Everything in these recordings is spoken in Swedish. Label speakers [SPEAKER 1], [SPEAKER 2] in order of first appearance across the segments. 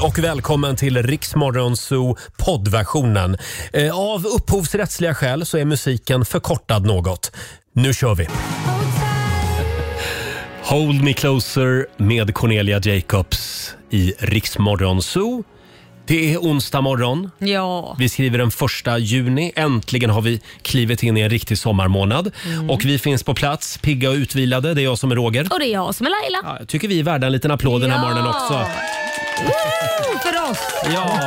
[SPEAKER 1] Hej och välkommen till Riksmorgonzoo poddversionen. Eh, Av upphovsrättsliga skäl så är musiken förkortad något. Nu kör vi! Hold me closer med Cornelia Jacobs i Riksmorgonzoo. Det är onsdag morgon.
[SPEAKER 2] Ja.
[SPEAKER 1] Vi skriver den första juni. Äntligen har vi klivit in i en riktig sommarmånad.
[SPEAKER 2] Mm.
[SPEAKER 1] Och vi finns på plats, pigga och utvilade. Det är jag som är Roger.
[SPEAKER 2] Och det är jag som är Laila.
[SPEAKER 1] Ja, jag tycker vi är värda en liten applåd den här
[SPEAKER 2] Ja.
[SPEAKER 1] morgonen också.
[SPEAKER 2] Woo, för oss.
[SPEAKER 1] Ja.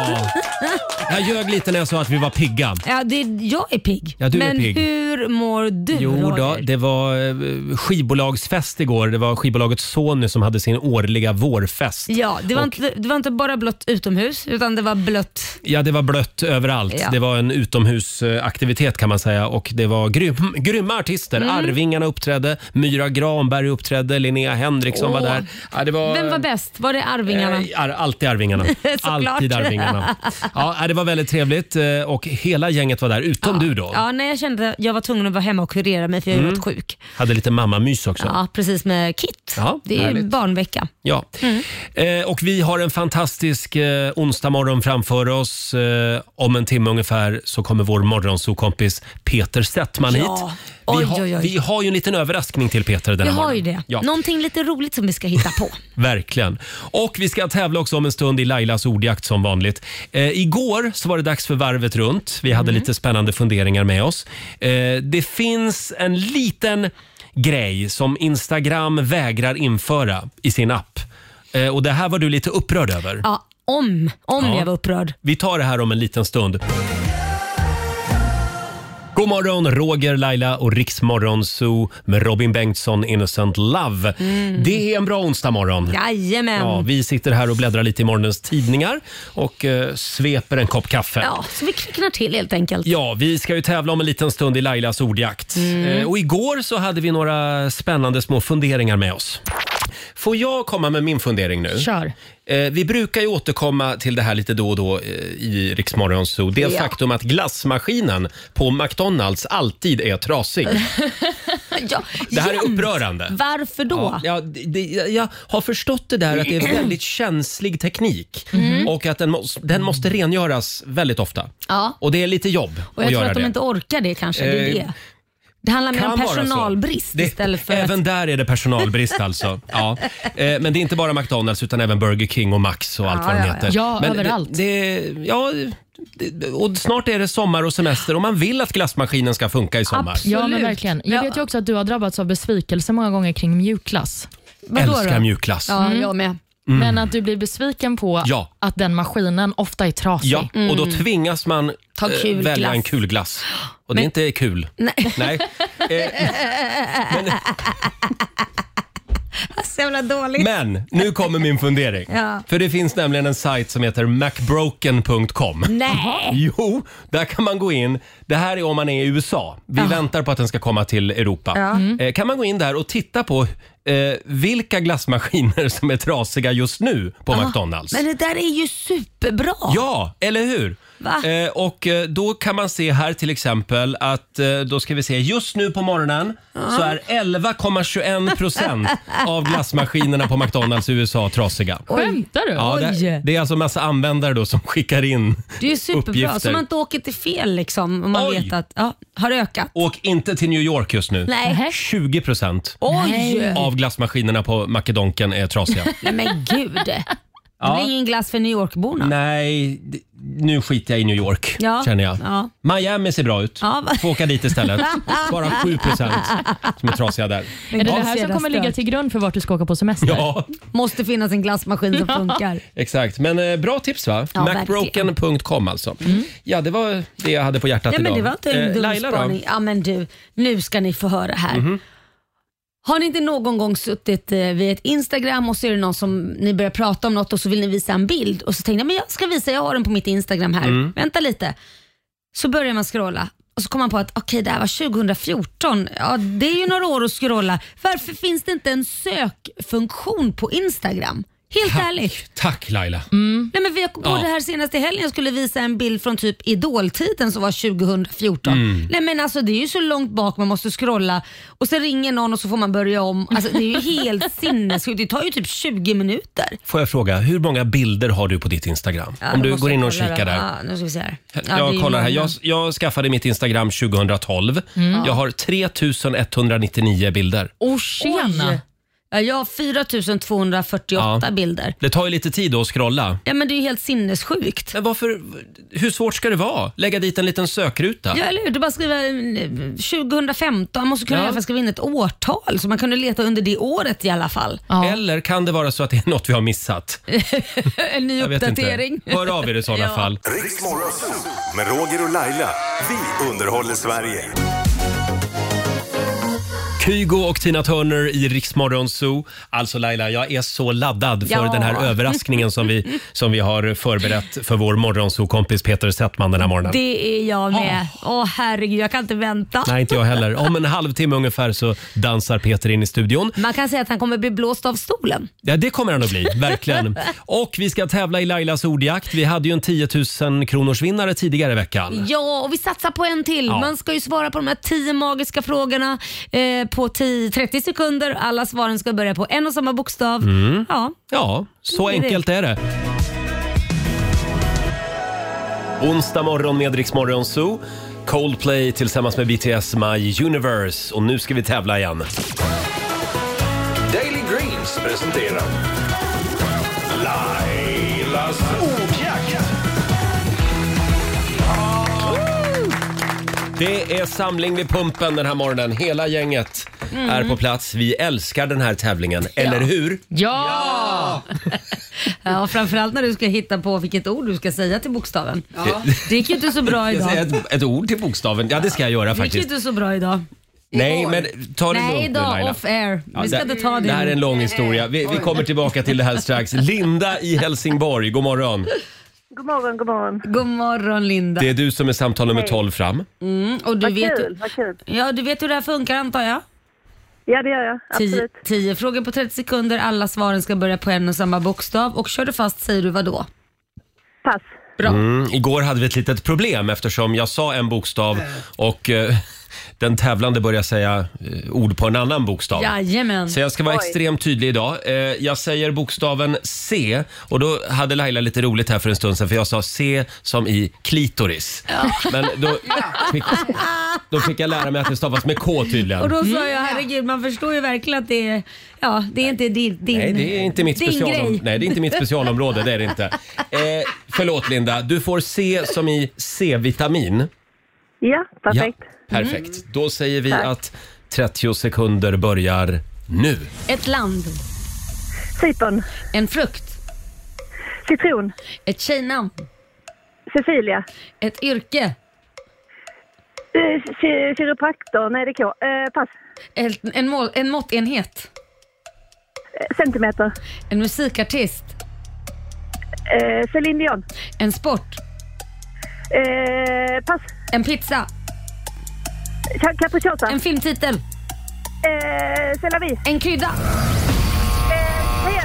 [SPEAKER 1] Jag ljög lite när jag sa att vi var pigga.
[SPEAKER 2] Ja, det, jag är pigg.
[SPEAKER 1] Ja, du är
[SPEAKER 2] Men
[SPEAKER 1] pigg.
[SPEAKER 2] hur mår du
[SPEAKER 1] Jo då,
[SPEAKER 2] Roger?
[SPEAKER 1] det var eh, skivbolagsfest igår. Det var skivbolaget Sony som hade sin årliga vårfest.
[SPEAKER 2] Ja, det var, inte, det var inte bara blött utomhus utan det var blött.
[SPEAKER 1] Ja, det var blött överallt.
[SPEAKER 2] Ja.
[SPEAKER 1] Det var en utomhusaktivitet kan man säga och det var grym, grymma artister.
[SPEAKER 2] Mm.
[SPEAKER 1] Arvingarna uppträdde, Myra Granberg uppträdde, Linnea Henriksson var
[SPEAKER 2] Åh.
[SPEAKER 1] där. Ja, det var,
[SPEAKER 2] Vem var bäst? Var det Arvingarna?
[SPEAKER 1] Eh, ar- alltid Arvingarna. Alltid Arvingarna. Ja, det var väldigt trevligt eh, och hela gänget var där, utom du då.
[SPEAKER 2] Ja, nej, jag kände att jag var tvungen att vara hemma och kurera mig för jag har
[SPEAKER 1] Mm.
[SPEAKER 2] varit sjuk.
[SPEAKER 1] Hade lite mammamys också.
[SPEAKER 2] Ja, precis med Kit.
[SPEAKER 1] Ja,
[SPEAKER 2] det är
[SPEAKER 1] härligt.
[SPEAKER 2] barnvecka.
[SPEAKER 1] Ja. Eh, och vi har en fantastisk eh, onsdag morgon framför oss. Eh, om en timme ungefär så kommer vår morgonsokompis Peter Settman
[SPEAKER 2] Ja.
[SPEAKER 1] hit.
[SPEAKER 2] Oj,
[SPEAKER 1] vi, har,
[SPEAKER 2] oj, oj.
[SPEAKER 1] vi har ju en liten överraskning till Peter den
[SPEAKER 2] Vi
[SPEAKER 1] här
[SPEAKER 2] har ju
[SPEAKER 1] morgonen.
[SPEAKER 2] det.
[SPEAKER 1] Ja,
[SPEAKER 2] Någonting lite roligt som vi ska hitta på.
[SPEAKER 1] verkligen. Och vi ska tävla också om en stund i Lailas ordjakt som vanligt. Eh, igår så var det dags för varvet runt. Vi hade lite spännande funderingar med oss. Eh, det finns en liten grej som Instagram vägrar införa i sin app. Eh, och det här var du lite upprörd över.
[SPEAKER 2] Ja, om, om
[SPEAKER 1] Ja.
[SPEAKER 2] jag var upprörd.
[SPEAKER 1] Vi tar det här om en liten stund. God morgon, Roger, Laila och Riksmorgon Zoo med Robin Bengtsson, Innocent Love. Det är en bra onsdag morgon.
[SPEAKER 2] Jajamän.
[SPEAKER 1] Ja, vi sitter här och bläddrar lite i morgonens tidningar och eh, sveper en kopp kaffe.
[SPEAKER 2] Ja, så vi kvicknar till helt enkelt.
[SPEAKER 1] Ja, vi ska ju tävla om en liten stund i Lailas ordjakt. Eh, och igår så hade vi några spännande små funderingar med oss. Får jag komma med min fundering nu?
[SPEAKER 2] Kör.
[SPEAKER 1] Eh, vi brukar ju återkomma till det här lite då och då eh, i Riksmorgon Zoo. Det
[SPEAKER 2] Ja.
[SPEAKER 1] faktum att glassmaskinen på McDonalds alltid är trasig.
[SPEAKER 2] Ja,
[SPEAKER 1] Det här är
[SPEAKER 2] jämt.
[SPEAKER 1] upprörande.
[SPEAKER 2] Varför då?
[SPEAKER 1] Ja, ja, det, det, jag har förstått det där att det är väldigt känslig teknik
[SPEAKER 2] Mhm.
[SPEAKER 1] och att den, måste, den måste rengöras väldigt ofta.
[SPEAKER 2] Ja.
[SPEAKER 1] Och det är lite jobb
[SPEAKER 2] Och jag
[SPEAKER 1] att
[SPEAKER 2] tror
[SPEAKER 1] göra
[SPEAKER 2] att de
[SPEAKER 1] det.
[SPEAKER 2] inte orkar det kanske. Det, är
[SPEAKER 1] Eh,
[SPEAKER 2] det. Det handlar mer
[SPEAKER 1] Kan
[SPEAKER 2] om
[SPEAKER 1] vara så.
[SPEAKER 2] personalbrist
[SPEAKER 1] Det-
[SPEAKER 2] istället för
[SPEAKER 1] Även
[SPEAKER 2] att...
[SPEAKER 1] där är det personalbrist alltså. Ja. Eh, Men det är inte bara McDonalds utan även Burger King och Max och allt
[SPEAKER 2] Ja,
[SPEAKER 1] vad de
[SPEAKER 2] ja, ja.
[SPEAKER 1] heter.
[SPEAKER 3] Ja,
[SPEAKER 1] Men
[SPEAKER 3] överallt.
[SPEAKER 1] Det, det, ja, det, och snart är det sommar och semester och man vill att glassmaskinen ska funka i sommar.
[SPEAKER 2] Absolut.
[SPEAKER 3] Ja, men verkligen. Jag
[SPEAKER 2] Ja.
[SPEAKER 3] vet ju också att du har drabbats av besvikelse många gånger kring mjukglass.
[SPEAKER 2] Vadå
[SPEAKER 1] Älskar
[SPEAKER 2] då?
[SPEAKER 1] mjukglass.
[SPEAKER 2] Ja, jag med.
[SPEAKER 3] Men att du blir besviken på
[SPEAKER 1] Mm. Ja.
[SPEAKER 3] att den maskinen ofta är trasig.
[SPEAKER 1] Ja, och då tvingas man
[SPEAKER 2] Mm. Ta
[SPEAKER 1] eh,
[SPEAKER 2] kul
[SPEAKER 1] välja
[SPEAKER 2] glass.
[SPEAKER 1] en kul glass. Och det är inte kul.
[SPEAKER 2] Nej.
[SPEAKER 1] Nej. Eh,
[SPEAKER 2] Så jävla dåligt.
[SPEAKER 1] Men nu kommer min fundering.
[SPEAKER 2] Ja.
[SPEAKER 1] För det finns nämligen en sajt som heter macbroken.com.
[SPEAKER 2] Nej.
[SPEAKER 1] Jo, där kan man gå in. Det här är om man är i USA. Vi väntar på att den ska komma till Europa.
[SPEAKER 2] Ja.
[SPEAKER 1] Eh, kan man gå in där och titta på eh, vilka glassmaskiner som är trasiga just nu på McDonalds.
[SPEAKER 2] Men det där är ju superbra.
[SPEAKER 1] Ja, eller hur?
[SPEAKER 2] Va?
[SPEAKER 1] Eh, och eh, då kan man se här till exempel att eh, då ska vi se just nu på morgonen så är 11,21 procent av glassmaskinerna på McDonalds i USA trasiga.
[SPEAKER 3] Skämtar du?
[SPEAKER 1] Ja, det,
[SPEAKER 2] Oj.
[SPEAKER 1] det är alltså massa användare då som skickar in
[SPEAKER 2] Det är ju superbra.
[SPEAKER 1] uppgifter.
[SPEAKER 2] Så man inte åker till fel liksom. Om man
[SPEAKER 1] Oj.
[SPEAKER 2] vet att, ja, har ökat.
[SPEAKER 1] Åk inte till New York just nu.
[SPEAKER 2] Nej.
[SPEAKER 1] 20 procent
[SPEAKER 2] Oj!
[SPEAKER 1] av glassmaskinerna på Macedonken är trasiga.
[SPEAKER 2] Nej men gud. Det blir ingen glass för New York-borna.
[SPEAKER 1] Nej, d- nu skiter jag i New York
[SPEAKER 2] Ja.
[SPEAKER 1] känner jag.
[SPEAKER 2] Ja.
[SPEAKER 1] Miami ser bra ut.
[SPEAKER 2] Ja, va-
[SPEAKER 1] Får åka dit istället. Bara 7 procent som är trasiga där.
[SPEAKER 3] Är det det här som kommer ligga till grund för vart du ska åka på semester?
[SPEAKER 1] Ja,
[SPEAKER 2] Måste finnas en glassmaskin som funkar.
[SPEAKER 1] exakt. Men eh, bra tips va?
[SPEAKER 2] Ja,
[SPEAKER 1] Macbroken.com alltså. Ja, det var det jag hade på hjärtat
[SPEAKER 2] Ja, men
[SPEAKER 1] idag.
[SPEAKER 2] det var inte en
[SPEAKER 1] Eh,
[SPEAKER 2] dum
[SPEAKER 1] Laila då?
[SPEAKER 2] spaning. Ja, men du, nu ska ni få höra här. Har ni inte någon gång suttit eh, vid ett Instagram och så är det någon som ni börjar prata om något och så vill ni visa en bild och så tänkte jag men jag ska visa, jag har den på mitt Instagram här.
[SPEAKER 1] Mm.
[SPEAKER 2] Vänta lite. Så börjar man scrolla och så kommer man på att okej det här var 2014. Ja, det är ju några år att scrolla. Varför finns det inte en sökfunktion på Instagram? Helt ärligt.
[SPEAKER 1] Tack Laila.
[SPEAKER 2] Nej, men vi på
[SPEAKER 1] Ja.
[SPEAKER 2] här senaste helgen jag skulle visa en bild från typ Idoltiden som var 2014.
[SPEAKER 1] Mm.
[SPEAKER 2] Nej men alltså det är ju så långt bak man måste scrolla och sen ringer någon och så får man börja om. Alltså det är ju helt sinnessjukt. Det tar ju typ 20 minuter.
[SPEAKER 1] Får jag fråga, hur många bilder har du på ditt Instagram?
[SPEAKER 2] Ja,
[SPEAKER 1] Om du går in och kikar där.
[SPEAKER 2] Ja, nu ska vi se här. Ja,
[SPEAKER 1] jag kollar här. Jag, jag skaffade mitt Instagram 2012.
[SPEAKER 2] Mm.
[SPEAKER 1] Jag har 3199 bilder.
[SPEAKER 3] Oh, tjena!
[SPEAKER 2] Oj. Ja, jag har 4248
[SPEAKER 1] Ja.
[SPEAKER 2] bilder.
[SPEAKER 1] Det tar ju lite tid då att scrolla.
[SPEAKER 2] Ja men det är ju helt sinnessjukt.
[SPEAKER 1] Men varför, hur svårt ska det vara? Lägga dit en liten sökruta?
[SPEAKER 2] Ja, eller hur? Du bara skriva eh, 2015. Man måste kunna
[SPEAKER 1] Ja.
[SPEAKER 2] i alla fall skriva in ett årtal så man kunde leta under det året i alla fall.
[SPEAKER 3] Ja.
[SPEAKER 1] Eller kan det vara så att det är något vi har missat?
[SPEAKER 2] en ny
[SPEAKER 1] Jag vet
[SPEAKER 2] uppdatering.
[SPEAKER 1] inte. Hör av er i sådana
[SPEAKER 2] Ja.
[SPEAKER 1] fall.
[SPEAKER 4] Riks Morgonzoo med Roger och Laila. Vi underhåller Sverige.
[SPEAKER 1] Kygo och Tina Turner i Riksmorgon Zoo. Alltså Laila, jag är så laddad för
[SPEAKER 2] Ja.
[SPEAKER 1] den här överraskningen som vi, som vi har förberett för vår morgonzoo-kompis Peter Settman den här morgonen.
[SPEAKER 2] Det är jag med. Åh herregud, jag kan inte vänta.
[SPEAKER 1] Nej, inte jag heller. Om en halvtimme ungefär så dansar Peter in i studion.
[SPEAKER 2] Man kan säga att han kommer bli blåst av stolen.
[SPEAKER 1] Ja, det kommer han att bli. Verkligen. Och vi ska tävla i Lailas ordjakt. Vi hade ju en 10 000 kronors vinnare tidigare i veckan.
[SPEAKER 2] Ja, och vi satsar på en till.
[SPEAKER 1] Ja.
[SPEAKER 2] Man ska ju svara på de här 10 magiska frågorna eh, på 10, 30 sekunder. Alla svaren ska börja på en och samma bokstav.
[SPEAKER 1] Mm.
[SPEAKER 2] Ja.
[SPEAKER 1] Ja, så
[SPEAKER 2] Det är det.
[SPEAKER 1] enkelt är det. Onsdag morgon med Rix Morgon Zoo. Coldplay tillsammans med BTS My Universe. Och nu ska vi tävla igen.
[SPEAKER 4] Daily Greens presenterar Lailas ordjakt.
[SPEAKER 1] Det är samling vid pumpen den här morgonen. Hela gänget är på plats. Vi älskar den här tävlingen, eller hur?
[SPEAKER 3] Ja!
[SPEAKER 2] ja, framförallt när du ska hitta på vilket ord du ska säga till bokstaven. Det gick ju inte så bra
[SPEAKER 1] Jag säger
[SPEAKER 2] idag.
[SPEAKER 1] ett, ett ord till bokstaven. Ja, det ska jag göra
[SPEAKER 2] Det gick ju
[SPEAKER 1] faktiskt.
[SPEAKER 2] inte så bra idag.
[SPEAKER 1] Nej, men ta det
[SPEAKER 2] Nej,
[SPEAKER 1] lugnt nu
[SPEAKER 2] idag
[SPEAKER 1] Laila.
[SPEAKER 2] off air.
[SPEAKER 1] Ja,
[SPEAKER 2] Vi ska
[SPEAKER 1] det-
[SPEAKER 2] inte ta det
[SPEAKER 1] Det här är en lång historia. Vi, vi kommer tillbaka till det här strax. Linda i Helsingborg, god morgon.
[SPEAKER 5] God morgon, god morgon.
[SPEAKER 2] God morgon Linda.
[SPEAKER 1] Det är du som är samtal nummer 12 fram.
[SPEAKER 2] Mm, och du
[SPEAKER 5] Vad
[SPEAKER 2] vet,
[SPEAKER 5] kul, vad kul.
[SPEAKER 2] ja, du vet hur det här funkar antar jag?
[SPEAKER 5] Ja, det gör jag.
[SPEAKER 2] Tio,
[SPEAKER 5] Absolut.
[SPEAKER 2] tio frågor på 30 sekunder. Alla svaren ska börja på en och samma bokstav. Och kör du fast säger du vad då?
[SPEAKER 5] Pass.
[SPEAKER 2] Bra.
[SPEAKER 1] Mm, igår hade vi ett litet problem eftersom jag sa en bokstav och eh, den tävlande började säga eh, ord på en annan bokstav.
[SPEAKER 2] Jajamän.
[SPEAKER 1] Så jag ska vara
[SPEAKER 5] Oj.
[SPEAKER 1] extremt tydlig idag. Eh, jag säger bokstaven C och då hade Laila lite roligt här för en stund sedan för jag sa C som i klitoris. Men då fick, då fick jag lära mig att det stavas med K tydligen.
[SPEAKER 2] Och då sa jag, herregud man förstår ju verkligen att det är, ja, det är inte din, din
[SPEAKER 1] Nej, det är inte mitt,
[SPEAKER 2] din
[SPEAKER 1] specialom-
[SPEAKER 2] grej.
[SPEAKER 1] Nej, det är inte mitt specialområde. Det är det inte. Eh, förlåt Linda, du får C som i C-vitamin.
[SPEAKER 5] Ja, perfekt.
[SPEAKER 1] Ja, perfekt. Då säger vi
[SPEAKER 5] Tack.
[SPEAKER 1] att 30 sekunder börjar nu.
[SPEAKER 2] Ett land,
[SPEAKER 5] Cypern.
[SPEAKER 2] en frukt,
[SPEAKER 5] Citron.
[SPEAKER 2] ett tjejnamn,
[SPEAKER 5] Cecilia.
[SPEAKER 2] ett yrke,
[SPEAKER 5] Uh, Kiropraktor. Nej, det är K. Eh, pass.
[SPEAKER 2] ett, en, mål, en måttenhet,
[SPEAKER 5] Eh, centimeter.
[SPEAKER 2] en musikartist,
[SPEAKER 5] Uh, Céline Dion.
[SPEAKER 2] en sport,
[SPEAKER 5] Eh, pass.
[SPEAKER 2] en pizza,
[SPEAKER 5] Ca- Capricciosa.
[SPEAKER 2] en filmtitel,
[SPEAKER 5] Eh, C'est la vie.
[SPEAKER 2] en krydda.
[SPEAKER 5] Eh,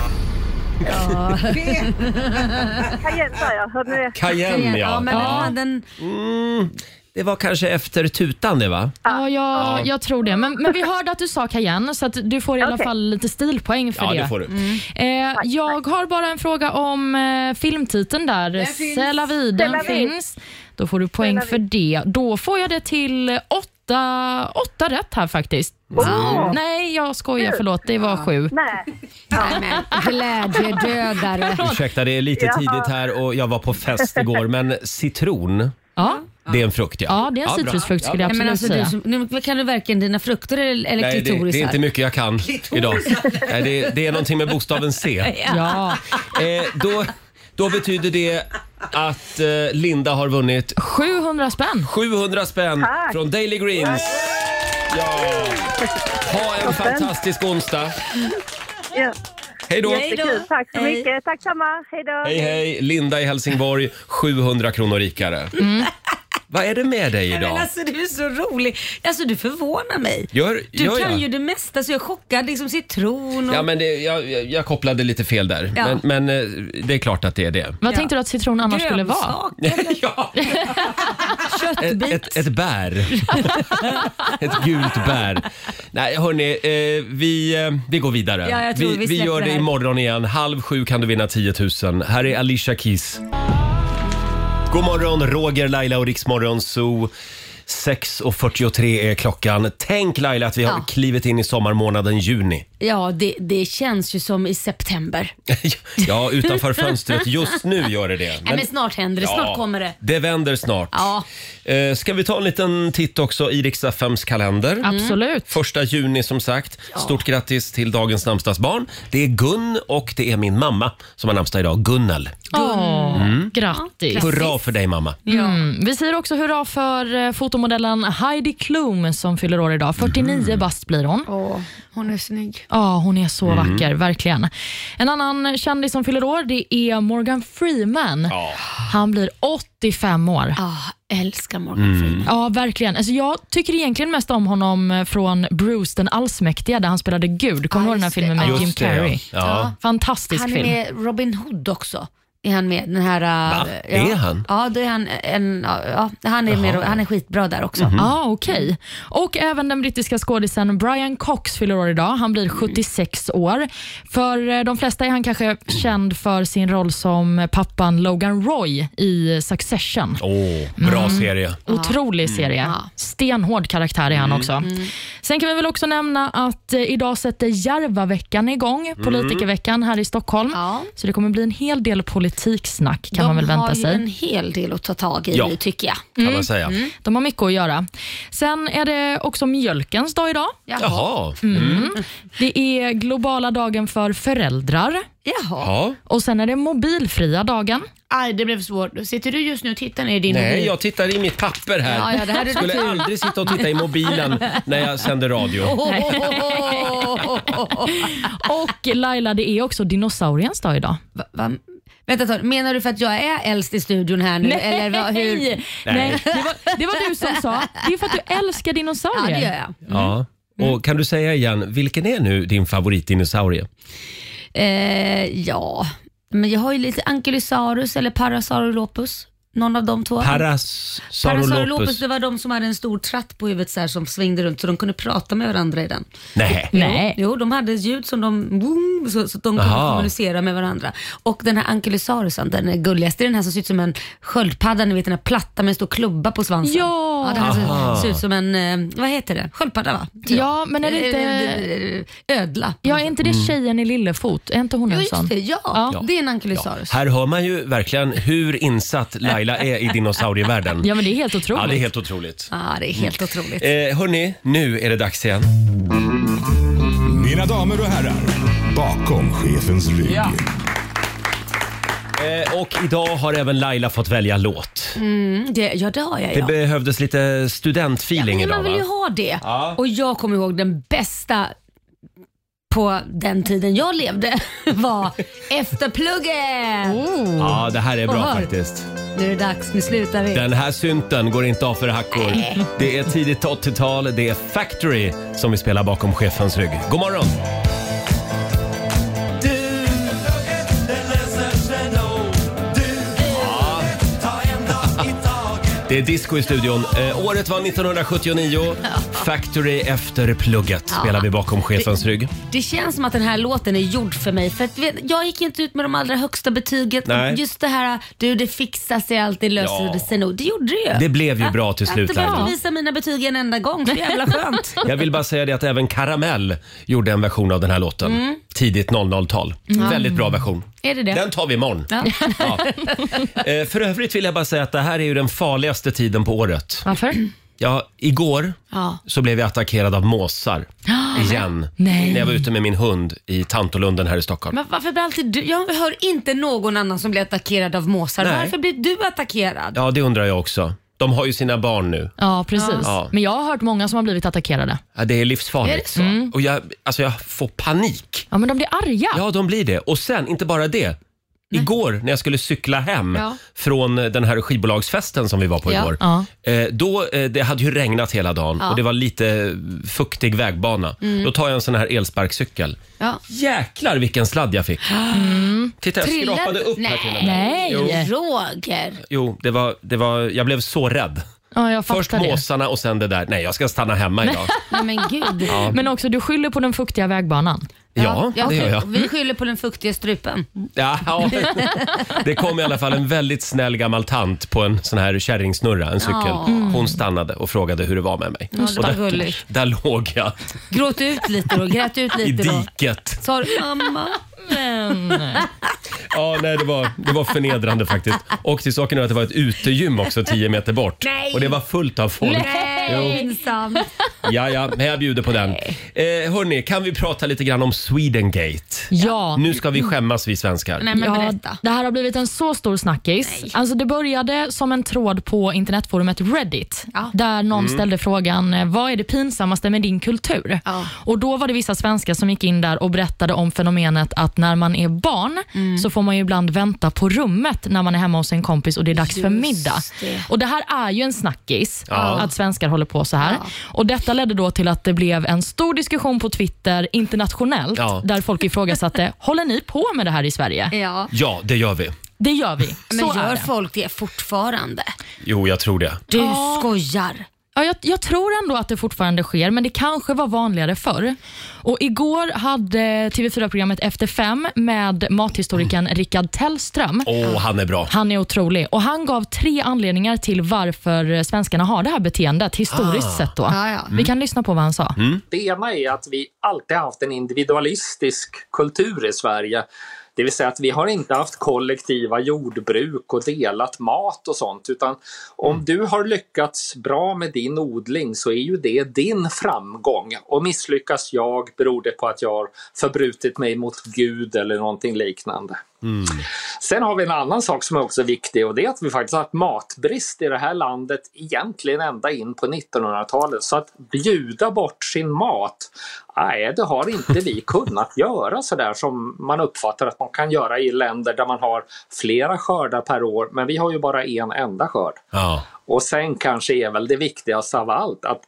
[SPEAKER 5] Cayenne. Cayenne sa jag. Hörde ni det?
[SPEAKER 1] Cayenne,
[SPEAKER 2] Ja,
[SPEAKER 1] ja.
[SPEAKER 2] men
[SPEAKER 3] Ja.
[SPEAKER 2] Den, den,
[SPEAKER 1] Mm, det var kanske efter tutan det va?
[SPEAKER 3] Ja, jag, jag tror det. Men, men vi hörde att du sa Cayenne, så att du får i alla
[SPEAKER 5] Okej.
[SPEAKER 3] fall lite stilpoäng för
[SPEAKER 1] Ja,
[SPEAKER 3] det.
[SPEAKER 1] det får du.
[SPEAKER 3] Eh, jag har bara en fråga om eh, filmtiteln där. C'est la vie, den
[SPEAKER 5] C'est la vie.
[SPEAKER 3] finns. Då får du poäng för det. Då får jag det till åtta, åtta rätt här faktiskt.
[SPEAKER 5] Wow.
[SPEAKER 3] Nej, jag skojar. Förlåt. Det var sju.
[SPEAKER 5] Nej.
[SPEAKER 2] nej, men, glädjedödare.
[SPEAKER 1] Ursäkta, det är lite tidigt här och jag var på fest igår, men citron,
[SPEAKER 3] Ja,
[SPEAKER 1] det är en frukt ja.
[SPEAKER 3] ja det är en
[SPEAKER 1] bra.
[SPEAKER 3] citrusfrukt skulle jag
[SPEAKER 2] Nej, men
[SPEAKER 3] absolut
[SPEAKER 2] alltså, du,
[SPEAKER 3] säga.
[SPEAKER 2] som- nu kan du varken dina frukter eller, eller
[SPEAKER 1] Nej, det,
[SPEAKER 2] klitoris
[SPEAKER 1] det är inte mycket jag kan idag. Nej, det, det är någonting med bokstaven C.
[SPEAKER 3] Ja.
[SPEAKER 1] Eh, då, då betyder det att eh, Linda har vunnit
[SPEAKER 3] 700 spänn.
[SPEAKER 1] 700 spänn
[SPEAKER 5] Tack.
[SPEAKER 1] från Daily Greens. Ja. Ha en fantastisk onsdag.
[SPEAKER 5] Ja.
[SPEAKER 1] Hej då!
[SPEAKER 5] Tack så
[SPEAKER 2] Hej.
[SPEAKER 5] mycket. Tack samma. Hej då.
[SPEAKER 1] Hej hej! Linda i Helsingborg, 700 kronor rikare. Va, Vad är det med dig
[SPEAKER 2] Men
[SPEAKER 1] idag?
[SPEAKER 2] alltså du är så rolig. Alltså du förvånar mig.
[SPEAKER 1] Gör,
[SPEAKER 2] Du
[SPEAKER 1] gör
[SPEAKER 2] kan
[SPEAKER 1] jag?
[SPEAKER 2] ju det mesta så jag är chockad. Liksom citron och...
[SPEAKER 1] Ja, men det, jag, jag, jag kopplade lite fel där.
[SPEAKER 2] Ja.
[SPEAKER 1] Men, men eh, det är klart att det är det.
[SPEAKER 3] Vad
[SPEAKER 2] Ja.
[SPEAKER 3] tänkte du att citron annars skulle vara?
[SPEAKER 2] Grönsak,
[SPEAKER 1] ja,
[SPEAKER 2] köttbit.
[SPEAKER 1] ett, ett, ett bär. ett gult bär. Nej, hörni, eh, vi, eh, vi går vidare.
[SPEAKER 2] Ja, jag tror vi
[SPEAKER 1] vi
[SPEAKER 2] släpper
[SPEAKER 1] gör
[SPEAKER 2] det
[SPEAKER 1] det
[SPEAKER 2] här.
[SPEAKER 1] imorgon igen. Halv sju kan du vinna 10 000. Här är Alicia Keys. God morgon, Roger, Laila och Riksmorgon Zoo. 6.43 är klockan. Tänk Laila att vi har klivit in i sommarmånaden juni.
[SPEAKER 2] Ja, det, det känns ju som i september.
[SPEAKER 1] ja, utanför fönstret just nu gör det det.
[SPEAKER 2] Nej, men snart händer det. Snart kommer det.
[SPEAKER 1] Det vänder snart.
[SPEAKER 2] Ja.
[SPEAKER 1] Eh, ska vi ta en liten titt också i riks FMs kalender?
[SPEAKER 3] Absolut.
[SPEAKER 1] Första juni som sagt. Stort grattis till dagens namnsdagsbarn. Det är Gun och det är min mamma som har namnsdag idag, Gunnel.
[SPEAKER 3] Åh,
[SPEAKER 1] Mm.
[SPEAKER 3] Grattis.
[SPEAKER 1] Hurra för dig mamma.
[SPEAKER 3] Mm. Vi säger också hurra för eh, fotomodellen Heidi Klum som fyller år idag. 49
[SPEAKER 1] Mm.
[SPEAKER 3] bast blir hon.
[SPEAKER 2] Åh, hon är snygg.
[SPEAKER 3] Ja, hon är så
[SPEAKER 1] Mm.
[SPEAKER 3] vacker, verkligen. En annan kändis som fyller år det är Morgan Freeman.
[SPEAKER 1] Ja.
[SPEAKER 3] Han blir 85 år.
[SPEAKER 2] Ah, älskar Morgan
[SPEAKER 1] Mm.
[SPEAKER 2] Freeman.
[SPEAKER 3] Ja, verkligen. Alltså, jag tycker egentligen mest om honom från Bruce den allsmäktiga där han spelade Gud. Kommer du
[SPEAKER 2] Ja,
[SPEAKER 3] ihåg den här
[SPEAKER 2] just det.
[SPEAKER 3] filmen med. Jim
[SPEAKER 1] Just det, ja.
[SPEAKER 3] Carrey?
[SPEAKER 1] Ja.
[SPEAKER 3] Fantastisk
[SPEAKER 2] Han är
[SPEAKER 3] film.
[SPEAKER 2] med Robin Hood också. Är han med? Den här,
[SPEAKER 1] Va?
[SPEAKER 2] Ja.
[SPEAKER 1] Är han?
[SPEAKER 2] Ja, då är han, en, ja, han, är med, han är skitbra där också.
[SPEAKER 1] Mhm.
[SPEAKER 3] Ja, okej. Och även den brittiska skådisen Brian Cox fyller år idag. Han blir 76 år. För eh, de flesta är han kanske känd för sin roll som pappan Logan Roy i Succession.
[SPEAKER 1] Åh, bra serie.
[SPEAKER 3] Otrolig serie.
[SPEAKER 2] Ja.
[SPEAKER 3] Stenhård karaktär är han också. Sen kan vi väl också nämna att eh, idag sätter Järvaveckan igång, politikerveckan här i Stockholm.
[SPEAKER 2] Ja.
[SPEAKER 3] Så det kommer bli en hel del politiksnack kan man väl vänta
[SPEAKER 2] har
[SPEAKER 3] sig.
[SPEAKER 2] ju en hel del att ta tag i
[SPEAKER 1] Ja.
[SPEAKER 2] nu tycker jag.
[SPEAKER 1] Kan man säga.
[SPEAKER 3] De har mycket att göra. Sen är det också mjölkens dag idag.
[SPEAKER 1] Jaha.
[SPEAKER 3] Det är globala dagen för föräldrar.
[SPEAKER 2] Jaha.
[SPEAKER 1] Ja.
[SPEAKER 3] Och sen är det mobilfria dagen.
[SPEAKER 2] Aj, det blev svårt. Sitter du just nu och tittar ner i din
[SPEAKER 1] Nej,
[SPEAKER 2] mobil?
[SPEAKER 1] jag tittar i mitt papper här.
[SPEAKER 2] Ja, ja, det här är
[SPEAKER 1] Jag skulle
[SPEAKER 2] tur.
[SPEAKER 1] aldrig sitta och titta i mobilen när jag sänder radio.
[SPEAKER 3] Och Laila, det är också dinosauriens dag idag.
[SPEAKER 2] Va, va, vänta ett menar du för att jag är äldst i studion här nu? Eller vad, hur?
[SPEAKER 3] Nej, Nej. Det, var, det var du som sa. Det är för att du älskar
[SPEAKER 2] Ja,
[SPEAKER 3] dinosaurier.
[SPEAKER 2] det gör jag.
[SPEAKER 1] Ja. Och kan du säga igen, vilken är nu din favoritdinosaurie?
[SPEAKER 2] Eh, ja, men jag har ju lite Ankylosaurus eller Parasaurolophus. Någon av de två.
[SPEAKER 1] Parasaurolophus,
[SPEAKER 2] det var de som hade en stor tratt på huvudet så, här, som svängde runt så de kunde prata med varandra i den.
[SPEAKER 1] Nej.
[SPEAKER 3] Nej.
[SPEAKER 2] Jo, de hade ett ljud som de, boom, så, så att de kunde
[SPEAKER 1] Aha.
[SPEAKER 2] kommunicera med varandra. Och den här Ankylosaurusen, den är gulligast. Det är den här som ser ut som en sköldpadda, ni vet den här platta med en stor klubba på svansen.
[SPEAKER 3] Ja.
[SPEAKER 2] ja det här
[SPEAKER 1] Aha.
[SPEAKER 2] ser, ser ut som en, eh, vad heter det? Sköldpadda va?
[SPEAKER 3] Ja, men är det inte...
[SPEAKER 2] inte... Ödla.
[SPEAKER 3] Ja, är inte det tjejen i Lillefot? Är inte hon
[SPEAKER 2] Jo,
[SPEAKER 3] en sån?
[SPEAKER 2] det. Ja,
[SPEAKER 3] Ja.
[SPEAKER 2] det är en Ankylosaurus.
[SPEAKER 1] Här hör man ju verkligen hur insatt Laila är i dinosaurievärlden.
[SPEAKER 3] Ja, men det är helt otroligt.
[SPEAKER 1] Ja, det är helt otroligt.
[SPEAKER 2] Ja, det är helt otroligt.
[SPEAKER 1] Eh, hörni, nu är det dags igen.
[SPEAKER 6] Mina damer och herrar, bakom chefens rygg.
[SPEAKER 1] Eh, och idag har även Laila fått välja låt.
[SPEAKER 2] Mm, det, ja, det har jag.
[SPEAKER 1] Det
[SPEAKER 2] Ja.
[SPEAKER 1] behövdes lite studentfeeling
[SPEAKER 2] Men
[SPEAKER 1] idag
[SPEAKER 2] man vill ju
[SPEAKER 1] va?
[SPEAKER 2] ha det.
[SPEAKER 1] Ja.
[SPEAKER 2] Och jag kommer ihåg den bästa på den tiden jag levde var Efter plugget.
[SPEAKER 1] Ja, det här är bra
[SPEAKER 2] Och hör.
[SPEAKER 1] faktiskt.
[SPEAKER 2] Nu är det dags, nu slutar vi.
[SPEAKER 1] Den här synten går inte av för hackor. Det är tidigt 80-tal, det är Factory som vi spelar bakom chefens rygg. God morgon! Det är disco i studion. Eh, året var 1979. Factory efter plugget spelar vi bakom chefens rygg.
[SPEAKER 2] Det känns som att den här låten är gjord för mig. För att, vet, jag gick inte ut med de allra högsta betyget.
[SPEAKER 1] Nej.
[SPEAKER 2] Just det här, du det fixar sig alltid, löser
[SPEAKER 1] Ja.
[SPEAKER 2] det sig nog. Det gjorde det ju.
[SPEAKER 1] Det blev ju bra till
[SPEAKER 2] Jag
[SPEAKER 1] slut,
[SPEAKER 2] inte behövde
[SPEAKER 1] Laila.
[SPEAKER 2] visa mina betyg en enda gång. Så jävla skönt.
[SPEAKER 1] Jag vill bara säga det att även Karamell gjorde en version av den här låten. Tidigt 00-tal. Väldigt bra version.
[SPEAKER 2] är det det?
[SPEAKER 1] Den tar vi imorgon.
[SPEAKER 2] Ja.
[SPEAKER 1] Eh, För övrigt vill jag bara säga att det här är ju den farligaste tiden på året.
[SPEAKER 3] Varför?
[SPEAKER 1] Ja, igår
[SPEAKER 2] Ja.
[SPEAKER 1] så blev jag attackerad av måsar. Igen.
[SPEAKER 3] Nej.
[SPEAKER 1] När jag var ute med min hund i Tantolunden här i Stockholm.
[SPEAKER 2] Men varför blir alltid du? Jag hör inte någon annan som blir attackerad av måsar.
[SPEAKER 1] Nej.
[SPEAKER 2] Varför blir du attackerad?
[SPEAKER 1] Ja, det undrar jag också. De har ju sina barn nu.
[SPEAKER 3] Ja, precis.
[SPEAKER 1] Ja.
[SPEAKER 3] Men jag har hört många som har blivit attackerade.
[SPEAKER 1] Ja, det är livsfarligt.
[SPEAKER 2] Är det så? Mm.
[SPEAKER 1] Och jag, alltså jag får panik.
[SPEAKER 3] Ja, men de blir arga.
[SPEAKER 1] Ja, de blir det. Och sen, inte bara det. Igår när jag skulle cykla hem
[SPEAKER 2] Ja.
[SPEAKER 1] från den här skivbolagsfesten som vi var på
[SPEAKER 2] Ja.
[SPEAKER 1] igår.
[SPEAKER 3] Ja.
[SPEAKER 1] Eh, då, eh, det hade ju regnat hela dagen
[SPEAKER 2] Ja. Mm.
[SPEAKER 1] och det var lite fuktig vägbana. Då tar jag en sån här elsparkcykel.
[SPEAKER 2] Ja.
[SPEAKER 1] Jäklar vilken sladd jag fick. Titta, jag
[SPEAKER 2] Trillade-
[SPEAKER 1] skrapade upp här till och med.
[SPEAKER 3] Nej.
[SPEAKER 1] Jo.
[SPEAKER 2] Roger.
[SPEAKER 1] Jo, det var, det var, jag blev så rädd.
[SPEAKER 3] Ja, jag
[SPEAKER 1] Först
[SPEAKER 3] det.
[SPEAKER 1] måsarna och sen det där. Nej, jag ska stanna hemma idag.
[SPEAKER 2] Nej men gud.
[SPEAKER 3] Men också, du skyller på den fuktiga vägbanan.
[SPEAKER 1] Ja, det gör jag.
[SPEAKER 2] Vi skyller på den fuktiga strupen.
[SPEAKER 1] Ja, ja. Det kom i alla fall en väldigt snäll gammal tant på en sån här kärringsnurra, en cykel.
[SPEAKER 2] Ja.
[SPEAKER 1] Hon stannade och frågade hur det var med mig.
[SPEAKER 2] Ja, det
[SPEAKER 1] och
[SPEAKER 2] var
[SPEAKER 1] där,
[SPEAKER 2] gulligt.
[SPEAKER 1] där låg jag
[SPEAKER 2] Gråt ut lite då, grät ut
[SPEAKER 1] i
[SPEAKER 2] lite då.
[SPEAKER 1] diket.
[SPEAKER 2] Sa du mamma?
[SPEAKER 3] Men...
[SPEAKER 1] Ja, nej, det, var, det var förnedrande faktiskt. Och till saken är att det var ett utegym också 10 meter bort.
[SPEAKER 2] Nej.
[SPEAKER 1] Och det var fullt av folk.
[SPEAKER 2] Nej, pinsamt.
[SPEAKER 1] Ja, ja, men jag bjuder på den. Eh, hörni, kan vi prata lite grann om Swedengate?
[SPEAKER 3] Ja.
[SPEAKER 1] Nu ska vi skämmas vi svenskar.
[SPEAKER 2] Nej men
[SPEAKER 3] Ja,
[SPEAKER 2] berätta.
[SPEAKER 3] det här har blivit en så stor snackis.
[SPEAKER 2] Nej.
[SPEAKER 3] Alltså det började som en tråd på internetforumet Reddit,
[SPEAKER 2] Ja.
[SPEAKER 3] där någon
[SPEAKER 1] Mm.
[SPEAKER 3] ställde frågan eh, vad är det pinsammaste med din kultur?
[SPEAKER 2] Ja.
[SPEAKER 3] Och Då var det vissa svenskar som gick in där och berättade om fenomenet att när man är barn
[SPEAKER 2] Mm.
[SPEAKER 3] så får man ju ibland vänta på rummet när man är hemma hos en kompis och det är dags för
[SPEAKER 2] Just
[SPEAKER 3] middag.
[SPEAKER 2] det.
[SPEAKER 3] Och Det här är ju en snackis,
[SPEAKER 1] Ja.
[SPEAKER 3] att svenskar håller på så här.
[SPEAKER 2] Ja.
[SPEAKER 3] Och Detta ledde då till att det blev en stor diskussion på Twitter internationellt,
[SPEAKER 1] Ja.
[SPEAKER 3] där folk ifrågasatte, håller ni på med det här i Sverige?
[SPEAKER 2] Ja.
[SPEAKER 1] Ja, det gör vi.
[SPEAKER 3] Det gör vi.
[SPEAKER 2] Men
[SPEAKER 3] så är
[SPEAKER 2] gör
[SPEAKER 3] det.
[SPEAKER 2] folk det fortfarande?
[SPEAKER 1] Jo, jag tror det.
[SPEAKER 2] Du
[SPEAKER 3] Ja.
[SPEAKER 2] skojar.
[SPEAKER 3] Ja, jag, jag tror ändå att det fortfarande sker, men det kanske var vanligare förr. Och igår hade TV4-programmet Efter fem med mathistorikern Rickard Tellström.
[SPEAKER 1] Åh, han är bra.
[SPEAKER 3] Han är otrolig och han gav tre anledningar till varför svenskarna har det här beteendet historiskt sett. Då.
[SPEAKER 2] Ja, ja.
[SPEAKER 3] Vi kan lyssna på vad han sa.
[SPEAKER 7] Det ena är att vi alltid haft en individualistisk kultur i Sverige. Det vill säga att vi har inte haft kollektiva jordbruk och delat mat och sånt utan om du har lyckats bra med din odling så är ju det din framgång och misslyckas jag beror det på att jag har förbrutit mig mot Gud eller någonting liknande. Sen har vi en annan sak som är också viktig och det är att vi faktiskt har haft matbrist i det här landet egentligen ända in på 1900-talet. Så att bjuda bort sin mat, nej det har inte vi kunnat göra sådär som man uppfattar att man kan göra i länder där man har flera skördar per år men vi har ju bara en enda skörd.
[SPEAKER 1] Ja.
[SPEAKER 7] Och sen kanske är väl det viktigaste av allt att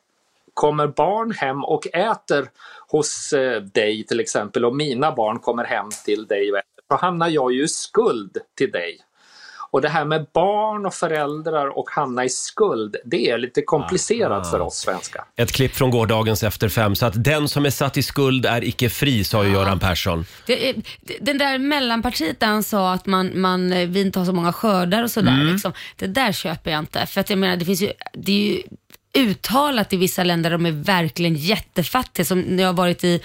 [SPEAKER 7] kommer barn hem och äter hos eh, dig till exempel och mina barn kommer hem till dig och äter, så hamnar jag ju i skuld till dig. Och det här med barn och föräldrar och hamna i skuld, det är lite komplicerat för oss svenskar.
[SPEAKER 1] Ett klipp från gårdagens Efter fem. Så att den som är satt i skuld är icke fri, sa ju Göran Persson.
[SPEAKER 2] Det, den där mellanpartiet där han sa att man, man, eh, vi inte har så många skördar och sådär. Liksom, det där köper jag inte. För att jag menar, det finns ju, det är ju uttalat i vissa länder de är verkligen jättefattiga. Som när jag har varit i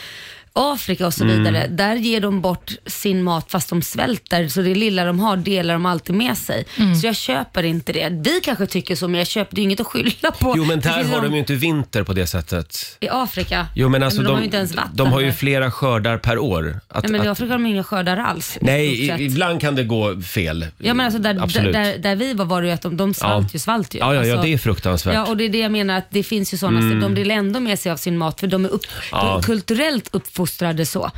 [SPEAKER 2] Afrika och så vidare. Där ger de bort sin mat fast de svälter. Så det lilla de har delar de alltid med sig. Så jag köper inte det. Vi kanske tycker så men jag köper, det är inget att skylla på.
[SPEAKER 1] Jo, men där har
[SPEAKER 2] de-
[SPEAKER 1] de ju inte vinter på det sättet.
[SPEAKER 2] I Afrika?
[SPEAKER 1] Jo, men alltså
[SPEAKER 2] de,
[SPEAKER 1] de,
[SPEAKER 2] har ju inte ens vatten.
[SPEAKER 1] de har ju flera skördar per år. Att,
[SPEAKER 2] Nej, men i
[SPEAKER 1] att,
[SPEAKER 2] Afrika har de inga skördar alls.
[SPEAKER 1] nej, i- ibland kan det gå fel.
[SPEAKER 2] Ja men alltså där, där, där, där vi var var det ju att de, de svalt
[SPEAKER 1] Ja.
[SPEAKER 2] ju, svalt ju.
[SPEAKER 1] Ja, ja, ja,
[SPEAKER 2] Alltså,
[SPEAKER 1] det är fruktansvärt.
[SPEAKER 2] Ja, och det är det jag menar att det finns ju sådana, mm. de delar ändå med sig av sin mat för de är, upp, de
[SPEAKER 1] Ja.
[SPEAKER 2] är kulturellt uppfostrade så.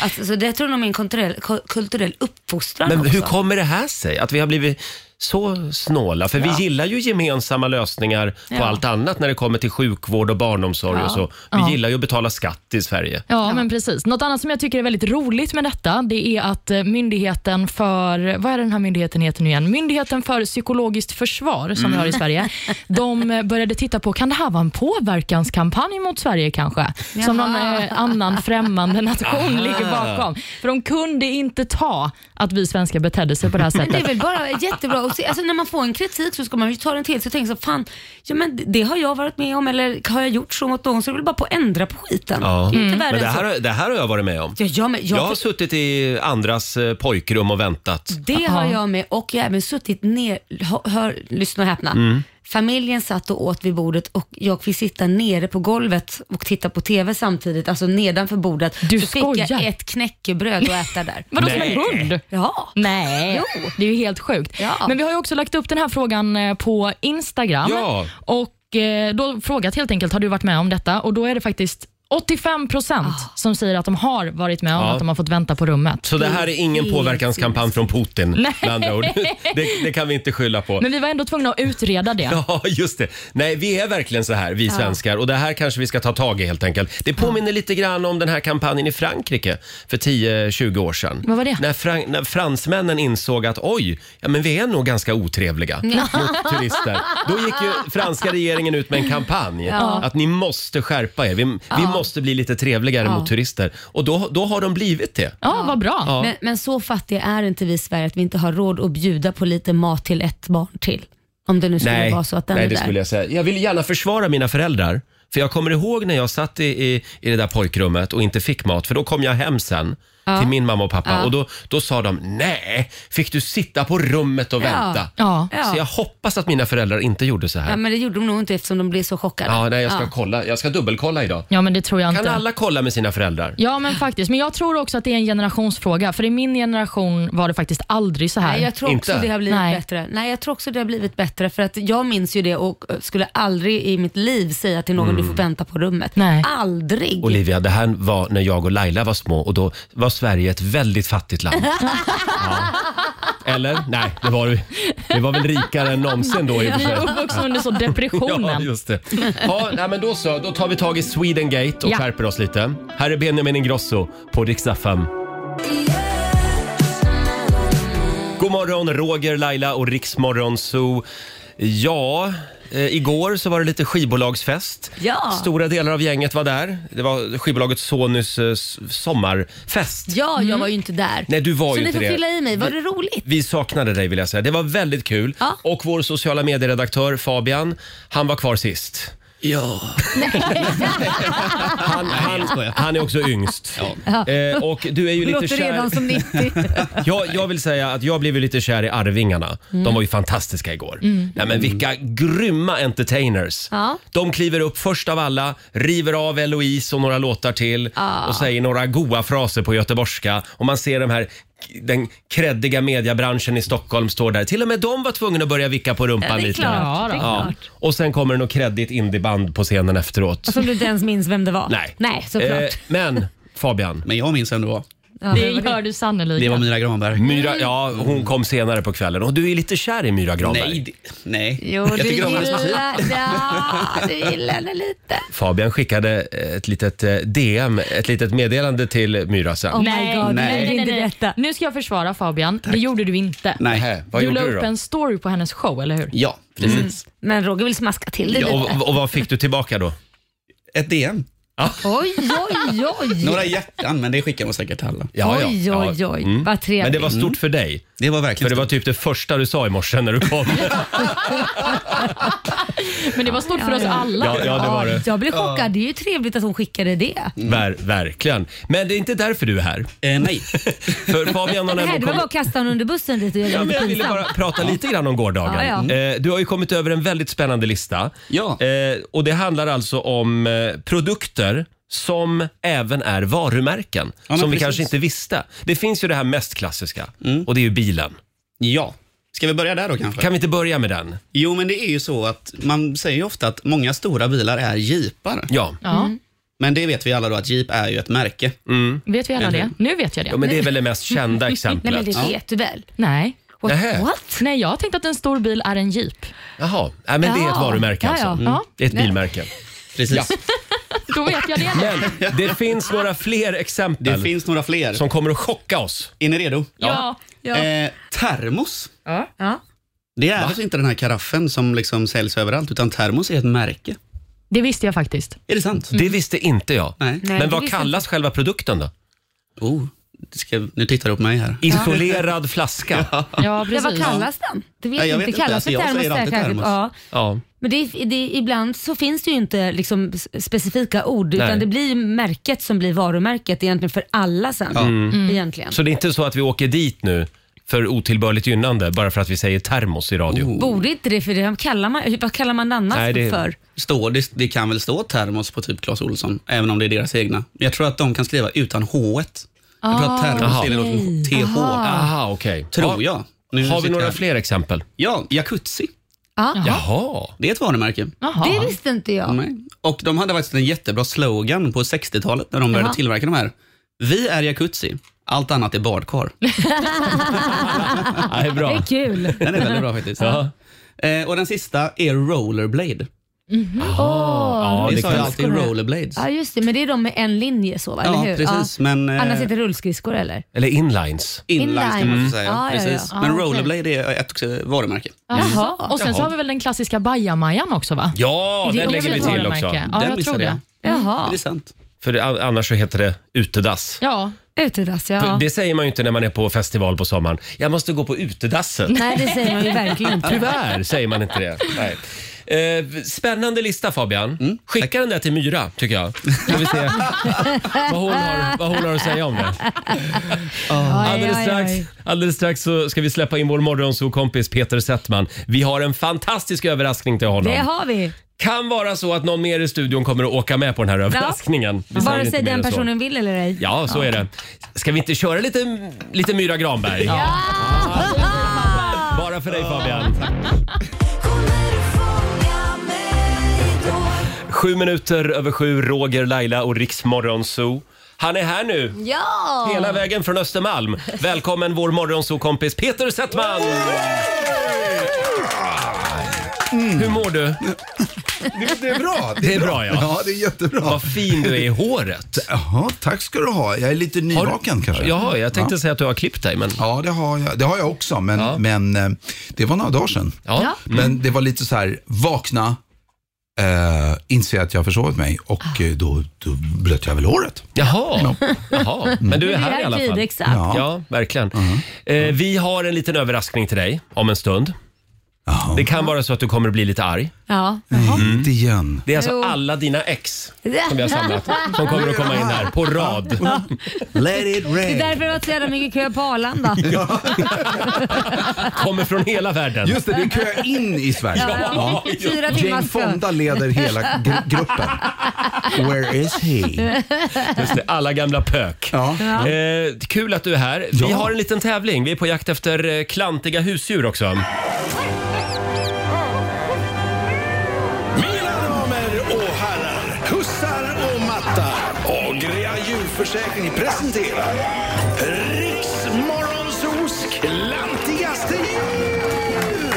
[SPEAKER 2] Alltså, så det tror jag nog är en kulturell, ku- kulturell uppfostran
[SPEAKER 1] Men
[SPEAKER 2] också.
[SPEAKER 1] hur kommer det här sig? Att vi har blivit så snåla? För vi gillar ju gemensamma lösningar på
[SPEAKER 2] Ja.
[SPEAKER 1] allt annat när det kommer till sjukvård och barnomsorg och så. Vi
[SPEAKER 3] Ja.
[SPEAKER 1] gillar ju att betala skatt i Sverige.
[SPEAKER 3] Ja, men precis. Något annat som jag tycker är väldigt roligt med detta, det är att eh, myndigheten för, vad är den här myndigheten heter nu igen? Myndigheten för psykologiskt försvar som vi har i Sverige. De eh, började titta på, kan det här vara en påverkanskampanj mot Sverige kanske? Som någon eh, annan främmande nation ligger bakom. För de kunde inte ta att vi svenskar betedde sig på det här
[SPEAKER 2] Men det är
[SPEAKER 3] sättet.
[SPEAKER 2] väl bara jättebra se, alltså när man får en kritik så ska man ju ta den till sig och tänka så fan, ja men det har jag varit med om eller har jag gjort så mot någon så är det väl bara på att ändra på skiten.
[SPEAKER 1] Ja.
[SPEAKER 2] Det är inte värre
[SPEAKER 1] Men det
[SPEAKER 2] än så.
[SPEAKER 1] här, har- det här har jag varit med om.
[SPEAKER 2] Ja, jag, med, jag,
[SPEAKER 1] Jag har suttit i andras eh, pojkrum och väntat.
[SPEAKER 2] Det har jag med och jag har även suttit ner, hör, hör, lyssna och häpna. Familjen satt och åt vid bordet och jag fick sitta nere på golvet och titta på TV samtidigt, alltså nedanför bordet.
[SPEAKER 3] Du
[SPEAKER 2] så fick
[SPEAKER 3] skojar.
[SPEAKER 2] jag ett knäckebröd att äta där.
[SPEAKER 3] Vadå som en hund?
[SPEAKER 2] Ja.
[SPEAKER 3] Nej,
[SPEAKER 2] Jo.
[SPEAKER 3] det är ju helt sjukt.
[SPEAKER 2] Ja.
[SPEAKER 3] Men vi har ju också lagt upp den här frågan eh, på Instagram
[SPEAKER 1] Ja.
[SPEAKER 3] och eh, då frågat helt enkelt, har du varit med om detta? Och då är det faktiskt 85 procent som säger att de har varit med om
[SPEAKER 1] Ja.
[SPEAKER 3] att de har fått vänta på rummet.
[SPEAKER 1] Så det här är ingen påverkanskampanj från Putin
[SPEAKER 3] Nej.
[SPEAKER 1] med andra ord. Det, det kan vi inte skylla på.
[SPEAKER 3] Men vi var ändå tvungna att utreda det.
[SPEAKER 1] Ja, just det. Nej, vi är verkligen så här, vi svenskar. Och det här kanske vi ska ta tag i helt enkelt. Det påminner lite grann om den här kampanjen i Frankrike för 10-20 år sedan.
[SPEAKER 3] Vad var det?
[SPEAKER 1] När, fran- när fransmännen insåg att oj, ja, men vi är nog ganska otrevliga mot turister. Då gick ju franska regeringen ut med en kampanj. Att ni måste skärpa er. Vi, vi måste bli lite trevligare mot turister. Och då, då har de blivit det.
[SPEAKER 3] Ja, vad bra.
[SPEAKER 1] Ja.
[SPEAKER 2] Men, men så fattiga är inte vi i Sverige att vi inte har råd att bjuda på lite mat till ett barn till. Om det nu skulle vara så att den
[SPEAKER 1] nej
[SPEAKER 2] är
[SPEAKER 1] det
[SPEAKER 2] där.
[SPEAKER 1] skulle jag säga. Jag vill gärna försvara mina föräldrar. För jag kommer ihåg när jag satt i, i, i det där pojkrummet och inte fick mat. För då kom jag hem sen till min mamma och pappa och då, då sa de nej, fick du sitta på rummet och
[SPEAKER 2] Ja.
[SPEAKER 1] vänta?
[SPEAKER 3] Ja.
[SPEAKER 2] Ja.
[SPEAKER 1] Så jag hoppas att mina föräldrar inte gjorde så här.
[SPEAKER 2] Ja, men det gjorde de nog inte eftersom de blev så chockade.
[SPEAKER 1] Ja, nej, jag ska
[SPEAKER 2] Ja.
[SPEAKER 1] kolla. Jag ska dubbelkolla idag.
[SPEAKER 3] Ja, men det tror jag
[SPEAKER 1] Kan
[SPEAKER 3] inte.
[SPEAKER 1] alla kolla med sina föräldrar?
[SPEAKER 3] Ja, men faktiskt. Men jag tror också att det är en generationsfråga. För i min generation var det faktiskt aldrig så här.
[SPEAKER 2] Nej, jag tror också
[SPEAKER 1] Inte?
[SPEAKER 2] det har blivit
[SPEAKER 3] Nej.
[SPEAKER 2] bättre. Nej, jag tror också det har blivit bättre för att jag minns ju det och eh, skulle aldrig i mitt liv säga till någon du får vänta på rummet.
[SPEAKER 3] Nej.
[SPEAKER 2] Aldrig.
[SPEAKER 1] Olivia, det här var när jag och Laila var små och då var Sverige ett väldigt fattigt land. Eller? Nej, det var, det var väl rikare än någonsin då i och för sig.
[SPEAKER 3] är uppvuxna under så depressionen.
[SPEAKER 1] Ja, just det. Ja, nej, men då så. Då tar vi tag i Sweden Gate och
[SPEAKER 3] Ja.
[SPEAKER 1] skärper oss lite. Här är Benjamin Ingrosso på Riksa 5. God morgon, Roger, Laila och Riksmorgon Zoo. Ja, eh, igår så var det lite skivbolagsfest.
[SPEAKER 2] Ja.
[SPEAKER 1] Stora delar av gänget var där. Det var skivbolaget Sonys eh, s- sommarfest.
[SPEAKER 2] Ja, jag var ju inte där.
[SPEAKER 1] Nej, du var
[SPEAKER 2] så
[SPEAKER 1] ju
[SPEAKER 2] ni
[SPEAKER 1] inte
[SPEAKER 2] får
[SPEAKER 1] det.
[SPEAKER 2] fylla i mig. Var det roligt?
[SPEAKER 1] Vi saknade dig vill jag säga. Det var väldigt kul.
[SPEAKER 2] Ja.
[SPEAKER 1] Och vår sociala medieredaktör Fabian, han var kvar sist.
[SPEAKER 8] Ja.
[SPEAKER 1] Han, han, han är också yngst. Eh, och du är ju lite
[SPEAKER 2] Låter redan
[SPEAKER 1] kär.
[SPEAKER 2] som 90.
[SPEAKER 1] Jag, jag vill säga att jag blev ju lite kär i Arvingarna. De var ju fantastiska igår. Nej, men vilka grymma entertainers.
[SPEAKER 2] Ja.
[SPEAKER 1] De kliver upp först av alla, river av Eloise och några låtar till och säger några goa fraser på göteborgska. Och man ser de här den kreddiga mediebranschen i Stockholm står där. Till och med de var tvungna att börja vicka på rumpan
[SPEAKER 2] Ja, det är
[SPEAKER 1] lite.
[SPEAKER 2] klart.
[SPEAKER 3] Ja,
[SPEAKER 2] det är
[SPEAKER 1] Ja.
[SPEAKER 2] klart.
[SPEAKER 1] Och sen kommer det något kreddigt indieband på scenen efteråt.
[SPEAKER 2] Som du inte ens minns vem det var.
[SPEAKER 1] Nej.
[SPEAKER 2] Nej, såklart.
[SPEAKER 1] Eh, men Fabian,
[SPEAKER 8] Men jag minns vem det var.
[SPEAKER 2] Ja,
[SPEAKER 3] Det gör du sannolikt.
[SPEAKER 8] Det var Myra Granberg.
[SPEAKER 1] Myra, ja, hon kom senare på kvällen och du är lite kär i Myra Granberg.
[SPEAKER 8] Nej, det, nej.
[SPEAKER 2] Jo,
[SPEAKER 8] jag
[SPEAKER 2] du
[SPEAKER 8] tycker om hennes musik.
[SPEAKER 2] gillar, ja, du gillar henne lite.
[SPEAKER 1] Fabian skickade ett litet eh, DM, ett litet meddelande till Myra sen.
[SPEAKER 2] Oh my
[SPEAKER 3] Nej,
[SPEAKER 2] god,
[SPEAKER 8] nej,
[SPEAKER 2] nej, inte detta.
[SPEAKER 3] Nu ska jag försvara Fabian. Det gjorde du inte.
[SPEAKER 8] Nej.
[SPEAKER 1] Nähä, vad
[SPEAKER 3] du
[SPEAKER 1] gjorde
[SPEAKER 3] la
[SPEAKER 1] du
[SPEAKER 3] upp
[SPEAKER 1] då?
[SPEAKER 3] en story på hennes show, eller hur?
[SPEAKER 8] Ja, precis.
[SPEAKER 2] Men Roger vill smaska till det lite.
[SPEAKER 1] Och, och vad fick du tillbaka då?
[SPEAKER 8] Ett DM.
[SPEAKER 2] Oj, oj, oj.
[SPEAKER 8] Några hjärtan, men det skickar man säkert till alla.
[SPEAKER 2] Oj, oj, oj.
[SPEAKER 1] Mm.
[SPEAKER 2] Vad trevligt.
[SPEAKER 1] Men det var stort för dig.
[SPEAKER 8] Det var
[SPEAKER 1] För
[SPEAKER 8] verkligen
[SPEAKER 1] det var typ det första du sa i morse när du kom.
[SPEAKER 3] Men det var stort för oss alla.
[SPEAKER 1] Ja, ja det var det.
[SPEAKER 2] Jag blev chockad. Det är ju trevligt att hon skickade det.
[SPEAKER 1] Ver, verkligen. Men det är inte därför du är här.
[SPEAKER 8] Eh, nej.
[SPEAKER 1] För Fabian har
[SPEAKER 2] Nej,
[SPEAKER 1] nämligen
[SPEAKER 2] det var bara
[SPEAKER 1] kommit...
[SPEAKER 2] att kasta honom under bussen lite och göra
[SPEAKER 1] Ja,
[SPEAKER 2] det
[SPEAKER 1] men
[SPEAKER 2] lite
[SPEAKER 1] jag ville bara prata lite grann om gårdagen.
[SPEAKER 2] Ja, ja.
[SPEAKER 1] Eh, Du har ju kommit över en väldigt spännande lista.
[SPEAKER 8] Ja.
[SPEAKER 1] Eh, och Det handlar alltså om eh, produkter som även är varumärken.
[SPEAKER 8] Ja, men
[SPEAKER 1] som vi
[SPEAKER 8] precis.
[SPEAKER 1] kanske inte visste. Det finns ju det här mest klassiska och det är ju bilen.
[SPEAKER 8] Ja. Ska vi börja där då kanske?
[SPEAKER 1] Kan vi inte börja med den?
[SPEAKER 8] Jo, men det är ju så att man säger ju ofta att många stora bilar är jeepar.
[SPEAKER 1] Ja.
[SPEAKER 3] Ja,
[SPEAKER 8] Men det vet vi alla då att jeep är ju ett märke.
[SPEAKER 3] vet vi alla det? Nu vet jag det.
[SPEAKER 1] ja, men det är väl det mest kända
[SPEAKER 2] Nej,
[SPEAKER 1] exemplet.
[SPEAKER 2] men det vet du väl?
[SPEAKER 3] Nej.
[SPEAKER 2] What?
[SPEAKER 1] Nähä.
[SPEAKER 2] What?
[SPEAKER 3] Nej, jag har tänkt att en stor bil är en jeep.
[SPEAKER 1] Jaha, Nej, men det är ett
[SPEAKER 2] Ja.
[SPEAKER 1] varumärke
[SPEAKER 2] Ja,
[SPEAKER 1] alltså.
[SPEAKER 2] ja.
[SPEAKER 1] Mm.
[SPEAKER 3] Ja.
[SPEAKER 1] Det är ett bilmärke.
[SPEAKER 8] Precis.
[SPEAKER 3] Då vet jag det.
[SPEAKER 1] Men det finns några fler
[SPEAKER 8] Det
[SPEAKER 1] exempel
[SPEAKER 8] finns några fler.
[SPEAKER 1] som kommer att chocka oss.
[SPEAKER 8] Är ni redo?
[SPEAKER 3] Ja.
[SPEAKER 2] Ja.
[SPEAKER 8] Eh, termos.
[SPEAKER 2] Ja.
[SPEAKER 8] Det är alltså inte den här karaffen som liksom säljs överallt, utan termos är ett märke.
[SPEAKER 3] Det visste jag faktiskt.
[SPEAKER 8] Är det sant?
[SPEAKER 1] Det visste inte jag.
[SPEAKER 8] Nej.
[SPEAKER 2] Nej,
[SPEAKER 1] Men
[SPEAKER 2] det
[SPEAKER 1] vad
[SPEAKER 2] visste
[SPEAKER 1] kallas själva produkten då?
[SPEAKER 8] Oh, det ska, nu tittar du på mig här.
[SPEAKER 1] Isolerad flaska.
[SPEAKER 3] Ja,
[SPEAKER 2] Ja,
[SPEAKER 3] precis.
[SPEAKER 2] vad kallas den? Det vet
[SPEAKER 8] Ja, jag vet
[SPEAKER 2] inte.
[SPEAKER 8] inte.
[SPEAKER 2] Kallas
[SPEAKER 8] Alltså,
[SPEAKER 2] det
[SPEAKER 8] jag
[SPEAKER 2] termos
[SPEAKER 8] termos.
[SPEAKER 2] Ja.
[SPEAKER 1] Ja.
[SPEAKER 2] Men det, det, ibland så finns det ju inte liksom specifika ord
[SPEAKER 1] Nej.
[SPEAKER 2] utan det blir märket som blir varumärket egentligen för alla sen.
[SPEAKER 1] Mm.
[SPEAKER 2] Egentligen.
[SPEAKER 1] Så det är inte så att vi åker dit nu för otillbörligt gynnande bara för att vi säger termos i radio?
[SPEAKER 8] Oh.
[SPEAKER 2] Borde inte det för det kallar man, vad kallar man annars
[SPEAKER 1] Nej, det-
[SPEAKER 2] för?
[SPEAKER 8] Står, det, det kan väl stå termos på typ Clas Ohlson, även om det är deras egna. Jag tror att de kan skriva utan h Jag tror att termos är något TH.
[SPEAKER 1] Aha, okej.
[SPEAKER 8] Tror
[SPEAKER 1] Ja.
[SPEAKER 8] jag. Nu
[SPEAKER 1] Har vi
[SPEAKER 8] sitter
[SPEAKER 1] några fler exempel?
[SPEAKER 8] Ja, jacuzzi.
[SPEAKER 2] Ja.
[SPEAKER 1] Jaha.
[SPEAKER 8] Det är ett varumärke.
[SPEAKER 2] Det visste inte jag.
[SPEAKER 8] Nej. Och de hade faktiskt en jättebra slogan på 60-talet när de började
[SPEAKER 2] Jaha.
[SPEAKER 8] tillverka de här. Vi är jacuzzi, allt annat är badkar.
[SPEAKER 1] Ja, det är
[SPEAKER 2] Det
[SPEAKER 1] bra.
[SPEAKER 2] är kul.
[SPEAKER 8] Den är väldigt bra faktiskt.
[SPEAKER 1] Ja.
[SPEAKER 8] Eh, och den sista är rollerblade.
[SPEAKER 1] Ja,
[SPEAKER 8] Vi
[SPEAKER 1] det
[SPEAKER 8] sa ju
[SPEAKER 1] kan...
[SPEAKER 8] alltid rollerblades.
[SPEAKER 2] Ja just det, men det är de med en linje så va?
[SPEAKER 8] Ja,
[SPEAKER 2] eller hur?
[SPEAKER 8] precis, men, eh,
[SPEAKER 2] Annars heter det rullskridskor eller?
[SPEAKER 1] Eller inlines.
[SPEAKER 8] Inline ska man
[SPEAKER 2] Inline.
[SPEAKER 8] säga.
[SPEAKER 2] Ja, ja, ja.
[SPEAKER 8] Precis.
[SPEAKER 2] Ja,
[SPEAKER 8] Men
[SPEAKER 2] okej.
[SPEAKER 8] rollerblade är ett eh, varumärke.
[SPEAKER 3] Jaha. Och sen så har vi väl den klassiska bajamajan också va?
[SPEAKER 1] Ja,
[SPEAKER 3] Det är
[SPEAKER 1] den
[SPEAKER 3] också
[SPEAKER 1] lägger vi
[SPEAKER 3] ett
[SPEAKER 1] till
[SPEAKER 3] varumärke.
[SPEAKER 1] också.
[SPEAKER 3] Ja,
[SPEAKER 8] Den
[SPEAKER 3] jag
[SPEAKER 8] missade
[SPEAKER 3] tror det.
[SPEAKER 2] Jaha,
[SPEAKER 8] Det är sant.
[SPEAKER 1] För annars så heter det utedass.
[SPEAKER 3] Ja,
[SPEAKER 2] utedass ja.
[SPEAKER 1] Det säger man ju inte när man är på festival på sommaren. Jag måste gå på utedasset.
[SPEAKER 2] Nej det säger man ju verkligen inte.
[SPEAKER 1] Tyvärr säger man inte det. Nej. Eh, spännande lista Fabian. Skicka den där till Myra tycker jag. Ska vi se vad hon har, vad hon har att säga om det. Alldeles
[SPEAKER 2] Oj, oj,
[SPEAKER 1] strax, alldeles strax så ska vi släppa in vår morgonsokompis Peter Settman. Vi har en fantastisk överraskning till honom.
[SPEAKER 2] Det har vi.
[SPEAKER 1] Kan vara så att någon mer i studion kommer att åka med på den här överraskningen. Vi säger
[SPEAKER 2] Vare
[SPEAKER 1] inte
[SPEAKER 2] sig
[SPEAKER 1] mer
[SPEAKER 2] den
[SPEAKER 1] än så.
[SPEAKER 2] personen vill eller ej.
[SPEAKER 1] Ja, så är det. Ska vi inte köra lite, lite Myra Granberg? Bara för dig Fabian. Sju minuter över sju, Roger, Laila och Riksmorgon Zoo. Han är här nu,
[SPEAKER 2] Ja!
[SPEAKER 1] hela vägen från Östermalm. Välkommen vår morgonzoo-kompis Peter Settman! Hur mår du?
[SPEAKER 6] Det, det är bra.
[SPEAKER 1] Det är bra, ja.
[SPEAKER 6] Ja, det är jättebra.
[SPEAKER 1] Vad fin du är i håret.
[SPEAKER 6] Jaha, tack ska du ha. Jag är lite nyvaken kanske.
[SPEAKER 1] Jaha, jag tänkte
[SPEAKER 6] Ja.
[SPEAKER 1] säga att du har klippt dig, men...
[SPEAKER 6] Ja, det har jag, det har jag också, men,
[SPEAKER 1] Ja.
[SPEAKER 6] men eh, det var några dagar sedan.
[SPEAKER 1] Ja.
[SPEAKER 2] Ja.
[SPEAKER 6] Men det var lite så här, vakna, eh, inse att jag har försovit mig och eh, då, då blöt jag väl håret.
[SPEAKER 1] Jaha, Jaha. men du är här i alla
[SPEAKER 2] tid,
[SPEAKER 1] fall.
[SPEAKER 2] exakt.
[SPEAKER 6] Ja.
[SPEAKER 1] Ja, verkligen. Eh, vi har en liten överraskning till dig om en stund.
[SPEAKER 6] Jaha.
[SPEAKER 1] Det kan vara så att du kommer att bli lite arg.
[SPEAKER 2] Ja.
[SPEAKER 6] Inte igen.
[SPEAKER 1] Det är alltså
[SPEAKER 2] Jo.
[SPEAKER 1] alla dina ex som vi har samlat som kommer att komma in här på rad.
[SPEAKER 6] Let it
[SPEAKER 2] Det är
[SPEAKER 6] rain.
[SPEAKER 2] därför det var så jävla mycket kö på Arlanda.
[SPEAKER 1] Kommer från hela världen.
[SPEAKER 6] Just det, det är kö in i Sverige.
[SPEAKER 2] Ja, Fyra
[SPEAKER 6] Jane
[SPEAKER 2] timmars kö.
[SPEAKER 6] Fonda leder hela gr- gruppen. Where is he?
[SPEAKER 1] Just det, alla gamla pök.
[SPEAKER 6] Ja.
[SPEAKER 1] Eh, kul att du är här. Vi
[SPEAKER 6] Ja.
[SPEAKER 1] har en liten tävling. Vi är på jakt efter eh, klantiga husdjur också.
[SPEAKER 9] Agria djurförsäkring presenterar Riksmorgonsos klantigaste djur.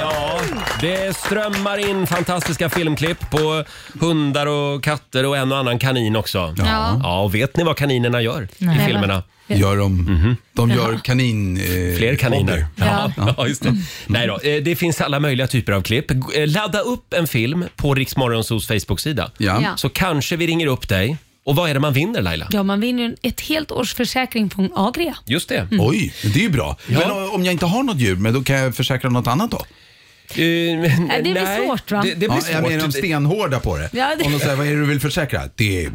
[SPEAKER 1] Ja, det strömmar in fantastiska filmklipp på hundar och katter och en och annan kanin också.
[SPEAKER 2] Ja.
[SPEAKER 1] Ja, och vet ni vad kaninerna gör
[SPEAKER 3] Nej.
[SPEAKER 1] i filmerna?
[SPEAKER 6] Gör de, de gör kanin... Eh,
[SPEAKER 1] Mhm. Fler kaniner.
[SPEAKER 6] hobby.
[SPEAKER 1] Ja. Ja, just det. Nej då, eh, det finns alla möjliga typer av klipp. Eh, Ladda upp en film på Riksmorgonsos Facebook-sida.
[SPEAKER 6] Ja.
[SPEAKER 2] Ja.
[SPEAKER 1] Så kanske vi ringer upp dig. Och vad är det man vinner Laila?
[SPEAKER 2] Ja, man vinner ju ett helt års försäkring från Agria.
[SPEAKER 1] Just det.
[SPEAKER 6] Oj, det är ju bra.
[SPEAKER 1] Ja.
[SPEAKER 6] Men o- om jag inte har något djur, men då kan jag försäkra något annat då?
[SPEAKER 1] Eh,
[SPEAKER 2] det blir svårt, va?
[SPEAKER 1] Det, det blir
[SPEAKER 6] Ja, jag menar, är de
[SPEAKER 1] svårt.
[SPEAKER 6] stenhårda på det.
[SPEAKER 2] Ja, det-
[SPEAKER 6] Om de säger, vad är det du vill försäkra? Det är...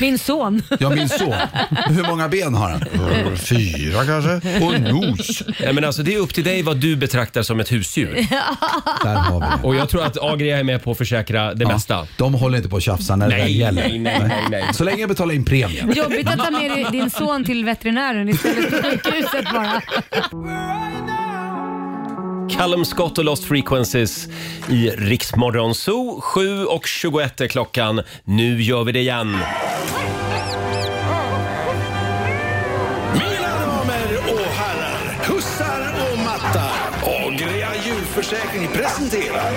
[SPEAKER 2] Min son.
[SPEAKER 6] Ja, min son. Hur många ben har han? Fyra kanske? Och en nos.
[SPEAKER 1] Nej, men alltså, det är upp till dig vad du betraktar som ett husdjur.
[SPEAKER 6] Där har vi det.
[SPEAKER 1] Och jag tror att Agria är med på att försäkra det mesta.
[SPEAKER 6] De håller inte på att tjafsa när det väl
[SPEAKER 1] Nej,
[SPEAKER 6] gäller.
[SPEAKER 1] nej, nej, nej, nej.
[SPEAKER 6] Så länge jag betalar in premien.
[SPEAKER 2] Jobbigt att ta med dig din son till veterinären istället för sjukhuset bara.
[SPEAKER 1] Callum Scott och Lost Frequencies i Riksmorgon Zoo. 7 och 21 är klockan. Nu gör vi det igen.
[SPEAKER 9] Mina damer och herrar, hussar och mattar. Agria djurförsäkring presenterar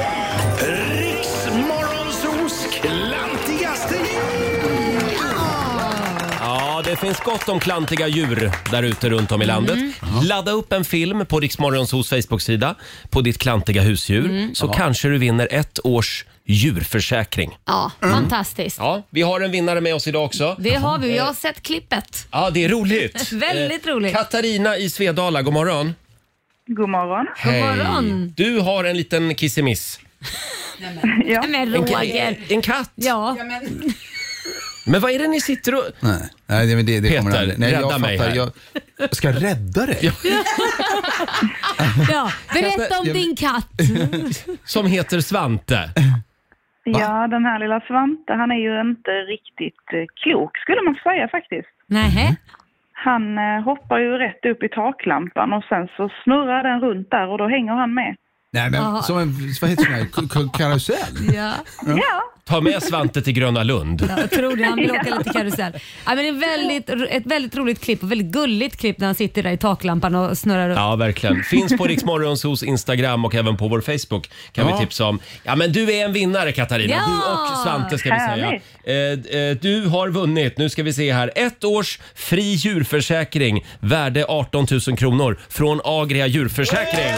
[SPEAKER 1] det finns gott om klantiga djur där ute runt om i landet. Ladda upp en film på Riksmorgonsos Facebook-sida på ditt klantiga husdjur så kanske du vinner ett års djurförsäkring.
[SPEAKER 2] Ja, fantastiskt.
[SPEAKER 1] Ja, vi har en vinnare med oss idag också.
[SPEAKER 2] Det har vi. Jag har sett klippet.
[SPEAKER 1] Ja, det är roligt.
[SPEAKER 2] Väldigt
[SPEAKER 1] Eh,
[SPEAKER 2] roligt.
[SPEAKER 1] Katarina i Svedala, god morgon.
[SPEAKER 5] God morgon.
[SPEAKER 2] God morgon.
[SPEAKER 1] Du har en liten kissemiss.
[SPEAKER 5] Ja.
[SPEAKER 2] Men Roger.
[SPEAKER 1] en katt.
[SPEAKER 2] Ja,
[SPEAKER 1] Men vad är det ni sitter och...
[SPEAKER 6] Nej, nej det, det, det
[SPEAKER 1] Peter,
[SPEAKER 6] kommer aldrig. Nej, jag
[SPEAKER 1] rädda mig
[SPEAKER 6] fattar.
[SPEAKER 1] här.
[SPEAKER 6] Jag, jag ska rädda dig?
[SPEAKER 2] ja. Berätta om
[SPEAKER 6] Jag-
[SPEAKER 2] din katt.
[SPEAKER 1] Som heter Svante.
[SPEAKER 5] ja, den här lilla Svante, han är ju inte riktigt eh, klok skulle man säga faktiskt.
[SPEAKER 2] Nähä.
[SPEAKER 5] Han eh, hoppar ju rätt upp i taklampan och sen så snurrar den runt där och då hänger han med.
[SPEAKER 6] Nej, men
[SPEAKER 2] Ja.
[SPEAKER 6] som en vad heter det, K- k- karusell?
[SPEAKER 2] Ja.
[SPEAKER 5] Ja,
[SPEAKER 1] Ta med Svante till Gröna Lund.
[SPEAKER 2] Jag tror det. Han vill åka lite karusell. Ja, men det är väldigt, ett väldigt roligt klipp och väldigt gulligt klipp när han sitter där i taklampan och snurrar runt.
[SPEAKER 1] Ja, verkligen. Finns på Riksmorgonsos Instagram och även på vår Facebook kan
[SPEAKER 6] Ja.
[SPEAKER 1] vi tipsa om. Ja, men du är en vinnare Katarina.
[SPEAKER 2] Ja!
[SPEAKER 1] Du och Svante ska vi säga.
[SPEAKER 5] Härligt.
[SPEAKER 1] Eh, eh, du har vunnit, nu ska vi se här, ett års fri djurförsäkring värde 18 000 kronor från Agria djurförsäkring.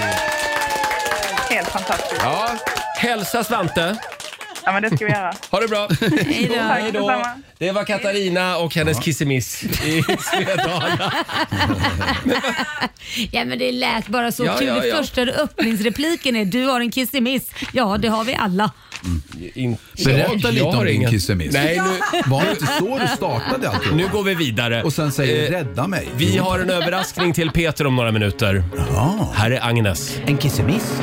[SPEAKER 5] Fantastiskt.
[SPEAKER 1] Ja. Hälsa Svante.
[SPEAKER 5] Ja, men det ska vi göra.
[SPEAKER 1] Ha det bra.
[SPEAKER 2] Hej då.
[SPEAKER 5] Tack detsamma.
[SPEAKER 1] Det var Katarina och hennes kissemiss i Svedala.
[SPEAKER 2] Ja men det lät bara så
[SPEAKER 1] Ja,
[SPEAKER 2] kul.
[SPEAKER 1] ja, ja.
[SPEAKER 2] första öppningsrepliken är du har en kissemiss. Ja det har vi alla.
[SPEAKER 1] In-
[SPEAKER 6] Berätta
[SPEAKER 1] Jag-
[SPEAKER 6] lite
[SPEAKER 1] jag
[SPEAKER 6] om
[SPEAKER 1] har
[SPEAKER 6] din
[SPEAKER 1] ingen-
[SPEAKER 6] kissemiss.
[SPEAKER 1] Nej, nu,
[SPEAKER 6] Var det inte så du startade alltihop?
[SPEAKER 1] nu går vi vidare.
[SPEAKER 6] Och sen säger
[SPEAKER 1] Eh,
[SPEAKER 6] rädda mig.
[SPEAKER 1] Vi har en överraskning till Peter om några minuter.
[SPEAKER 6] Ja.
[SPEAKER 1] Här är Agnes.
[SPEAKER 6] En kissemiss.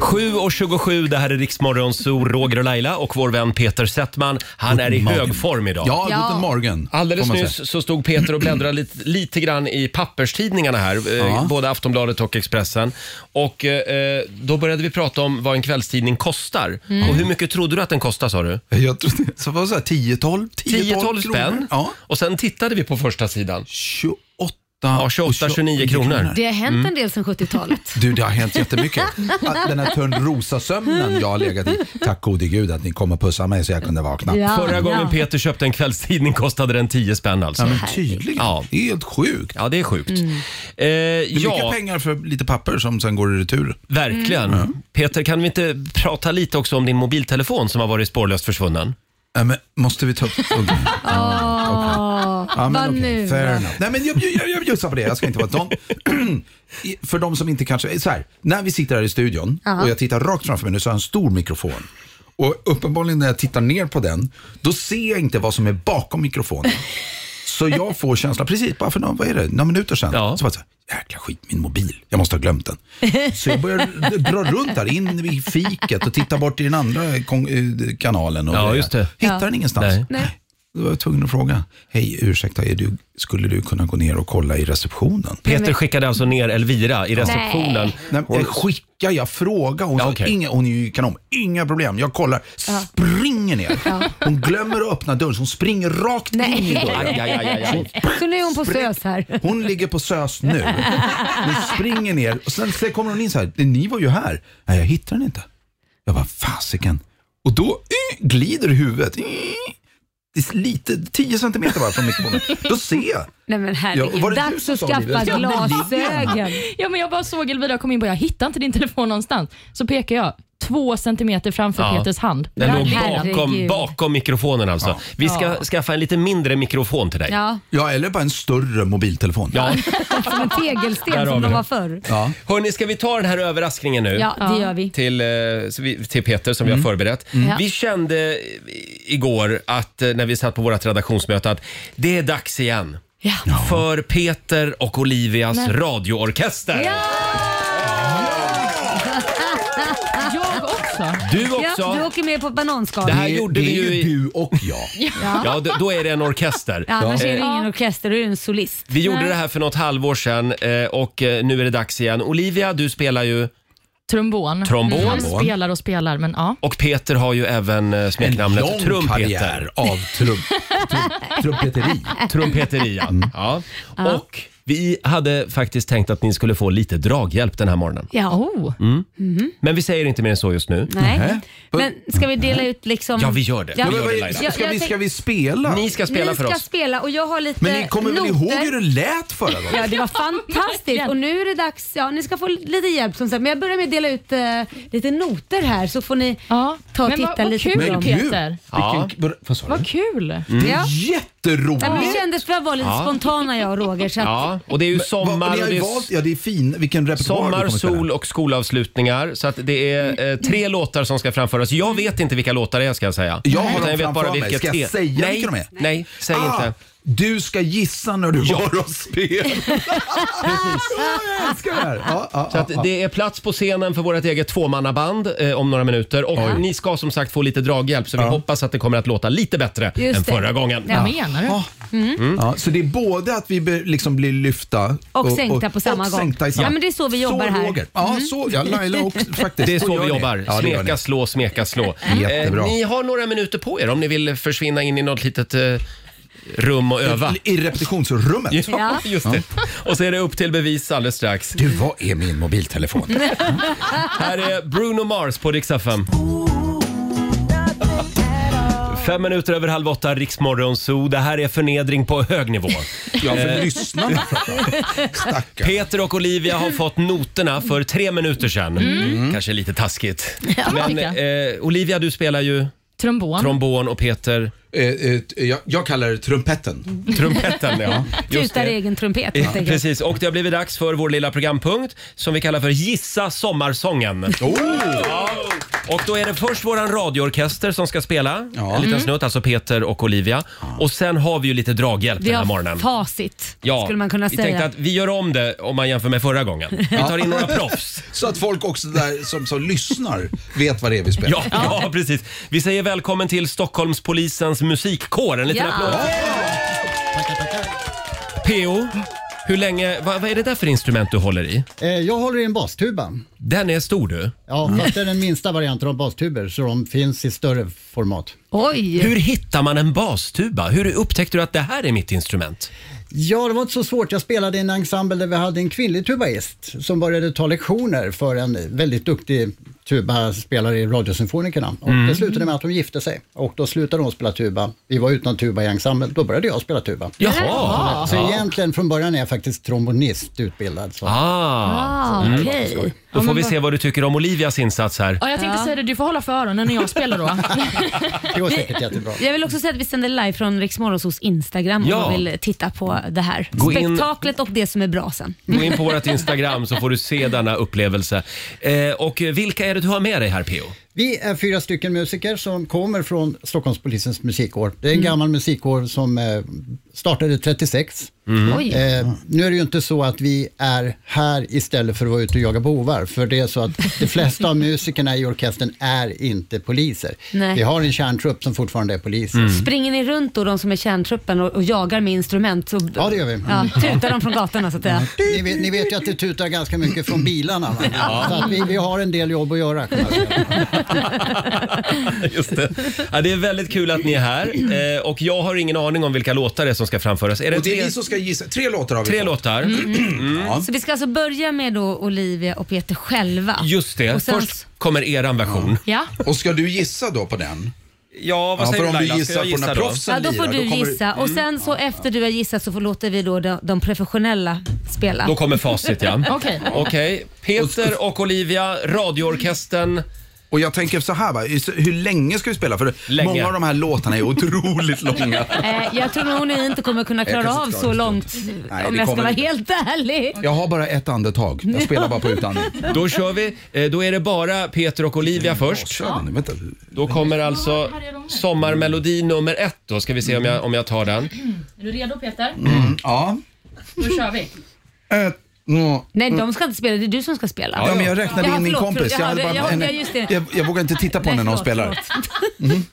[SPEAKER 1] 7.27, det här är Riksmorgon Zoo, Roger och Laila och vår vän Peter Settman. Han är i hög form idag.
[SPEAKER 6] Ja,
[SPEAKER 2] Ja.
[SPEAKER 6] guten morgen.
[SPEAKER 1] Alldeles
[SPEAKER 6] får man
[SPEAKER 1] nyss så stod Peter och bläddrade lite, lite grann i papperstidningarna här, eh,
[SPEAKER 6] Ja.
[SPEAKER 1] både Aftonbladet och Expressen. Och eh, då började vi prata om vad en kvällstidning kostar.
[SPEAKER 6] Mm.
[SPEAKER 1] Och hur mycket trodde du att den kostar sa du?
[SPEAKER 6] Jag trodde, så vad sa jag, 10-12?
[SPEAKER 1] 10-12 spänn.
[SPEAKER 6] Ja.
[SPEAKER 1] Och sen tittade vi på första sidan.
[SPEAKER 6] 28
[SPEAKER 1] Ja,
[SPEAKER 6] och
[SPEAKER 1] 28-29 kronor.
[SPEAKER 2] Det har hänt en del sedan 70-talet.
[SPEAKER 6] Du, det har hänt jättemycket. Att Den här Törnrosa-sömnen jag har legat i. Tack gode gud att ni kom och pussade mig så jag kunde vakna.
[SPEAKER 2] Ja,
[SPEAKER 1] Förra gången
[SPEAKER 2] ja.
[SPEAKER 1] Peter köpte en kvällstidning kostade den 10 spänn alltså.
[SPEAKER 6] Ja, men tydligen.
[SPEAKER 1] Ja.
[SPEAKER 6] Helt sjukt.
[SPEAKER 1] Ja, det är sjukt.
[SPEAKER 2] Mm.
[SPEAKER 1] Eh,
[SPEAKER 6] Det är mycket pengar för lite papper som sen går i retur.
[SPEAKER 1] verkligen. Peter, kan vi inte prata lite också om din mobiltelefon som har varit spårlöst försvunnen?
[SPEAKER 6] Ja, men måste vi ta upp... Okay.
[SPEAKER 2] Åh,
[SPEAKER 6] Ja, men
[SPEAKER 2] vad
[SPEAKER 6] okej,
[SPEAKER 2] nu
[SPEAKER 6] fair
[SPEAKER 2] då?
[SPEAKER 6] enough. Nej, men jag, jag, jag bjussar på det. Jag ska inte vara sån. I- För de som inte kanske... Så här, när vi sitter här i studion och jag tittar rakt framför mig nu så har jag en stor mikrofon. Och uppenbarligen när jag tittar ner på den, då ser jag inte vad som är bakom mikrofonen. Så jag får känslan, precis bara för några, vad är det, några minuter sedan,
[SPEAKER 1] Ja.
[SPEAKER 6] så bara så här, jäkla skit, min mobil, jag måste ha glömt den. Så jag börjar dra runt där, in i fiket och titta bort i den andra kon- eh, kanalen. Och
[SPEAKER 1] Ja,
[SPEAKER 6] grejer.
[SPEAKER 1] just det.
[SPEAKER 6] Hittar
[SPEAKER 2] Ja.
[SPEAKER 6] den ingenstans.
[SPEAKER 1] Nej.
[SPEAKER 2] Nej.
[SPEAKER 6] Då var jag tvungen att fråga, hej ursäkta, är du, skulle du kunna gå ner och kolla i receptionen?
[SPEAKER 1] Peter skickade alltså ner Elvira i receptionen.
[SPEAKER 6] Nej, jag skickar, jag frågar. Hon,
[SPEAKER 1] Ja,
[SPEAKER 6] sa,
[SPEAKER 1] okej.
[SPEAKER 6] inga, hon är ju kanon, inga problem. Jag kollar, springer ner. Hon glömmer att öppna dörren, så hon springer rakt in i
[SPEAKER 2] Nej.
[SPEAKER 1] Aj,
[SPEAKER 6] dörren.
[SPEAKER 1] aj, aj, aj, aj.
[SPEAKER 2] Så nu är hon på SÖS här.
[SPEAKER 6] Hon ligger på SÖS nu. Hon springer ner och sen sen kommer hon in så här, ni var ju här. Nej, jag hittar den inte. Jag bara, fasiken. Och då eh, glider huvudet. Eh, lite, 10 centimeter bara från mikrofonen. Då ser jag.
[SPEAKER 2] Nej men
[SPEAKER 6] Ja, och
[SPEAKER 2] herregud,
[SPEAKER 6] det du
[SPEAKER 2] dags att
[SPEAKER 6] det?
[SPEAKER 2] skaffa
[SPEAKER 6] Ja,
[SPEAKER 2] glasögon.
[SPEAKER 3] Ja, men jag bara såg Elvira kom in på, jag hittar inte din telefon någonstans. Så pekar jag två centimeter framför
[SPEAKER 1] Ja.
[SPEAKER 3] Peters hand.
[SPEAKER 1] Den
[SPEAKER 2] Ja,
[SPEAKER 1] låg
[SPEAKER 2] herregud.
[SPEAKER 1] bakom, bakom mikrofonen alltså. Vi ska skaffa en lite mindre mikrofon till dig.
[SPEAKER 2] Ja,
[SPEAKER 6] Ja, eller bara en större mobiltelefon.
[SPEAKER 1] Ja.
[SPEAKER 2] som en tegelsten
[SPEAKER 1] har
[SPEAKER 2] som
[SPEAKER 1] vi
[SPEAKER 2] de
[SPEAKER 1] det.
[SPEAKER 2] var förr.
[SPEAKER 6] Ja.
[SPEAKER 1] Hörni, ska vi ta den här överraskningen nu?
[SPEAKER 2] Ja, det gör vi.
[SPEAKER 1] Till, eh, så vi- till Peter som vi
[SPEAKER 6] Mm.
[SPEAKER 1] har förberett.
[SPEAKER 2] Ja.
[SPEAKER 1] Vi kände i- igår att eh, när vi satt på vårt redaktionsmöte att det är dags igen.
[SPEAKER 2] Ja.
[SPEAKER 1] För Peter och Olivias radioorkester.
[SPEAKER 3] Jag också.
[SPEAKER 1] Du också.
[SPEAKER 2] Ja, du åker med på bananskal.
[SPEAKER 1] Det här
[SPEAKER 6] Det,
[SPEAKER 1] gjorde
[SPEAKER 6] det
[SPEAKER 1] vi
[SPEAKER 6] är
[SPEAKER 1] ju
[SPEAKER 6] ju
[SPEAKER 1] i-
[SPEAKER 6] du och jag.
[SPEAKER 1] Ja, d- då är det en orkester.
[SPEAKER 2] Ja, annars är det
[SPEAKER 1] Eh,
[SPEAKER 2] ingen orkester, då är det en solist.
[SPEAKER 1] Vi gjorde det här för något halvår sedan eh, och eh, nu är det dags igen. Olivia, du spelar ju
[SPEAKER 3] Trombon.
[SPEAKER 1] Trombon.
[SPEAKER 3] Han spelar och spelar, men ja.
[SPEAKER 1] och Peter har ju även eh,
[SPEAKER 6] En
[SPEAKER 1] smeknamnet
[SPEAKER 6] lång
[SPEAKER 1] Trumpeter.
[SPEAKER 6] karriär av trum, trum, trumpeteri.
[SPEAKER 1] Trumpeteria.
[SPEAKER 6] Mm.
[SPEAKER 1] Ja. Och vi hade faktiskt tänkt att ni skulle få lite draghjälp den här morgonen.
[SPEAKER 2] Ja.
[SPEAKER 3] Oh.
[SPEAKER 1] Men vi säger inte mer än så just nu.
[SPEAKER 2] Nej. Men ska vi dela ut liksom...
[SPEAKER 1] Ja, vi gör det.
[SPEAKER 2] Ja,
[SPEAKER 1] Vi gör det, Laila.
[SPEAKER 6] Ska, vi, ska vi spela?
[SPEAKER 1] Ni ska spela
[SPEAKER 2] Ni
[SPEAKER 1] för
[SPEAKER 2] ska
[SPEAKER 1] oss.
[SPEAKER 2] spela och jag har lite
[SPEAKER 6] Men ni kommer väl
[SPEAKER 2] noter.
[SPEAKER 6] ihåg hur det lät förra gången?
[SPEAKER 2] Ja, det var fantastiskt. Och nu är det dags, ja ni ska få lite hjälp som sagt. Men jag börjar med att dela ut eh, lite noter här så får ni
[SPEAKER 3] ja.
[SPEAKER 2] ta och
[SPEAKER 3] men
[SPEAKER 2] titta
[SPEAKER 3] vad, vad
[SPEAKER 2] lite
[SPEAKER 3] kul
[SPEAKER 2] på dem.
[SPEAKER 3] Peter.
[SPEAKER 1] Ja.
[SPEAKER 6] Vilken, vad sa du?
[SPEAKER 3] Vad kul.
[SPEAKER 6] Det är
[SPEAKER 2] Ja.
[SPEAKER 6] Jätteroligt.
[SPEAKER 2] Ja, det kändes för att vara lite
[SPEAKER 1] Ja.
[SPEAKER 2] spontana jag och Roger. Så att,
[SPEAKER 1] Ja, och det är ju
[SPEAKER 6] Vad-
[SPEAKER 1] sommar
[SPEAKER 6] ni
[SPEAKER 1] och
[SPEAKER 6] har
[SPEAKER 1] det
[SPEAKER 6] ju
[SPEAKER 1] är
[SPEAKER 6] valt, ja det är fin, vilken repertoar du
[SPEAKER 1] Sommar,
[SPEAKER 6] kommer spela.
[SPEAKER 1] sol och skolavslutningar. Så att det är eh, tre låtar som ska framföras. Jag vet inte vilka låtar det är ska jag säga.
[SPEAKER 6] Jag har
[SPEAKER 1] Utan
[SPEAKER 6] dem
[SPEAKER 1] vet
[SPEAKER 6] bara
[SPEAKER 1] bara
[SPEAKER 6] mig. Ska jag
[SPEAKER 1] te-
[SPEAKER 6] säga
[SPEAKER 1] nej,
[SPEAKER 6] vilka de är?
[SPEAKER 1] Nej, säg
[SPEAKER 6] Ah,
[SPEAKER 1] inte.
[SPEAKER 6] Du ska gissa när du har oss spela. Jag älskar det här. Ja, ja,
[SPEAKER 1] Så att
[SPEAKER 6] ja, ja.
[SPEAKER 1] det är plats på scenen för vårt eget tvåmannaband eh, om några minuter. Och ni ska som sagt få lite draghjälp så vi hoppas att det kommer att låta lite bättre
[SPEAKER 2] Just
[SPEAKER 1] än
[SPEAKER 2] det.
[SPEAKER 1] förra gången.
[SPEAKER 2] Ja.
[SPEAKER 3] Menar du?
[SPEAKER 6] Ja, så det är både att vi be, liksom blir lyfta
[SPEAKER 2] Och sänkta på samma
[SPEAKER 6] och
[SPEAKER 2] gång.
[SPEAKER 6] Sänkta i samma.
[SPEAKER 2] Ja, men det är så vi jobbar här.
[SPEAKER 6] Roger. Ja, så, ja, Laila också faktiskt.
[SPEAKER 1] Det är så
[SPEAKER 6] gör
[SPEAKER 1] vi
[SPEAKER 6] ni.
[SPEAKER 1] jobbar.
[SPEAKER 6] Ja, det gör
[SPEAKER 1] smeka, slå, smeka, slå.
[SPEAKER 6] Jättebra.
[SPEAKER 1] ni har några minuter på er om ni vill försvinna in i något litet eh, rum och öva.
[SPEAKER 6] I repetitionsrummet.
[SPEAKER 1] Ja, just det. Och så är det upp till bevis alldeles strax.
[SPEAKER 6] Du, vad är min mobiltelefon?
[SPEAKER 1] Här är Bruno Mars på Rix FM. Fem minuter över halv åtta, Riksmorgon Zoo. Det här är förnedring på hög nivå.
[SPEAKER 6] Ja, för
[SPEAKER 1] Eh,
[SPEAKER 6] lyssnarna. Stackarn.
[SPEAKER 1] Peter och Olivia har fått noterna för tre minuter sedan.
[SPEAKER 6] Mm.
[SPEAKER 1] Kanske lite taskigt.
[SPEAKER 3] Ja,
[SPEAKER 1] Men eh, Olivia, du spelar ju
[SPEAKER 3] Trombon.
[SPEAKER 1] trombon och Peter
[SPEAKER 6] Eh, eh, jag, jag kallar det trumpetten.
[SPEAKER 1] trumpeten. Ja. Just
[SPEAKER 2] Tutar
[SPEAKER 1] det.
[SPEAKER 2] egen trumpet
[SPEAKER 1] Ja,
[SPEAKER 2] helt enkelt.
[SPEAKER 1] precis, och det har blivit dags för vår lilla programpunkt som vi kallar för Gissa sommarsången.
[SPEAKER 6] Oh!
[SPEAKER 1] Ja. Och då är det först våran radioorkester som ska spela
[SPEAKER 6] Ja.
[SPEAKER 1] en liten snutt, alltså Peter och Olivia. Och sen har vi ju lite draghjälp
[SPEAKER 2] Vi
[SPEAKER 1] den här
[SPEAKER 2] har
[SPEAKER 1] morgonen.
[SPEAKER 2] facit,
[SPEAKER 1] Ja,
[SPEAKER 2] skulle man kunna
[SPEAKER 1] vi
[SPEAKER 2] säga.
[SPEAKER 1] tänkte att vi gör om det om man jämför med förra gången. Vi tar in några proffs.
[SPEAKER 6] Så att folk också där som, som lyssnar vet vad det är vi spelar.
[SPEAKER 1] Ja, ja, precis. Vi säger välkommen till Stockholmspolisens musikkår. En liten
[SPEAKER 2] Ja.
[SPEAKER 1] applåd. PO, hur länge, vad, vad är det där för instrument du håller i?
[SPEAKER 10] Eh, Jag håller i en bastuba.
[SPEAKER 1] Den är stor du.
[SPEAKER 10] Ja, fast det är den minsta varianten av bastuber så de finns i större format.
[SPEAKER 2] Oj!
[SPEAKER 1] Hur hittar man en bastuba? Hur upptäckte du att det här är mitt instrument?
[SPEAKER 10] Ja, det var inte så svårt. Jag spelade i en ensemble där vi hade en kvinnlig tubaist som började ta lektioner för en väldigt duktig tubaspelare i Radiosymfonikerna. Och Det slutade med att de gifte sig och då slutade hon spela tuba. Vi var utan tuba i ensemblen. Då började jag spela tuba.
[SPEAKER 1] Jaha!
[SPEAKER 10] Så egentligen från början är jag faktiskt trombonist utbildad. Så.
[SPEAKER 1] Ah.
[SPEAKER 2] Ah, okej.
[SPEAKER 1] Då får vi se vad du tycker om Olivias insats här.
[SPEAKER 3] Ja, jag tänkte säga det, du får hålla för öronen när jag spelar då.
[SPEAKER 10] Det går säkert jättebra.
[SPEAKER 2] Jag vill också säga att vi sänder live från Riksmorgonsos Instagram
[SPEAKER 1] Ja.
[SPEAKER 2] om man vill titta på det här.
[SPEAKER 1] Gå in-
[SPEAKER 2] Spektaklet och det som är bra sen.
[SPEAKER 1] Gå in på vårt Instagram så får du se denna upplevelse. Eh, och vilka är det du har med dig här PO?
[SPEAKER 10] Vi är fyra stycken musiker som kommer från Stockholmspolisens musikkår. Det är en gammal musikkår som eh, startade 36.
[SPEAKER 2] Oj.
[SPEAKER 10] Eh, nu är det ju inte så att vi är här istället för att vara ute och jaga bovar. För det är så att de flesta av musikerna i orkestern är inte poliser.
[SPEAKER 2] Nej.
[SPEAKER 10] Vi har en kärntrupp som fortfarande är poliser.
[SPEAKER 2] Springer ni runt då, de som är kärntruppen och, och jagar med instrument? Så,
[SPEAKER 10] Ja, det gör vi.
[SPEAKER 2] Ja, tutar de från gatorna så att säga.
[SPEAKER 10] Ni vet, ni vet ju att det tutar ganska mycket från bilarna. Va? Så att vi, vi har en del jobb att göra. Kan man säga.
[SPEAKER 1] Just det. Ja, det är väldigt kul att ni är här. Eh, och jag har ingen aning om vilka låtar det är som ska framföras. Är det,
[SPEAKER 6] Och det är
[SPEAKER 1] tre,
[SPEAKER 6] vi som ska gissa. Tre låtar har vi
[SPEAKER 1] tre
[SPEAKER 6] fått.
[SPEAKER 1] låtar?
[SPEAKER 6] Ja.
[SPEAKER 2] Så vi ska alltså börja med då Olivia och Peter själva.
[SPEAKER 1] Just det.
[SPEAKER 2] Och sen-
[SPEAKER 1] Först kommer eran version.
[SPEAKER 3] Ja.
[SPEAKER 6] Och ska du gissa då på den?
[SPEAKER 1] Ja, vad
[SPEAKER 6] Ja,
[SPEAKER 1] säger
[SPEAKER 6] för
[SPEAKER 1] du
[SPEAKER 6] om du
[SPEAKER 1] Laila? Ska
[SPEAKER 6] gissar
[SPEAKER 1] jag
[SPEAKER 6] på
[SPEAKER 1] gissa
[SPEAKER 6] när
[SPEAKER 1] då?
[SPEAKER 6] proffsen
[SPEAKER 2] Ja, då får
[SPEAKER 6] lirar,
[SPEAKER 2] du
[SPEAKER 6] kommer
[SPEAKER 2] gissa och sen så efter du har gissat så får, låter vi då de, de professionella spela.
[SPEAKER 1] Då kommer facit ja.
[SPEAKER 3] Okej.
[SPEAKER 1] Okej, Peter och Olivia, radioorkestern.
[SPEAKER 6] Och jag tänker så här, va? hur länge ska vi spela? För
[SPEAKER 1] Länge.
[SPEAKER 6] många av de här låtarna är otroligt långa.
[SPEAKER 2] Eh, jag tror nog ni inte kommer kunna klara av så långt
[SPEAKER 6] Nej,
[SPEAKER 2] om jag ska
[SPEAKER 6] kommer
[SPEAKER 2] vara helt ärlig.
[SPEAKER 6] Jag har bara ett andetag. Jag spelar bara på utandning.
[SPEAKER 1] Då kör vi. Eh, Då är det bara Peter och Olivia först.
[SPEAKER 6] Vänta.
[SPEAKER 1] Då kommer alltså sommarmelodi nummer ett då. Ska vi se om jag, om jag tar den.
[SPEAKER 3] Är du redo Peter?
[SPEAKER 6] Ja.
[SPEAKER 3] Då kör vi.
[SPEAKER 6] Ett, nå.
[SPEAKER 2] Nej, de ska inte spela. Det är du som ska spela.
[SPEAKER 6] Ja, men jag räknade in min kompis. Jag,
[SPEAKER 2] Jaha,
[SPEAKER 6] hade
[SPEAKER 2] det-
[SPEAKER 6] bara,
[SPEAKER 2] ja,
[SPEAKER 6] en,
[SPEAKER 2] ja, just det.
[SPEAKER 6] jag, jag vågar inte titta på
[SPEAKER 2] Nej,
[SPEAKER 6] henne när hon
[SPEAKER 2] förlåt,
[SPEAKER 6] spelar.
[SPEAKER 2] förlåt.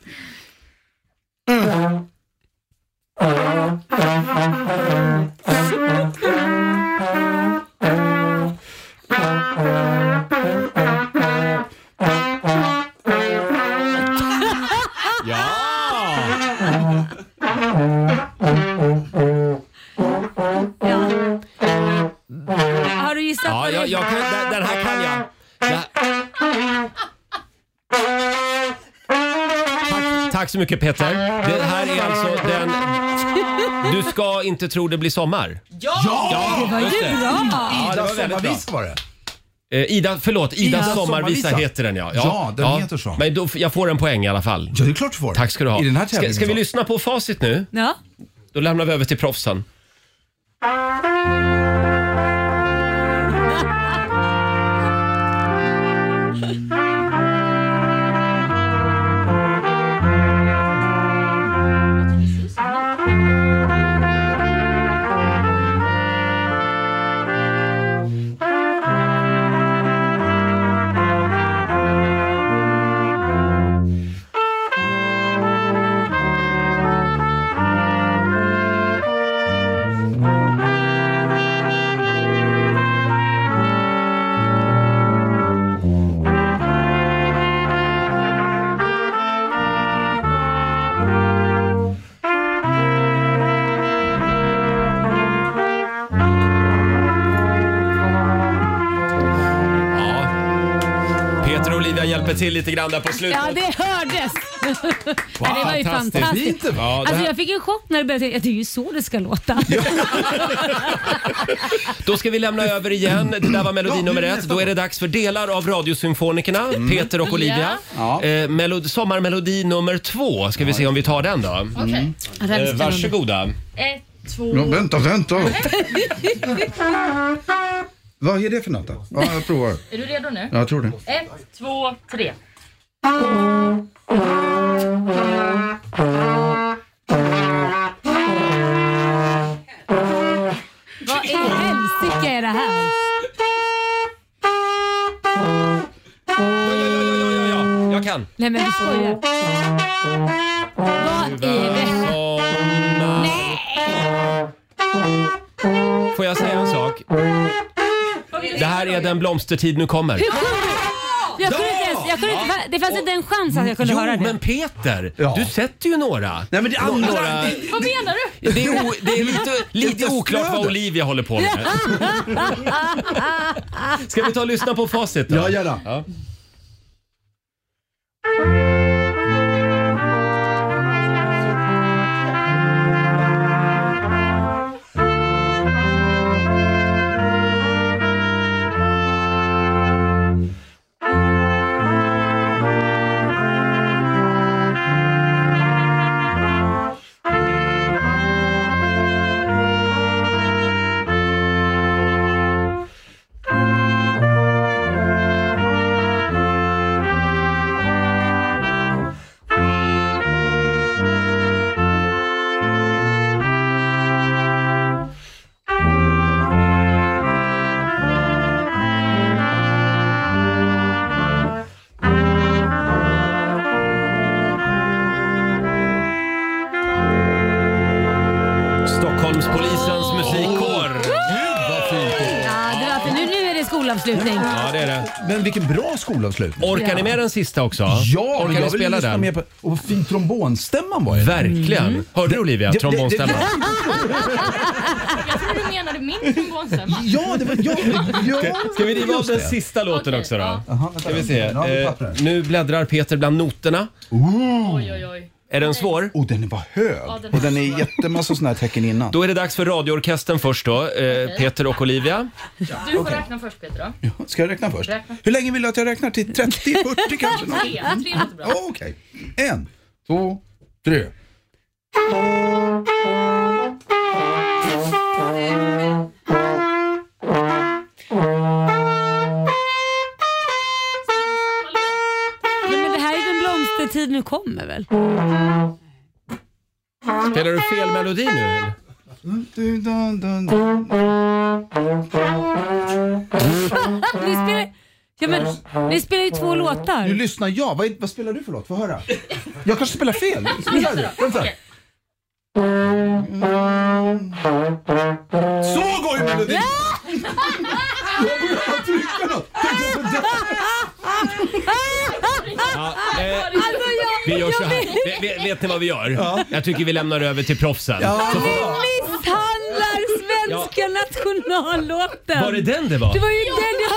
[SPEAKER 2] Har
[SPEAKER 1] Ja, jag, jag kan, den, den här kan jag. Tack, tack så mycket Peter. Det här är alltså den... Du ska inte tro det blir sommar. Ja!
[SPEAKER 2] Det var ju bra!
[SPEAKER 1] Ja, det var väldigt bra.
[SPEAKER 6] Sommarvisa var det.
[SPEAKER 1] Eh, Ida, förlåt, Idas
[SPEAKER 6] Idas
[SPEAKER 1] sommarvisa
[SPEAKER 6] sommarvisa.
[SPEAKER 1] heter den ja.
[SPEAKER 6] Ja, den heter så.
[SPEAKER 1] Men då, jag får en poäng i alla fall.
[SPEAKER 6] Ja, det är klart du får.
[SPEAKER 1] Tack ska du ha.
[SPEAKER 6] I den här
[SPEAKER 1] ska,
[SPEAKER 6] tävlingen
[SPEAKER 1] ska vi
[SPEAKER 6] så.
[SPEAKER 1] lyssna på facit nu?
[SPEAKER 2] Ja.
[SPEAKER 1] Då lämnar vi över till proffsen. Till lite grann där på slutet.
[SPEAKER 2] Ja, det hördes. ja, det var ju
[SPEAKER 1] fantastiskt.
[SPEAKER 2] fantastiskt.
[SPEAKER 1] Fint. Ja, det
[SPEAKER 2] alltså,
[SPEAKER 1] här-
[SPEAKER 2] jag fick en chock när det började. Jag tänkte, Det är ju så det ska låta.
[SPEAKER 1] Då ska vi lämna över igen. Det där var melodi nummer ett. Då är det dags för delar av Radiosymfonikerna, Peter och Olivia.
[SPEAKER 6] Ja.
[SPEAKER 1] Eh, melod- sommarmelodi nummer två. Ska vi se om vi tar den då?
[SPEAKER 3] Okej.
[SPEAKER 1] Eh, varsågoda.
[SPEAKER 3] Ett, två...
[SPEAKER 6] Ja, vänta, vänta. Vad är det för något då? Ja, jag provar.
[SPEAKER 3] Är du redo nu?
[SPEAKER 6] Ja, jag tror det.
[SPEAKER 3] Ett, två, tre.
[SPEAKER 2] Vad i helsike är det här?
[SPEAKER 1] Jag kan.
[SPEAKER 2] Nej men du skojar. Vad i det?
[SPEAKER 1] Får jag säga en sak? Det här är Den blomstertid nu kommer.
[SPEAKER 2] Hur kunde du? Jag kunde inte ens, jag kunde inte, det fanns inte en chans att jag kunde
[SPEAKER 1] jo,
[SPEAKER 2] höra det.
[SPEAKER 1] men Peter, du sätter ju några.
[SPEAKER 6] Nej, men det andra-
[SPEAKER 1] några
[SPEAKER 3] Vad menar du?
[SPEAKER 1] det är, o, det är lite, lite oklart vad. Olivia håller på med. Ska vi ta och lyssna på facit då?
[SPEAKER 6] Ja, gärna.
[SPEAKER 1] Ja.
[SPEAKER 6] Vilken bra skolavslutning.
[SPEAKER 1] Orkar ni med den sista också?
[SPEAKER 6] Ja,
[SPEAKER 1] Orkar ni spela
[SPEAKER 6] lyssna
[SPEAKER 1] den?
[SPEAKER 6] mer på... Och vad fin trombonstämman var den.
[SPEAKER 1] Verkligen. Hörde du Olivia?
[SPEAKER 6] Det-
[SPEAKER 1] Trombonstämman.
[SPEAKER 3] Jag tror du menade min trombonstämma.
[SPEAKER 6] Ja, det var... Ja, ja.
[SPEAKER 1] Ska vi riva av den sista låten
[SPEAKER 3] Okej,
[SPEAKER 1] också då?
[SPEAKER 3] ja.
[SPEAKER 6] Jaha, vänta,
[SPEAKER 1] Ska vi se.
[SPEAKER 6] Nu har vi
[SPEAKER 1] Eh, nu bläddrar Peter bland noterna.
[SPEAKER 3] Oj, oj, oj.
[SPEAKER 1] Är den svår?
[SPEAKER 6] Och den var hög.
[SPEAKER 3] den
[SPEAKER 6] och den är jättemassa såna här tecken innan.
[SPEAKER 1] Då är det dags för radioorkestern först då. Eh, Peter och Olivia.
[SPEAKER 3] Du får räkna först Peter då.
[SPEAKER 6] Ska jag räkna först?
[SPEAKER 3] Räkna.
[SPEAKER 6] Hur länge vill du att jag räknar? Till 30, 40 kanske? något?
[SPEAKER 3] Tre. Tre låter bra.
[SPEAKER 6] Ja, Okej. En, två, tre.
[SPEAKER 2] Blomstertid nu kommer väl?
[SPEAKER 1] Spelar du fel melodi nu? eller?
[SPEAKER 2] Ni spelar, ja, men, ni spelar ju två
[SPEAKER 6] Nu
[SPEAKER 2] låtar.
[SPEAKER 6] lyssnar jag. Vad, vad spelar du för låt? Få höra. Jag kanske spelar fel. Spelar du? Vänta. Så går ju melodin! Jag borde ha trycka något. På.
[SPEAKER 1] Ja, eh,
[SPEAKER 2] Alltså, jag,
[SPEAKER 1] vi gör så
[SPEAKER 2] jag
[SPEAKER 1] här.
[SPEAKER 2] vill-
[SPEAKER 1] Vet, vet ni vad vi gör? Jag tycker vi lämnar över till proffsen.
[SPEAKER 6] Ja.
[SPEAKER 1] Så får,
[SPEAKER 2] misshandlar svenska nationallåten.
[SPEAKER 1] var det den det var?
[SPEAKER 2] Det var ju den jag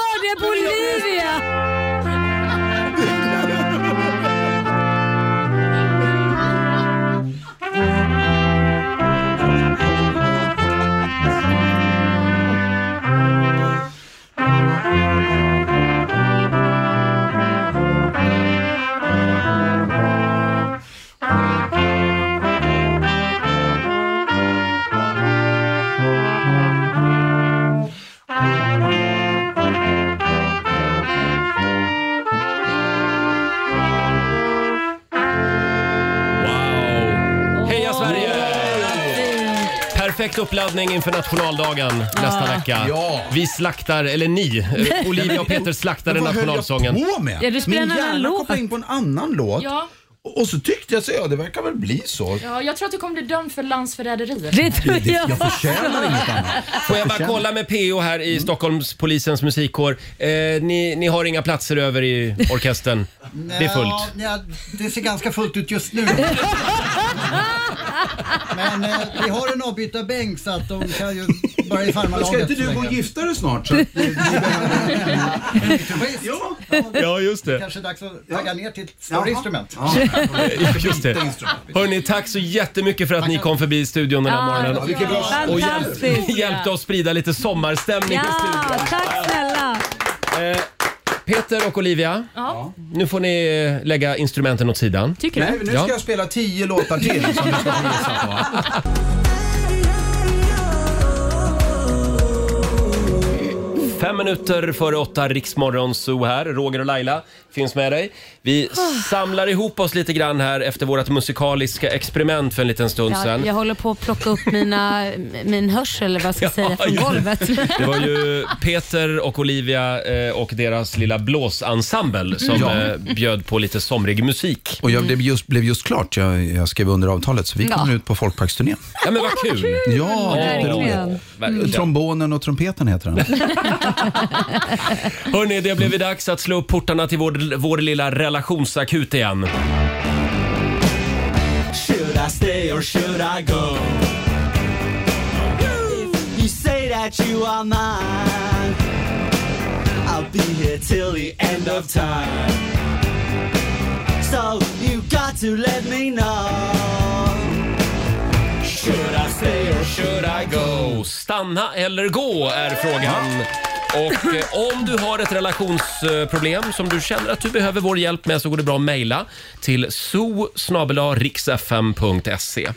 [SPEAKER 1] uppladdning inför nationaldagen nästa vecka.
[SPEAKER 6] Ja.
[SPEAKER 1] Vi slaktar, eller ni, eh, Olivia och Peter slaktade
[SPEAKER 6] Men vad höll
[SPEAKER 1] nationalsången.
[SPEAKER 6] jag på med?
[SPEAKER 2] Ja, du spelar
[SPEAKER 6] Min
[SPEAKER 2] en annan
[SPEAKER 6] hjärna
[SPEAKER 2] låt.
[SPEAKER 6] kopplade in på en annan låt.
[SPEAKER 3] Ja,
[SPEAKER 6] Och och så tyckte jag så, ja det verkar väl bli så.
[SPEAKER 3] ja, jag tror att du kommer bli dömd för landsförräderi.
[SPEAKER 2] Det tror jag.
[SPEAKER 6] Jag förtjänar inget annat.
[SPEAKER 1] Får jag bara kolla med PO här i Stockholmspolisens musikkår. Eh, ni, ni har inga platser över i orkestern? Det är fullt.
[SPEAKER 10] Ja, ja, det ser ganska fullt ut just nu. Men eh, vi har en avbytarbänk så att de kan ju börjar i farmarlaget.
[SPEAKER 6] Ska inte du gå och gifta dig snart? Så att behöver... ja.
[SPEAKER 1] Ja, just det.
[SPEAKER 10] Kanske dags att tagga ner till ett större instrument.
[SPEAKER 6] Ja.
[SPEAKER 1] Just det. Hörni, tack så jättemycket för att ni kom förbi studion den här
[SPEAKER 2] Ja,
[SPEAKER 1] morgonen.
[SPEAKER 6] vilken bra-
[SPEAKER 1] Och hjälp,
[SPEAKER 2] Fantastiskt.
[SPEAKER 1] hjälpte oss sprida lite sommarstämning
[SPEAKER 2] Ja,
[SPEAKER 1] i studion.
[SPEAKER 2] tack snälla.
[SPEAKER 1] Eh, Peter och Olivia,
[SPEAKER 3] Ja.
[SPEAKER 1] nu får ni eh, lägga instrumenten åt sidan.
[SPEAKER 3] Tycker
[SPEAKER 6] Nej,
[SPEAKER 3] du?
[SPEAKER 6] nu
[SPEAKER 1] Ja.
[SPEAKER 6] ska jag spela tio låtar till som du ska få gissa på.
[SPEAKER 1] Fem minuter före åtta, Riksmorgon Zoo här. Roger och Laila finns med dig. Vi samlar ihop oss lite grann här efter vårt musikaliska experiment för en liten stund
[SPEAKER 2] Ja,
[SPEAKER 1] sedan.
[SPEAKER 2] jag håller på att plocka upp mina, min hörsel, eller vad jag ska säga, från
[SPEAKER 1] just det.
[SPEAKER 2] golvet.
[SPEAKER 1] Det var ju Peter och Olivia eh, och deras lilla blåsensemble som
[SPEAKER 6] Ja.
[SPEAKER 1] eh, bjöd på lite somrig musik.
[SPEAKER 6] Och jag blev just, blev just klart, jag, jag skrev under avtalet, så vi
[SPEAKER 2] Ja.
[SPEAKER 6] kommer ut på folkparksturnén.
[SPEAKER 1] Ja men vad kul!
[SPEAKER 6] Ja,
[SPEAKER 2] Verkligen.
[SPEAKER 6] jätteroligt.
[SPEAKER 1] Verkligen.
[SPEAKER 6] Trombonen och trumpeten heter den.
[SPEAKER 1] Hörni, det blev dags att slå upp portarna till vår, vår lilla relationsakut igen.
[SPEAKER 11] Should I stay or should I go? If you say that you are mine, I'll be here till the end of time. So you got to let me know. Should I stay or should I? Go.
[SPEAKER 1] Stanna eller gå är frågan. Och eh, om du har ett relationsproblem som du känner att du behöver vår hjälp med så går det bra att mejla till so riksfm.se.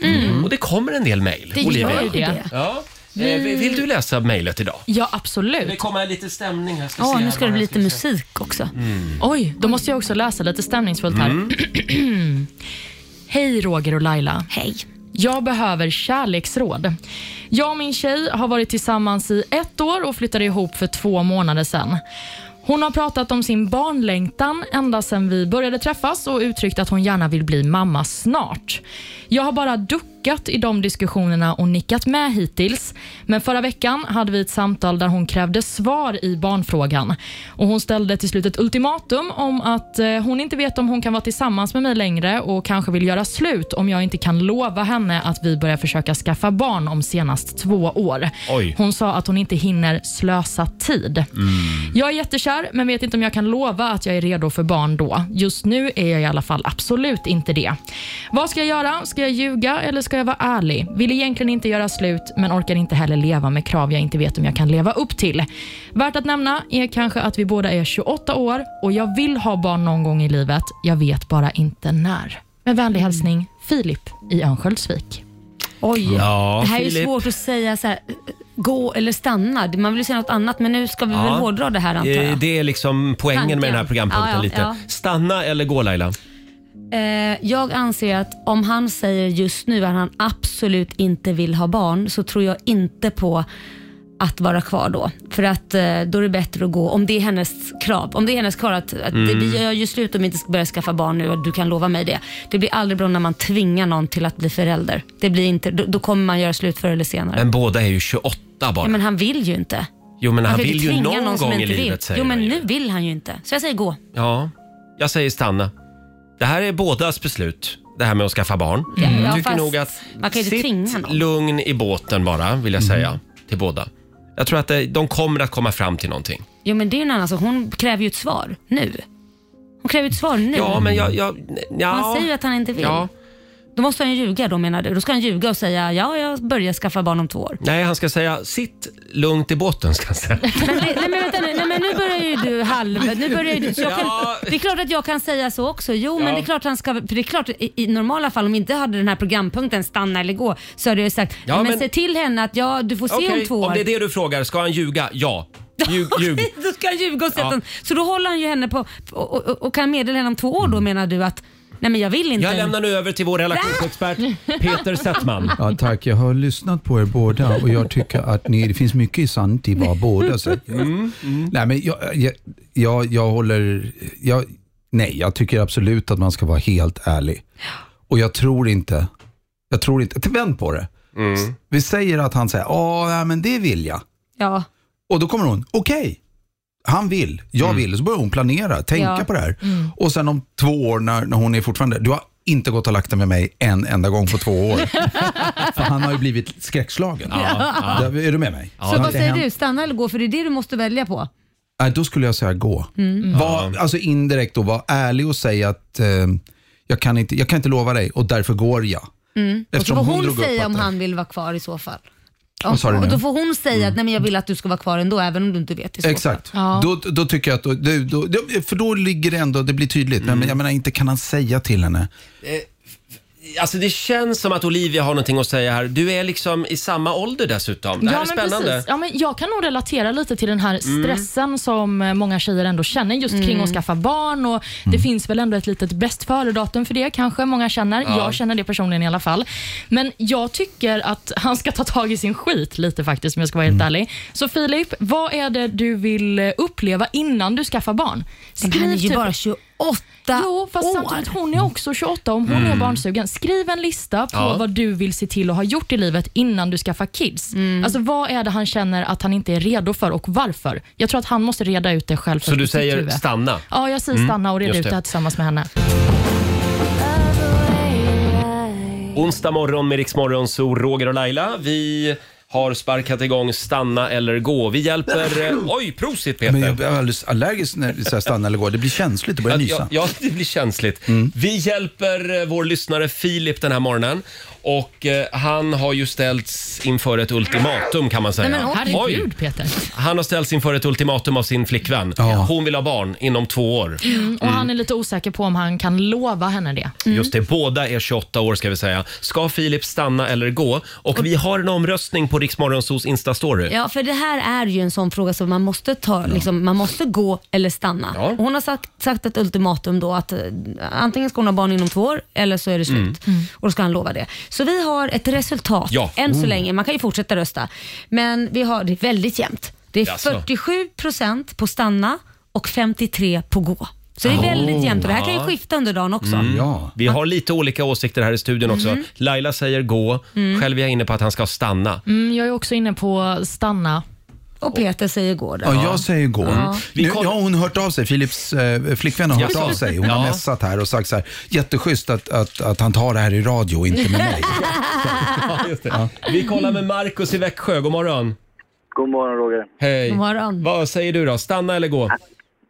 [SPEAKER 1] Och det kommer en del mejl,
[SPEAKER 3] Det
[SPEAKER 1] Olivia.
[SPEAKER 3] gör ju det.
[SPEAKER 1] Ja. Eh, Vill du läsa mejlet idag?
[SPEAKER 3] Ja, absolut.
[SPEAKER 1] Det kommer lite stämning här. Se
[SPEAKER 2] nu
[SPEAKER 1] här
[SPEAKER 2] ska det bli lite musik också.
[SPEAKER 3] Oj, då måste jag också läsa lite stämningsfullt här. Hej Roger och Laila.
[SPEAKER 2] Hej.
[SPEAKER 3] Jag behöver kärleksråd. Jag och min tjej har varit tillsammans i ett år och flyttade ihop för två månader sedan. Hon har pratat om sin barnlängtan ända sedan vi började träffas och uttryckt att hon gärna vill bli mamma snart. Jag har bara duckat i de diskussionerna och nickat med hittills. Men förra veckan hade vi ett samtal där hon krävde svar i barnfrågan. Och Hon ställde till slut ett ultimatum om att eh, hon inte vet om hon kan vara tillsammans med mig längre och kanske vill göra slut om jag inte kan lova henne att vi börjar försöka skaffa barn om senast två år.
[SPEAKER 1] Oj.
[SPEAKER 3] Hon sa att hon inte hinner slösa tid. Jag är jättekär, men vet inte om jag kan lova att jag är redo för barn då. Just nu är jag i alla fall absolut inte det. Vad ska jag göra? Ska jag ljuga eller ska jag vara ärlig? Vill egentligen inte göra slut, men orkar inte heller leva med krav jag inte vet om jag kan leva upp till. Värt att nämna är kanske att vi båda är 28 år och jag vill ha barn någon gång i livet. Jag vet bara inte när. Med vänlig hälsning, Filip i Örnsköldsvik.
[SPEAKER 2] Oj.
[SPEAKER 1] Ja,
[SPEAKER 2] det här är ju
[SPEAKER 1] Filip.
[SPEAKER 2] svårt att säga så här, gå eller stanna. Man vill ju säga något annat, men nu ska vi väl
[SPEAKER 1] Ja.
[SPEAKER 2] hårdra det här antar
[SPEAKER 1] Eh,
[SPEAKER 2] jag.
[SPEAKER 1] Det är liksom poängen med
[SPEAKER 2] Tanken.
[SPEAKER 1] den här programpunkten
[SPEAKER 2] Ja, ja,
[SPEAKER 1] lite.
[SPEAKER 2] ja.
[SPEAKER 1] Stanna eller gå Laila?
[SPEAKER 2] Eh, jag anser att om han säger just nu att han absolut inte vill ha barn så tror jag inte på att vara kvar då. För att eh, då är det bättre att gå, om det är hennes krav. Om det är hennes krav att, att
[SPEAKER 1] Mm.
[SPEAKER 2] vi gör ju slut om vi inte ska börja skaffa barn nu och du kan lova mig det. Det blir aldrig bra när man tvingar någon till att bli förälder. Det blir inte, då, då kommer man göra slut förr eller senare.
[SPEAKER 1] Men båda är ju 28 bara.
[SPEAKER 2] ja, men han vill ju inte.
[SPEAKER 1] jo men han
[SPEAKER 2] kan
[SPEAKER 1] vill ju någon gång i
[SPEAKER 2] vill.
[SPEAKER 1] livet säger
[SPEAKER 2] Jo men
[SPEAKER 1] han ju.
[SPEAKER 2] nu vill han ju inte. Så jag säger gå.
[SPEAKER 1] Ja, jag säger stanna. Det här är bådas beslut, det här med att skaffa barn.
[SPEAKER 2] Ja, ja,
[SPEAKER 1] Jag tycker
[SPEAKER 2] fast
[SPEAKER 1] nog att
[SPEAKER 2] man kan ju inte tvinga
[SPEAKER 1] sitt
[SPEAKER 2] någon.
[SPEAKER 1] lugn i båten bara, vill jag säga till båda. Jag tror att det, de kommer att komma fram till någonting.
[SPEAKER 2] Jo men det är en annan sak. Hon kräver ju ett svar nu. Hon kräver ju ett svar nu.
[SPEAKER 1] Ja, men jag... jag ja.
[SPEAKER 2] Han säger ju att han inte vill.
[SPEAKER 1] Ja.
[SPEAKER 2] Då måste han ju ljuga då menar du? Då ska han ljuga och säga ja, jag börjar skaffa barn om två år.
[SPEAKER 1] Nej, han ska säga sitt lugnt i båten ska han säga.
[SPEAKER 2] Men, det, nej, men vänta nu, nej, men nu börjar ju du halv... Nu börjar ju du, så jag kan,
[SPEAKER 1] Ja.
[SPEAKER 2] Det är klart att jag kan säga så också. Jo,
[SPEAKER 1] Ja.
[SPEAKER 2] men det är klart han ska... För det är klart, i, i normala fall om vi inte hade den här programpunkten stanna eller gå så hade jag sagt,
[SPEAKER 1] Ja,
[SPEAKER 2] men,
[SPEAKER 1] men-
[SPEAKER 2] säg till henne att ja, du får se
[SPEAKER 1] Okej,
[SPEAKER 2] om två år.
[SPEAKER 1] om det är det du frågar, ska han ljuga? Ja. Ljug, ljug.
[SPEAKER 2] då ska han ljuga och säga
[SPEAKER 1] Ja.
[SPEAKER 2] Så då håller han ju henne på och, och, och kan meddela henne om två år då menar du att nej men jag vill inte.
[SPEAKER 1] Jag lämnar nu över till vår relationsexpert Peter Settman.
[SPEAKER 6] Ja, tack. Jag har lyssnat på er båda och jag tycker att ni, det finns mycket sant i vad båda säger. Nej, men jag, jag, jag, jag håller... Jag, nej, jag tycker absolut att man ska vara helt ärlig. Och jag tror inte... Jag tror inte... Vänd på det. Vi säger att han säger, ja, men det vill jag.
[SPEAKER 2] Ja.
[SPEAKER 6] Och då kommer hon, okej. Han vill, jag vill. Så börjar hon planera, tänka
[SPEAKER 2] Ja.
[SPEAKER 6] på det här. Och sen om två år när, när hon är fortfarande, du har inte gått och lagt dig med mig en enda gång på två år. För han har ju blivit skräckslagen.
[SPEAKER 2] Ja, ja.
[SPEAKER 6] Är du med mig?
[SPEAKER 2] Så vad säger du, stanna eller gå? För det är det du måste välja på.
[SPEAKER 6] Nej, då skulle jag säga gå.
[SPEAKER 2] Mm.
[SPEAKER 6] Var, alltså indirekt då, var ärlig och säg att eh, jag, kan inte, jag kan inte lova dig och därför går jag.
[SPEAKER 2] Mm. Och så
[SPEAKER 6] Eftersom
[SPEAKER 2] får
[SPEAKER 6] hon
[SPEAKER 2] hon, säga om
[SPEAKER 6] det-
[SPEAKER 2] han vill vara kvar i så fall.
[SPEAKER 6] Vad sa du
[SPEAKER 2] och då får hon säga att nej, men jag vill att du ska vara kvar ändå, även om du inte vet i så
[SPEAKER 6] Exakt.
[SPEAKER 2] fall. Ja.
[SPEAKER 6] Då, då tycker jag att, då, då, då, för då ligger det ändå, det blir tydligt.
[SPEAKER 1] Mm.
[SPEAKER 6] Men jag menar, inte kan han säga till henne.
[SPEAKER 1] Alltså det känns som att Olivia har någonting att säga här. Du är liksom i samma ålder dessutom. Det här är
[SPEAKER 3] men
[SPEAKER 1] spännande.
[SPEAKER 3] Precis. Ja, men jag kan nog relatera lite till den här
[SPEAKER 1] Mm.
[SPEAKER 3] stressen som eh, många tjejer ändå känner just kring
[SPEAKER 2] Mm.
[SPEAKER 3] att skaffa barn. Och Det finns väl ändå ett litet bäst före-datum för det kanske många känner.
[SPEAKER 12] Ja.
[SPEAKER 3] Jag känner det personligen i alla fall. Men jag tycker att han ska ta tag i sin skit lite faktiskt om jag ska vara helt ärlig. Så Filip, vad är det du vill eh, uppleva innan du skaffar barn?
[SPEAKER 2] Men han är ju
[SPEAKER 3] typ-
[SPEAKER 2] bara 28
[SPEAKER 3] Jo, fast
[SPEAKER 2] år.
[SPEAKER 3] samtidigt hon är också 28 om hon är
[SPEAKER 2] Mm.
[SPEAKER 3] barnsugen. Skriv en lista på
[SPEAKER 1] Ja.
[SPEAKER 3] vad du vill se till att ha gjort i livet innan du skaffar kids.
[SPEAKER 2] Mm.
[SPEAKER 3] Alltså Vad är det han känner att han inte är redo för och varför? Jag tror att han måste reda ut det själv.
[SPEAKER 1] Så du säger
[SPEAKER 3] huvud.
[SPEAKER 1] stanna?
[SPEAKER 3] Ja, jag säger
[SPEAKER 1] Mm,
[SPEAKER 3] stanna och reda ut
[SPEAKER 1] det.
[SPEAKER 3] här tillsammans med henne.
[SPEAKER 1] Onsdag morgon med Rix Morgon, så Roger och Laila. Vi har sparkat igång Stanna eller gå. Vi hjälper... eh, Oj, prosit Peter!
[SPEAKER 6] Men jag är alldeles allergisk när det säger stanna eller gå. Det blir känsligt, det börjar
[SPEAKER 1] Ja,
[SPEAKER 6] nysa.
[SPEAKER 1] ja, ja, det blir känsligt.
[SPEAKER 6] Mm.
[SPEAKER 1] Vi hjälper eh, vår lyssnare Filip den här morgonen. Och eh, han har ju ställts inför ett ultimatum kan man säga.
[SPEAKER 3] Nej, men herregud Peter.
[SPEAKER 1] Han har ställts inför ett ultimatum av sin flickvän. Hon vill ha barn inom två år.
[SPEAKER 3] Mm, och Han är lite osäker på om han kan lova henne det.
[SPEAKER 1] Just det, båda är 28 år ska vi säga. Ska Filip stanna eller gå? Och vi har en omröstning på Riksmorgonsos Insta-story.
[SPEAKER 2] Ja, för det här är ju en sån fråga som man måste ta, liksom, man måste gå eller stanna.
[SPEAKER 1] Ja.
[SPEAKER 2] Och hon har sagt, sagt ett ultimatum då att eh, antingen ska hon ha barn inom två år eller så är det slut.
[SPEAKER 1] Mm.
[SPEAKER 2] Och då ska han lova det. Så vi har ett resultat
[SPEAKER 1] Ja.
[SPEAKER 2] än så
[SPEAKER 1] Oh.
[SPEAKER 2] länge. Man kan ju fortsätta rösta. Men vi har det är väldigt jämnt. Det är
[SPEAKER 1] Jaså.
[SPEAKER 2] 47% på stanna och 53% på gå. Så det är väldigt jämnt och det här kan ju
[SPEAKER 1] Ja.
[SPEAKER 2] skifta under dagen också.
[SPEAKER 1] Mm. Vi har lite olika åsikter här i studion också.
[SPEAKER 2] Mm.
[SPEAKER 1] Laila säger gå,
[SPEAKER 2] Mm.
[SPEAKER 1] själv är jag inne på att han ska stanna.
[SPEAKER 3] Mm, jag är också inne på stanna.
[SPEAKER 2] Och Peter säger gå då.
[SPEAKER 6] Ja, jag säger gå.
[SPEAKER 2] Ja.
[SPEAKER 6] Nu, har hon hört av sig, Filips eh, flickvän har hört av sig. Hon har
[SPEAKER 1] Ja.
[SPEAKER 6] messat här och sagt så här, jätteschysst att, att, att han tar det här i radio och inte med mig.
[SPEAKER 1] Ja, just det. Vi kollar med Markus i Växjö. God morgon.
[SPEAKER 13] God morgon Roger.
[SPEAKER 1] Hej.
[SPEAKER 2] God morgon.
[SPEAKER 1] Vad säger du då? Stanna eller gå?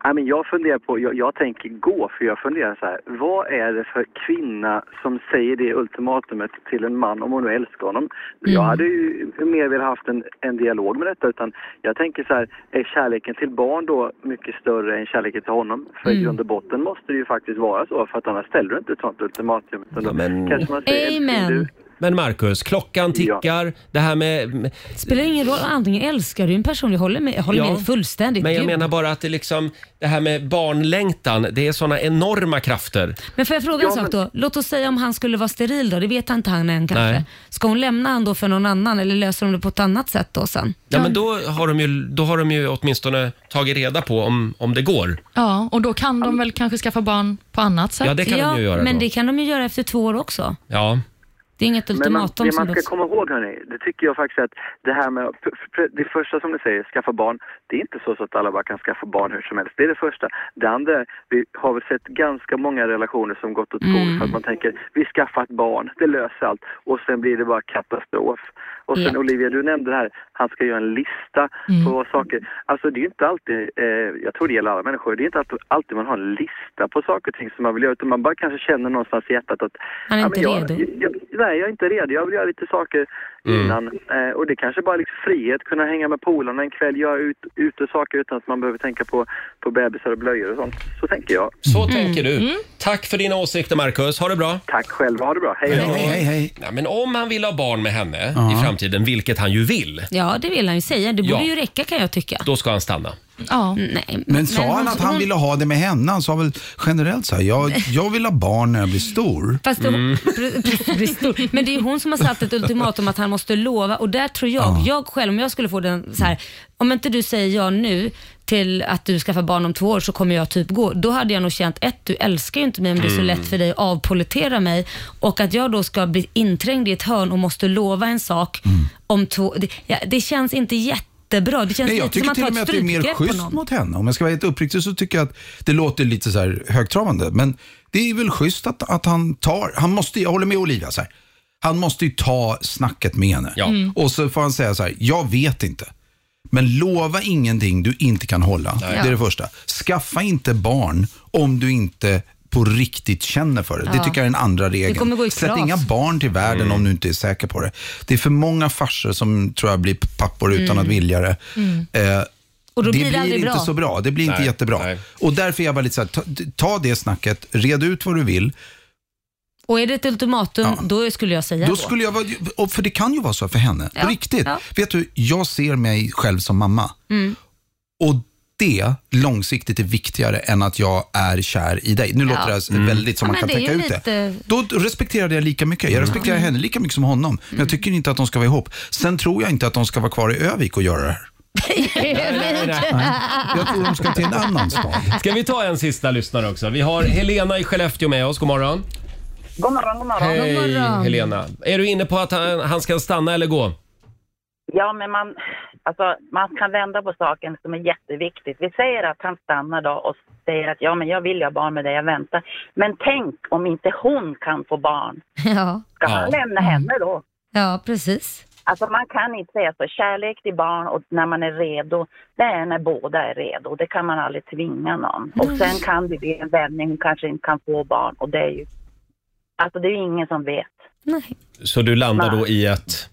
[SPEAKER 13] Ja, men jag funderar på, jag, jag tänker gå, för jag funderar så här. Vad är det för kvinna som säger det ultimatumet till en man om hon nu älskar honom? Jag hade ju mer velat haft en, en dialog med detta, utan jag tänker så här, är kärleken till barn då mycket större än kärleken till honom? För i
[SPEAKER 2] Mm.
[SPEAKER 13] grund och botten måste det ju faktiskt vara så, för att annars ställer du inte ett sånt ultimatum. Utan då
[SPEAKER 1] men-
[SPEAKER 13] kanske man säger, älskling, du,
[SPEAKER 2] Amen.
[SPEAKER 1] Men Markus, klockan tickar. Det här med...
[SPEAKER 2] Spelar ingen roll, antingen älskar du en person, jag håller med, jag håller
[SPEAKER 1] Ja.
[SPEAKER 2] med fullständigt.
[SPEAKER 1] Men jag
[SPEAKER 2] Gud.
[SPEAKER 1] menar bara att det liksom, det här med barnlängtan, det är såna enorma krafter.
[SPEAKER 2] Men får jag fråga en sak då? Låt oss säga om han skulle vara steril då, det vet inte han än kanske.
[SPEAKER 1] Nej.
[SPEAKER 2] Ska hon lämna han då för någon annan eller löser de det på ett annat sätt då sen?
[SPEAKER 1] Ja, men då har, de ju, då har de ju åtminstone tagit reda på om, om det går.
[SPEAKER 3] Ja, och då kan de väl kanske skaffa barn på annat sätt?
[SPEAKER 1] Ja, det kan de ju göra
[SPEAKER 2] men
[SPEAKER 1] då.
[SPEAKER 2] det kan de ju göra efter två år också.
[SPEAKER 1] Ja.
[SPEAKER 2] Det är inget
[SPEAKER 13] Men man,
[SPEAKER 2] ultimatum
[SPEAKER 13] det man ska komma ihåg hörni, det tycker jag faktiskt att det här med, det första som ni säger, skaffa barn, det är inte så, att alla bara kan skaffa barn hur som helst. Det är det första. Det andra, vi har väl sett ganska många relationer som gått åt skogen
[SPEAKER 2] Mm.
[SPEAKER 13] för att man tänker, vi skaffar ett barn, det löser allt. Och sen blir det bara katastrof. Och sen
[SPEAKER 2] Ja.
[SPEAKER 13] Olivia, du nämnde det här, han ska göra en lista
[SPEAKER 2] Mm.
[SPEAKER 13] på saker. Alltså det är ju inte alltid, eh, jag tror det gäller alla människor, det är inte alltid, alltid man har en lista på saker och ting som man vill göra, utan man bara kanske känner någonstans i hjärtat att
[SPEAKER 2] Han är
[SPEAKER 13] ja,
[SPEAKER 2] inte
[SPEAKER 13] men jag,
[SPEAKER 2] redo.
[SPEAKER 13] Jag, jag är inte redo. Jag vill göra lite saker
[SPEAKER 1] Mm.
[SPEAKER 13] innan. Eh, och det kanske bara är liksom frihet, kunna hänga med polarna en kväll, göra ut, ute saker utan att man behöver tänka på, på bebisar och blöjor och sånt. Så tänker jag.
[SPEAKER 1] Så tänker du. Tack för dina åsikter Markus. Ha det bra.
[SPEAKER 13] Tack själv. Ha det bra. Hej,
[SPEAKER 1] Ja.
[SPEAKER 13] hej.
[SPEAKER 6] hej.
[SPEAKER 1] Ja, men om han vill ha barn med henne i framtiden, vilket han ju vill,
[SPEAKER 2] Ja, det vill han ju säga. Det borde
[SPEAKER 1] Ja.
[SPEAKER 2] ju räcka kan jag tycka.
[SPEAKER 1] då ska han stanna.
[SPEAKER 3] Ja.
[SPEAKER 2] Nej,
[SPEAKER 6] Men sa han
[SPEAKER 2] hon-
[SPEAKER 6] att han
[SPEAKER 2] hon-
[SPEAKER 6] ville ha det med henne? Han sa väl generellt så här, jag, jag vill ha barn när jag blir stor.
[SPEAKER 2] Fast det,
[SPEAKER 1] Mm.
[SPEAKER 2] Blir stor. Men det är hon som har satt ett ultimatum att han måste lova och där tror jag, jag själv om jag skulle få den så här, om inte du säger ja nu till att du skaffar barn om två år så kommer jag typ gå. Då hade jag nog känt ett, du älskar ju inte mig om det är så
[SPEAKER 1] Mm.
[SPEAKER 2] lätt för dig att avpolitera mig och att jag då ska bli inträngd i ett hörn och måste lova en sak om två, det, ja, det känns inte jättebra. Det känns
[SPEAKER 6] Nej, jag tycker till och med att det är mer schysst mot henne. Om jag ska vara helt uppriktig så tycker jag att det låter lite så här högtravande. Men det är väl schysst att, att han tar, han måste, jag håller med Olivia så här. Han måste ju ta snacket med henne.
[SPEAKER 1] Mm.
[SPEAKER 6] Och så får han säga så här, jag vet inte. Men lova ingenting du inte kan hålla. Det är det första. Skaffa inte barn om du inte på riktigt känner för det. Det
[SPEAKER 2] Ja.
[SPEAKER 6] tycker jag är den andra regeln. Sätt inga barn till världen
[SPEAKER 1] Mm.
[SPEAKER 6] om du inte är säker på det. Det är för många farsor som tror jag blir pappor utan
[SPEAKER 2] Mm.
[SPEAKER 6] att vilja det.
[SPEAKER 2] Mm.
[SPEAKER 6] Eh,
[SPEAKER 2] Och då
[SPEAKER 6] det
[SPEAKER 2] blir det
[SPEAKER 6] inte
[SPEAKER 2] bra.
[SPEAKER 6] så bra. Det blir inte
[SPEAKER 1] Nej,
[SPEAKER 6] jättebra.
[SPEAKER 1] nej.
[SPEAKER 6] Och därför är jag bara lite så här, ta, ta det snacket, red ut vad du vill.
[SPEAKER 2] Och är det ett ultimatum, då skulle jag säga
[SPEAKER 6] Då skulle jag vara, och för det kan ju vara så för henne,
[SPEAKER 2] Ja,
[SPEAKER 6] på riktigt.
[SPEAKER 2] ja.
[SPEAKER 6] Vet du, jag ser mig själv som mamma.
[SPEAKER 2] Mm.
[SPEAKER 6] Och det långsiktigt är viktigare än att jag är kär i dig. Nu
[SPEAKER 2] Ja.
[SPEAKER 6] låter det
[SPEAKER 1] Mm.
[SPEAKER 6] väldigt som
[SPEAKER 2] Ja,
[SPEAKER 6] man kan
[SPEAKER 2] det
[SPEAKER 6] tänka ut det.
[SPEAKER 2] lite-
[SPEAKER 6] Då då respekterar jag lika mycket. Jag respekterar henne lika mycket som honom. Men jag tycker inte att de ska vara ihop. Sen tror jag inte att de ska vara kvar i Övik och göra det här. Jag tror de ska till en annan stad.
[SPEAKER 1] Ska vi ta en sista lyssnare också? Vi har Helena i Skellefteå med oss. God morgon.
[SPEAKER 12] God morgon, god morgon.
[SPEAKER 1] Hej Helena. Är du inne på att han, han ska stanna eller gå?
[SPEAKER 12] Ja, men man, alltså, man kan vända på saken som är jätteviktigt. Vi säger att han stannar då och säger att ja, men jag vill ju ha barn med dig, jag väntar. Men tänk om inte hon kan få barn.
[SPEAKER 2] Ja.
[SPEAKER 12] Ska han lämna henne då?
[SPEAKER 2] Ja, precis.
[SPEAKER 12] Alltså man kan inte säga så. Kärlek till barn och när man är redo, det är när båda är redo. Det kan man aldrig tvinga någon. Och sen kan det bli en vändning, hon kanske inte kan få barn och det är ju... Alltså det är ju ingen som vet.
[SPEAKER 1] Så du landar då i ett...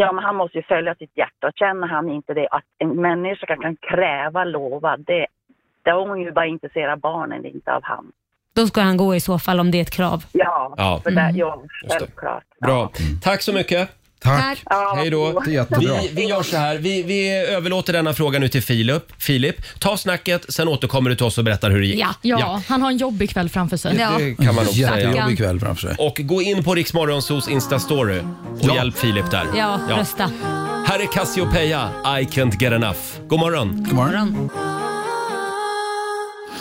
[SPEAKER 12] Ja, men han måste ju följa sitt hjärta. Och Känner han inte det, att en människa kan kräva, lova, det, då är hon ju bara intresserad av barnen, inte av han.
[SPEAKER 2] Då ska han gå i så fall om det är ett krav.
[SPEAKER 12] Ja,
[SPEAKER 1] Ja.
[SPEAKER 12] för det,
[SPEAKER 2] Mm.
[SPEAKER 12] ja självklart.
[SPEAKER 1] Bra. Tack så mycket.
[SPEAKER 6] Tack.
[SPEAKER 1] Hej då.
[SPEAKER 6] Det är jättebra.
[SPEAKER 1] Vi, vi gör så här. Vi, vi överlåter denna fråga nu till Filip. Filip, ta snacket, sen återkommer du till oss och berättar hur det gick.
[SPEAKER 3] Ja, ja, han har en jobbig kväll framför sig.
[SPEAKER 1] Det kan man nog säga.
[SPEAKER 6] Jättejobbig kväll framför sig.
[SPEAKER 1] Och gå in på Riksmorgonsos Insta-story och hjälp Filip där.
[SPEAKER 2] Ja, rösta.
[SPEAKER 1] Här är Cassiopeia, I can't get enough. God morgon.
[SPEAKER 6] God morgon.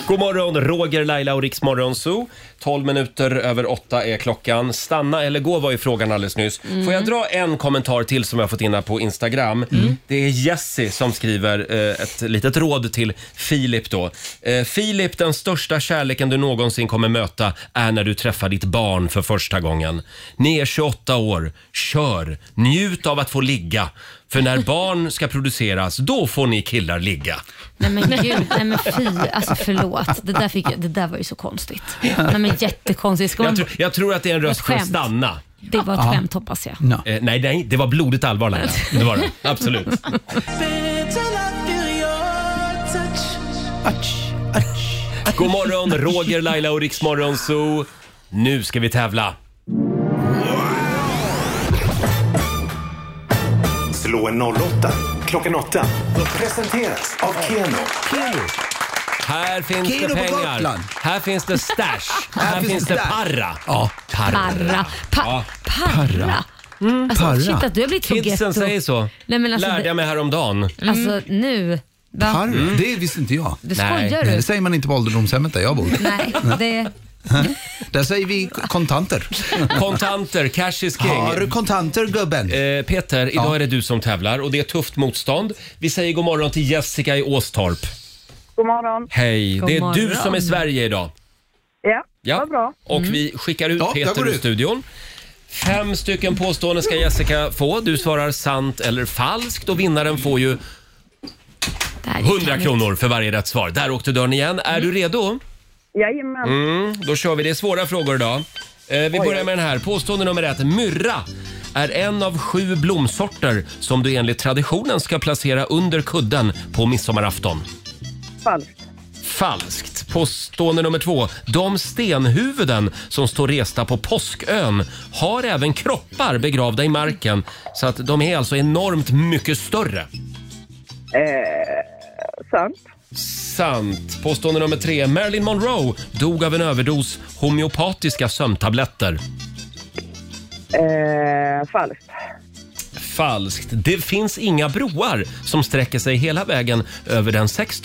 [SPEAKER 1] God morgon, Roger, Laila och Riksmorgon Zoo. 12 minuter över åtta är klockan. Stanna eller gå var ju frågan alldeles nyss.
[SPEAKER 2] Mm.
[SPEAKER 1] Får jag dra en kommentar till som jag har fått in här på Instagram? Det är Jessie som skriver eh, ett litet råd till Filip då. Eh, Filip, den största kärleken du någonsin kommer möta är när du träffar ditt barn för första gången. Ni är 28 år. Kör! Njut av att få ligga. För när barn ska produceras, då får ni killar ligga.
[SPEAKER 2] Nej men gud, nej men fy, alltså förlåt. Det där, fick, jag- det där var ju så konstigt. Nej men jättekonstigt. Ska man,
[SPEAKER 1] Jag, tror- jag tror att det är en röst från
[SPEAKER 2] skämt.
[SPEAKER 1] Stanna.
[SPEAKER 2] det var ett
[SPEAKER 1] Ja.
[SPEAKER 2] skämt hoppas jag.
[SPEAKER 1] Eh, nej, nej, det var blodigt allvar Laila. Det var det. Absolut. God morgon, Roger, Laila och Riksmorgon Zoo. Nu ska vi tävla.
[SPEAKER 4] Slå en 08 klockan 8. Presenteras av Keno.
[SPEAKER 1] Här finns
[SPEAKER 6] Keno
[SPEAKER 1] det
[SPEAKER 6] på
[SPEAKER 1] pengar.
[SPEAKER 6] Gotland.
[SPEAKER 1] Här finns det stash. Här,
[SPEAKER 6] Här
[SPEAKER 1] finns, det
[SPEAKER 6] stash.
[SPEAKER 1] parra.
[SPEAKER 6] Ja.
[SPEAKER 2] Parra. Pa,
[SPEAKER 1] Ja.
[SPEAKER 2] parra. Alltså,
[SPEAKER 1] Parra.
[SPEAKER 2] Shit att du har blivit så
[SPEAKER 1] Kidsen
[SPEAKER 2] getto.
[SPEAKER 1] säger så.
[SPEAKER 2] Nej, men alltså,
[SPEAKER 1] Lärde
[SPEAKER 2] det-
[SPEAKER 1] jag mig häromdagen.
[SPEAKER 2] Alltså nu. Va?
[SPEAKER 6] Parr, det visste inte jag.
[SPEAKER 2] Det skojar
[SPEAKER 6] Nej,
[SPEAKER 2] du?
[SPEAKER 6] det säger man inte på ålderdomshemmet där jag bor.
[SPEAKER 2] Nej, det...
[SPEAKER 6] Där säger vi kontanter.
[SPEAKER 1] Kontanter, cash is king.
[SPEAKER 6] Har du kontanter gubben?
[SPEAKER 1] Eh, Peter, idag är det du som tävlar och det är tufft motstånd. Vi säger god morgon till Jessica i Åstorp.
[SPEAKER 5] God morgon.
[SPEAKER 1] Hej,
[SPEAKER 5] God
[SPEAKER 1] det är du
[SPEAKER 5] morgon.
[SPEAKER 1] som är Sverige idag.
[SPEAKER 5] Ja,
[SPEAKER 1] Ja.
[SPEAKER 5] vad bra.
[SPEAKER 1] Och vi skickar ut
[SPEAKER 6] Ja, jag
[SPEAKER 1] Peter
[SPEAKER 6] går
[SPEAKER 1] ur
[SPEAKER 6] ut.
[SPEAKER 1] studion. Fem stycken påståenden ska Jessica få. Du svarar sant eller falskt och vinnaren får ju 100 kronor för varje rätt svar. Där åkte dörren igen. Är du redo?
[SPEAKER 5] Jajamän.
[SPEAKER 1] Mm, då kör vi. Det är svåra frågor idag. Eh, vi börjar med den här. Påstående nummer ett. Myrra är en av sju blomsorter som du enligt traditionen ska placera under kudden på midsommarafton.
[SPEAKER 5] Falskt.
[SPEAKER 1] Falskt. Påstående nummer två. De stenhuvuden som står resta på Påskön har även kroppar begravda i marken så att de är alltså enormt mycket större.
[SPEAKER 5] Eh, sant.
[SPEAKER 1] Sant. Påstående nummer tre. Marilyn Monroe dog av en överdos homeopatiska sömntabletter.
[SPEAKER 5] Eh, falskt.
[SPEAKER 1] Falskt. Det finns inga broar som sträcker sig hela vägen över den 6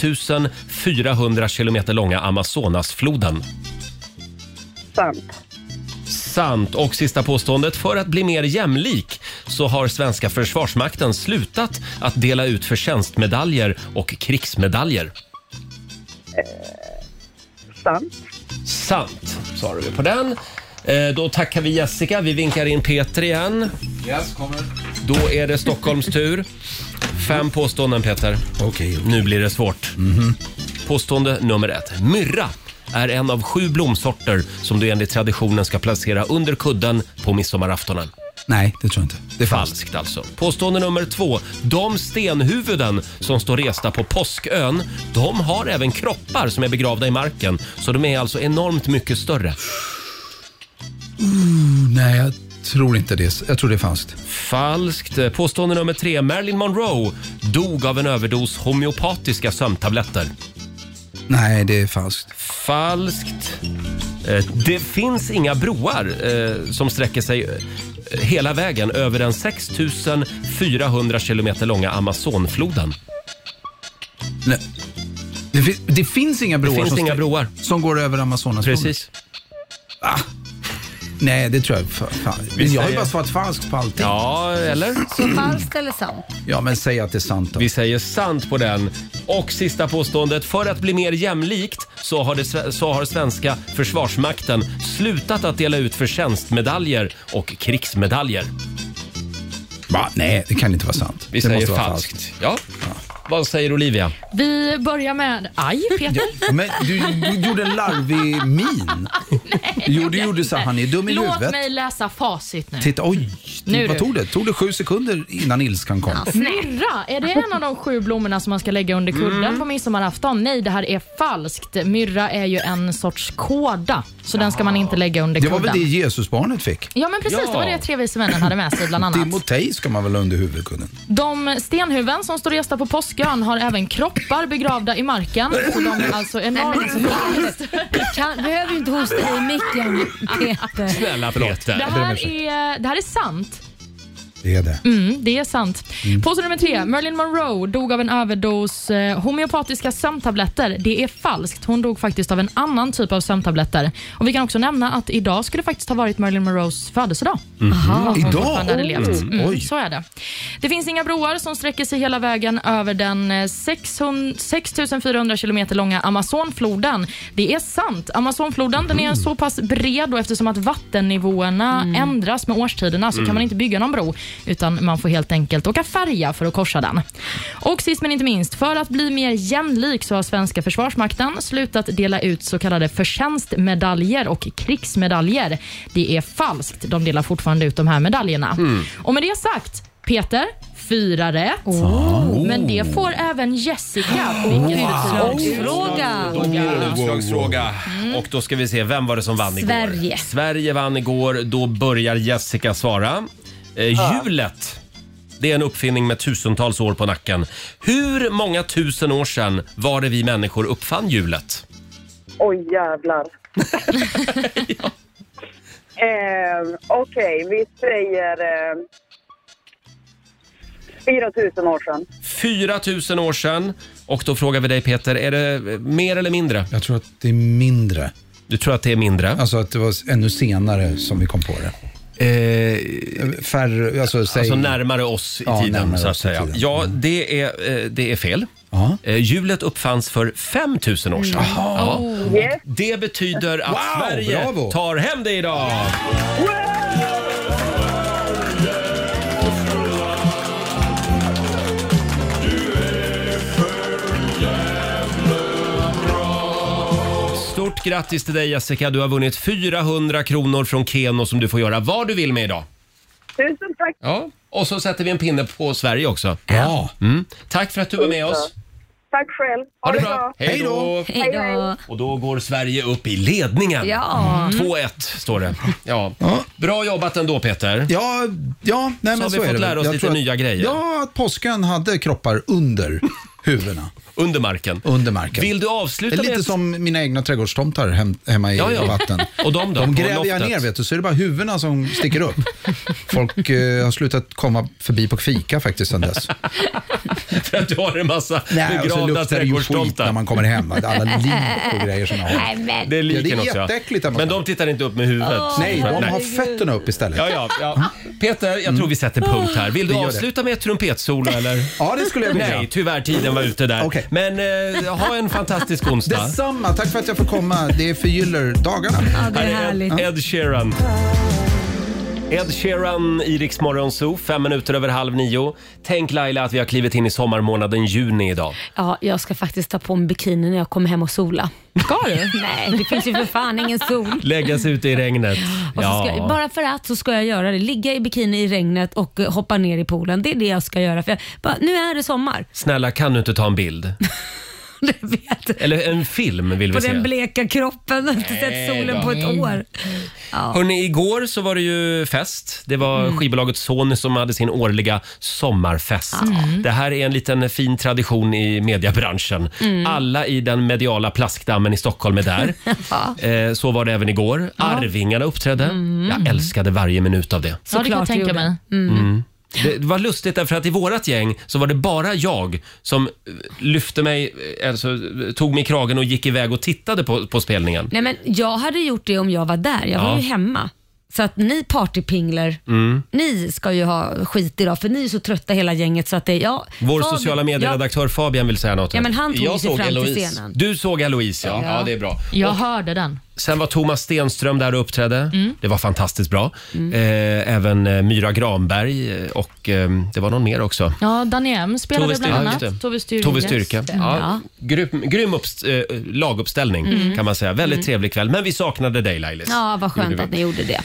[SPEAKER 1] 400 kilometer långa Amazonasfloden.
[SPEAKER 5] Sant.
[SPEAKER 1] Sant. Och sista påståendet. För att bli mer jämlik så har svenska försvarsmakten slutat att dela ut förtjänstmedaljer och krigsmedaljer.
[SPEAKER 5] Sant.
[SPEAKER 1] Sant, svarar vi på den. Eh, Då tackar vi Jessica. Vi vinkar in Peter igen.
[SPEAKER 6] Yes, kommer.
[SPEAKER 1] Då är det Stockholms tur. Fem påståenden Peter.
[SPEAKER 6] Okej.
[SPEAKER 1] Nu blir det svårt. Påstående nummer ett. Myrra är en av sju blomsorter som du enligt traditionen ska placera under kudden på midsommaraftonen.
[SPEAKER 6] Nej, det tror jag inte.
[SPEAKER 1] Det är falskt alltså. Påstående nummer två. De stenhuvuden som står resta på Påskön, de har även kroppar som är begravda i marken. Så de är alltså enormt mycket större.
[SPEAKER 6] Mm, nej, jag tror inte det. Jag tror det är falskt.
[SPEAKER 1] Falskt. Påstående nummer tre. Marilyn Monroe dog av en överdos homeopatiska sömntabletter.
[SPEAKER 6] Nej, det är falskt.
[SPEAKER 1] Falskt. Eh, Det finns inga broar eh, som sträcker sig eh, hela vägen över den 6400 kilometer långa Amazonfloden.
[SPEAKER 6] Nej. Det, fin- det finns inga broar,
[SPEAKER 1] finns
[SPEAKER 6] som,
[SPEAKER 1] inga broar.
[SPEAKER 6] som går över Amazonas.
[SPEAKER 1] Precis.
[SPEAKER 6] Ah. Nej, det tror jag. Fan. fan.
[SPEAKER 1] Vi
[SPEAKER 6] Men jag har ju
[SPEAKER 1] säger-
[SPEAKER 6] bara svarat falskt på allting.
[SPEAKER 1] Ja, eller?
[SPEAKER 2] Så falskt eller sant?
[SPEAKER 6] Ja, men säg att det är sant då.
[SPEAKER 1] Vi säger sant på den. Och sista påståendet. För att bli mer jämlikt så har, det, sve- så har svenska försvarsmakten slutat att dela ut förtjänstmedaljer och krigsmedaljer.
[SPEAKER 6] Va? Nej, det kan inte vara sant.
[SPEAKER 1] Vi
[SPEAKER 6] det
[SPEAKER 1] säger
[SPEAKER 6] måste vara
[SPEAKER 1] falskt. Ja. Vad säger Olivia?
[SPEAKER 3] Vi börjar med... Aj, Peter.
[SPEAKER 6] Ja, men du, du gjorde en larvig min. Jo, du gjorde så. Han är dum i
[SPEAKER 3] Låt
[SPEAKER 6] huvudet.
[SPEAKER 3] mig läsa facit nu.
[SPEAKER 6] Titta, oj.
[SPEAKER 3] Nu
[SPEAKER 6] vad
[SPEAKER 3] du.
[SPEAKER 6] tog det? Tog det sju sekunder innan ilskan kom?
[SPEAKER 3] Myrra, är det en av de sju blommorna som man ska lägga under kudden
[SPEAKER 6] Mm.
[SPEAKER 3] på midsommarafton? Nej, det här är falskt. Myrra är ju en sorts kåda, så den ska man inte lägga under
[SPEAKER 6] Det var
[SPEAKER 3] kudden.
[SPEAKER 6] väl det Jesusbarnet fick?
[SPEAKER 3] Ja, men precis. Det var det tre vise männen hade med sig bland annat.
[SPEAKER 6] Timotej ska man väl ha under huvudkudden?
[SPEAKER 3] De stenhuvuden som står resta på Påskön har även kroppar begravda i marken. Så de är alltså enormt...
[SPEAKER 2] Du kan, behöver ju inte hosta dig i micken, Peter.
[SPEAKER 1] Snälla Peter.
[SPEAKER 3] Det här, är, det här är sant.
[SPEAKER 6] Det är det.
[SPEAKER 3] Mm, det är sant. Påstående nummer tre. Marilyn Monroe dog av en överdos eh, homeopatiska sömntabletter. Det är falskt. Hon dog faktiskt av en annan typ av sömntabletter. Och Vi kan också nämna att idag skulle faktiskt ha varit Marilyn Monroes födelsedag. Om hon
[SPEAKER 6] Idag?
[SPEAKER 3] hade levt.
[SPEAKER 6] Mm.
[SPEAKER 3] Mm, så är det. Det finns inga broar som sträcker sig hela vägen över den eh, 600, 6400 kilometer långa Amazonfloden. Det är sant. Amazonfloden den är så pass bred och eftersom att vattennivåerna ändras med årstiderna så
[SPEAKER 14] Mm.
[SPEAKER 3] kan man inte bygga någon bro utan man får helt enkelt åka färja för att korsa den. Och sist men inte minst, för att bli mer jämlik så har svenska försvarsmakten slutat dela ut så kallade förtjänstmedaljer och krigsmedaljer. Det är falskt. De delar fortfarande ut de här medaljerna.
[SPEAKER 14] Mm.
[SPEAKER 3] Och med det sagt, Peter, fyra rätt.
[SPEAKER 14] Oh.
[SPEAKER 3] Men det får även Jessica, vilket betyder utslagsfråga.
[SPEAKER 1] Då blir det en utslagsfråga. Och då ska vi se, vem var det som vann igår?
[SPEAKER 3] Sverige.
[SPEAKER 1] Sverige vann igår. Då börjar Jessica svara. Eh, hjulet. Det är en uppfinning med tusentals år på nacken. Hur många tusen år sedan var det vi människor uppfann hjulet?
[SPEAKER 15] Oj jävlar. eh, Okej, vi säger eh, 4000 år sedan.
[SPEAKER 1] 4 000 år sedan. Och då frågar vi dig Peter, är det mer eller mindre?
[SPEAKER 6] Jag tror att det är mindre.
[SPEAKER 1] Du tror att det är mindre?
[SPEAKER 6] Alltså att det var ännu senare som vi kom på det.
[SPEAKER 1] Eh,
[SPEAKER 6] Färre, alltså, säg...
[SPEAKER 1] Alltså närmare oss i
[SPEAKER 6] Ja,
[SPEAKER 1] tiden
[SPEAKER 6] närmare
[SPEAKER 1] så att
[SPEAKER 6] oss i
[SPEAKER 1] säga.
[SPEAKER 6] tiden.
[SPEAKER 1] Ja, det är, eh, det är fel. Eh, Hjulet uppfanns för 5000 år sedan. Ja.
[SPEAKER 15] Yes.
[SPEAKER 1] Det betyder att
[SPEAKER 6] Wow,
[SPEAKER 1] Sverige
[SPEAKER 6] bravo.
[SPEAKER 1] tar hem det idag. Stort grattis till dig Jessica. Du har vunnit 400 kronor från Keno som du får göra vad du vill med idag.
[SPEAKER 15] Tusen tack.
[SPEAKER 1] Ja. Och så sätter vi en pinne på Sverige också.
[SPEAKER 6] Ja.
[SPEAKER 1] Mm. Tack för att du var med oss.
[SPEAKER 15] Tack själv.
[SPEAKER 1] Ha det bra. Hej då.
[SPEAKER 2] Hej då.
[SPEAKER 1] Och då går Sverige upp i ledningen.
[SPEAKER 2] Ja.
[SPEAKER 1] 2-1 står det. Ja. Bra jobbat ändå Peter.
[SPEAKER 6] Ja, ja nej,
[SPEAKER 1] Så
[SPEAKER 6] men
[SPEAKER 1] har vi
[SPEAKER 6] så är
[SPEAKER 1] fått
[SPEAKER 6] det
[SPEAKER 1] lära oss
[SPEAKER 6] Jag
[SPEAKER 1] lite
[SPEAKER 6] tror
[SPEAKER 1] nya grejer.
[SPEAKER 6] Ja, att påsken hade kroppar under huvudena.
[SPEAKER 1] Under marken.
[SPEAKER 6] Under marken.
[SPEAKER 1] Vill du avsluta
[SPEAKER 6] det är
[SPEAKER 1] med
[SPEAKER 6] lite
[SPEAKER 1] ett-
[SPEAKER 6] som mina egna trädgårdstomtar hem, hemma i
[SPEAKER 1] Ja, ja.
[SPEAKER 6] vatten.
[SPEAKER 1] Och de då,
[SPEAKER 6] De
[SPEAKER 1] på
[SPEAKER 6] gräver jag
[SPEAKER 1] loftet?
[SPEAKER 6] ner vet du, så är det bara huvudena som sticker upp. Folk eh, har slutat komma förbi på fika faktiskt sedan dess.
[SPEAKER 1] För att du har en massa
[SPEAKER 6] Nej, och så
[SPEAKER 1] begravda
[SPEAKER 6] luktar det ju skit
[SPEAKER 1] trädgårdstomtar.
[SPEAKER 6] när man kommer hem. Alla lik och grejer som jag har.
[SPEAKER 1] Det är liken
[SPEAKER 6] Ja, det är
[SPEAKER 1] också.
[SPEAKER 6] jätteäckligt att man-
[SPEAKER 1] Men de tittar inte upp med huvudet.
[SPEAKER 6] Nej, de har fötterna upp istället.
[SPEAKER 1] Ja, ja, ja. Peter, jag tror vi sätter punkt här. Vill du
[SPEAKER 6] Vi gör det.
[SPEAKER 1] avsluta med ett trumpetsolo eller?
[SPEAKER 6] Ja, det skulle jag vilja.
[SPEAKER 1] Nej, tyvärr tiden var ute där. Men eh, ha en fantastisk onsdag.
[SPEAKER 6] Detsamma, tack för att jag får komma. Det förgyller dagarna.
[SPEAKER 1] Här är Ed, Ed Sheeran. Ed Sheeran i Rix Morgon Zoo, fem minuter över halv nio. Tänk Laila att vi har klivit in i sommarmånaden juni idag.
[SPEAKER 2] Ja, jag ska faktiskt ta på mig bikini när jag kommer hem och sola.
[SPEAKER 3] Ska du?
[SPEAKER 2] Nej, det finns ju för fan ingen sol.
[SPEAKER 1] Lägga sig ute i regnet.
[SPEAKER 2] Och så ska,
[SPEAKER 1] Ja.
[SPEAKER 2] bara för att så ska jag göra det. Ligga i bikini i regnet och eh, hoppa ner i poolen. Det är det jag ska göra. För jag, bara, nu är det sommar.
[SPEAKER 1] Snälla, kan du inte ta en bild? Eller en film vill
[SPEAKER 2] På
[SPEAKER 1] vi se.
[SPEAKER 2] den bleka kroppen. Jag har inte sett solen på ett år. Ja.
[SPEAKER 1] Hörrni, igår så var det ju fest. Det var
[SPEAKER 2] Mm.
[SPEAKER 1] skivbolaget Sony som hade sin årliga sommarfest.
[SPEAKER 2] Mm.
[SPEAKER 1] Det här är en liten fin tradition i mediebranschen.
[SPEAKER 2] Mm.
[SPEAKER 1] Alla i den mediala plaskdammen i Stockholm är där.
[SPEAKER 2] Ja.
[SPEAKER 1] Eh, Så var det även igår. Arvingarna uppträdde. Jag älskade varje minut av det.
[SPEAKER 3] Ja, det kan jag
[SPEAKER 2] Såklart
[SPEAKER 3] tänka
[SPEAKER 2] gjorde.
[SPEAKER 3] mig.
[SPEAKER 1] Mm. Det det var lustigt därför att i vårat gäng så var det bara jag som eh, lyfte mig, eh, alltså tog mig i kragen och gick iväg och tittade på, på spelningen.
[SPEAKER 2] Nej, men jag hade gjort det om jag var där. Jag var
[SPEAKER 1] Ja.
[SPEAKER 2] ju hemma. Så att ni partypingler,
[SPEAKER 1] Mm.
[SPEAKER 2] ni ska ju ha skit idag för ni är så trötta hela gänget så att det, ja.
[SPEAKER 1] Vår
[SPEAKER 2] Fabian-
[SPEAKER 1] sociala medieredaktör Fabian vill säga något.
[SPEAKER 2] Ja, men han tog Jag sig såg fram till Eloise. scenen.
[SPEAKER 1] Du såg Eloise, ja.
[SPEAKER 2] Ja.
[SPEAKER 1] ja. det är bra.
[SPEAKER 3] Jag hörde den.
[SPEAKER 1] Sen var Thomas Stenström där och uppträdde.
[SPEAKER 3] Mm.
[SPEAKER 1] Det var fantastiskt bra.
[SPEAKER 2] Mm.
[SPEAKER 1] Eh, även eh, Myra Granberg eh, och eh, det var någon mer också.
[SPEAKER 3] Ja, Danny M spelade
[SPEAKER 1] Tove
[SPEAKER 3] bland annat.
[SPEAKER 1] Ja, just det.
[SPEAKER 3] Tove Styrke.
[SPEAKER 1] Tove Styrke. Ja.
[SPEAKER 3] Ja.
[SPEAKER 1] Grym, grym uppst- eh, laguppställning
[SPEAKER 2] Mm.
[SPEAKER 1] kan man säga. Väldigt
[SPEAKER 2] Mm.
[SPEAKER 1] trevlig kväll. Men vi saknade dig Lailis.
[SPEAKER 2] Ja, vad skönt
[SPEAKER 1] Gjorde vi.
[SPEAKER 2] att ni gjorde det.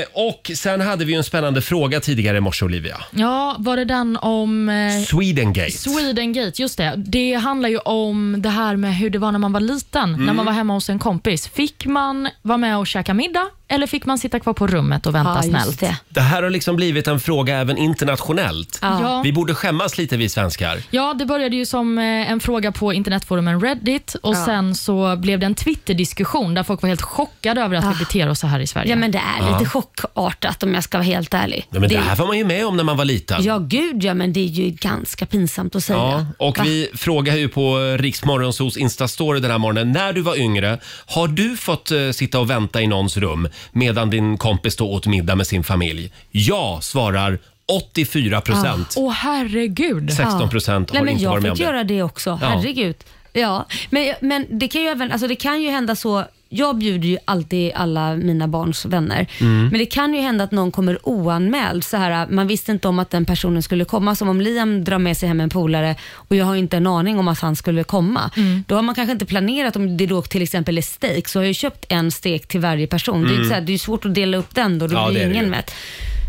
[SPEAKER 1] Eh, och sen hade vi ju en spännande fråga tidigare i morse Olivia.
[SPEAKER 3] Ja, var det den om... Eh,
[SPEAKER 1] Swedengate.
[SPEAKER 3] Swedengate, just det. Det handlar ju om det här med hur det var när man var liten,
[SPEAKER 1] Mm.
[SPEAKER 3] när man var hemma hos en kompis. Fick man vara med och käka middag eller fick man sitta kvar på rummet och vänta
[SPEAKER 2] Ja, just
[SPEAKER 3] snällt?
[SPEAKER 2] det.
[SPEAKER 1] Det här har liksom blivit en fråga även internationellt.
[SPEAKER 3] Ja.
[SPEAKER 1] Vi borde skämmas lite vi svenskar.
[SPEAKER 3] Ja, det började ju som eh, en fråga på internetforumen Reddit och
[SPEAKER 2] Ja.
[SPEAKER 3] sen så blev det en Twitter-diskussion där folk var helt chockade över att vi beter oss så här i Sverige.
[SPEAKER 2] Ja, men det är
[SPEAKER 1] Ja.
[SPEAKER 2] lite chockartat om jag ska vara helt ärlig.
[SPEAKER 1] Ja, men det här var man ju med om när man var liten.
[SPEAKER 2] Ja, gud ja, men det är ju ganska pinsamt att säga.
[SPEAKER 1] Ja, och
[SPEAKER 2] Va?
[SPEAKER 1] vi frågar ju på Riksmorgonsos Instastory den här morgonen. När du var yngre, har du fått eh, sitta och vänta i någons rum medan din kompis då åt middag med sin familj? Ja, svarar 84 procent.
[SPEAKER 3] Åh herregud.
[SPEAKER 1] 16 procent har
[SPEAKER 2] Nej, men
[SPEAKER 1] inte
[SPEAKER 2] jag
[SPEAKER 1] varit med om
[SPEAKER 2] fick
[SPEAKER 1] det.
[SPEAKER 2] göra det också.
[SPEAKER 1] Ja.
[SPEAKER 2] Herregud. Ja, men, men det kan ju även, alltså det kan ju hända så jag bjuder ju alltid alla mina barns vänner.
[SPEAKER 14] Mm.
[SPEAKER 2] Men det kan ju hända att någon kommer oanmäld. Så här, man visste inte om att den personen skulle komma. Som om Liam drar med sig hem en polare och jag har inte en aning om att han skulle komma.
[SPEAKER 3] Mm.
[SPEAKER 2] Då har man kanske inte planerat om det då till exempel är steak. Så har jag köpt en stek till varje person. Det, är ju
[SPEAKER 14] Mm.
[SPEAKER 2] så här, det är svårt att dela upp den då. Då
[SPEAKER 14] Ja,
[SPEAKER 2] blir
[SPEAKER 14] det
[SPEAKER 2] ingen mätt.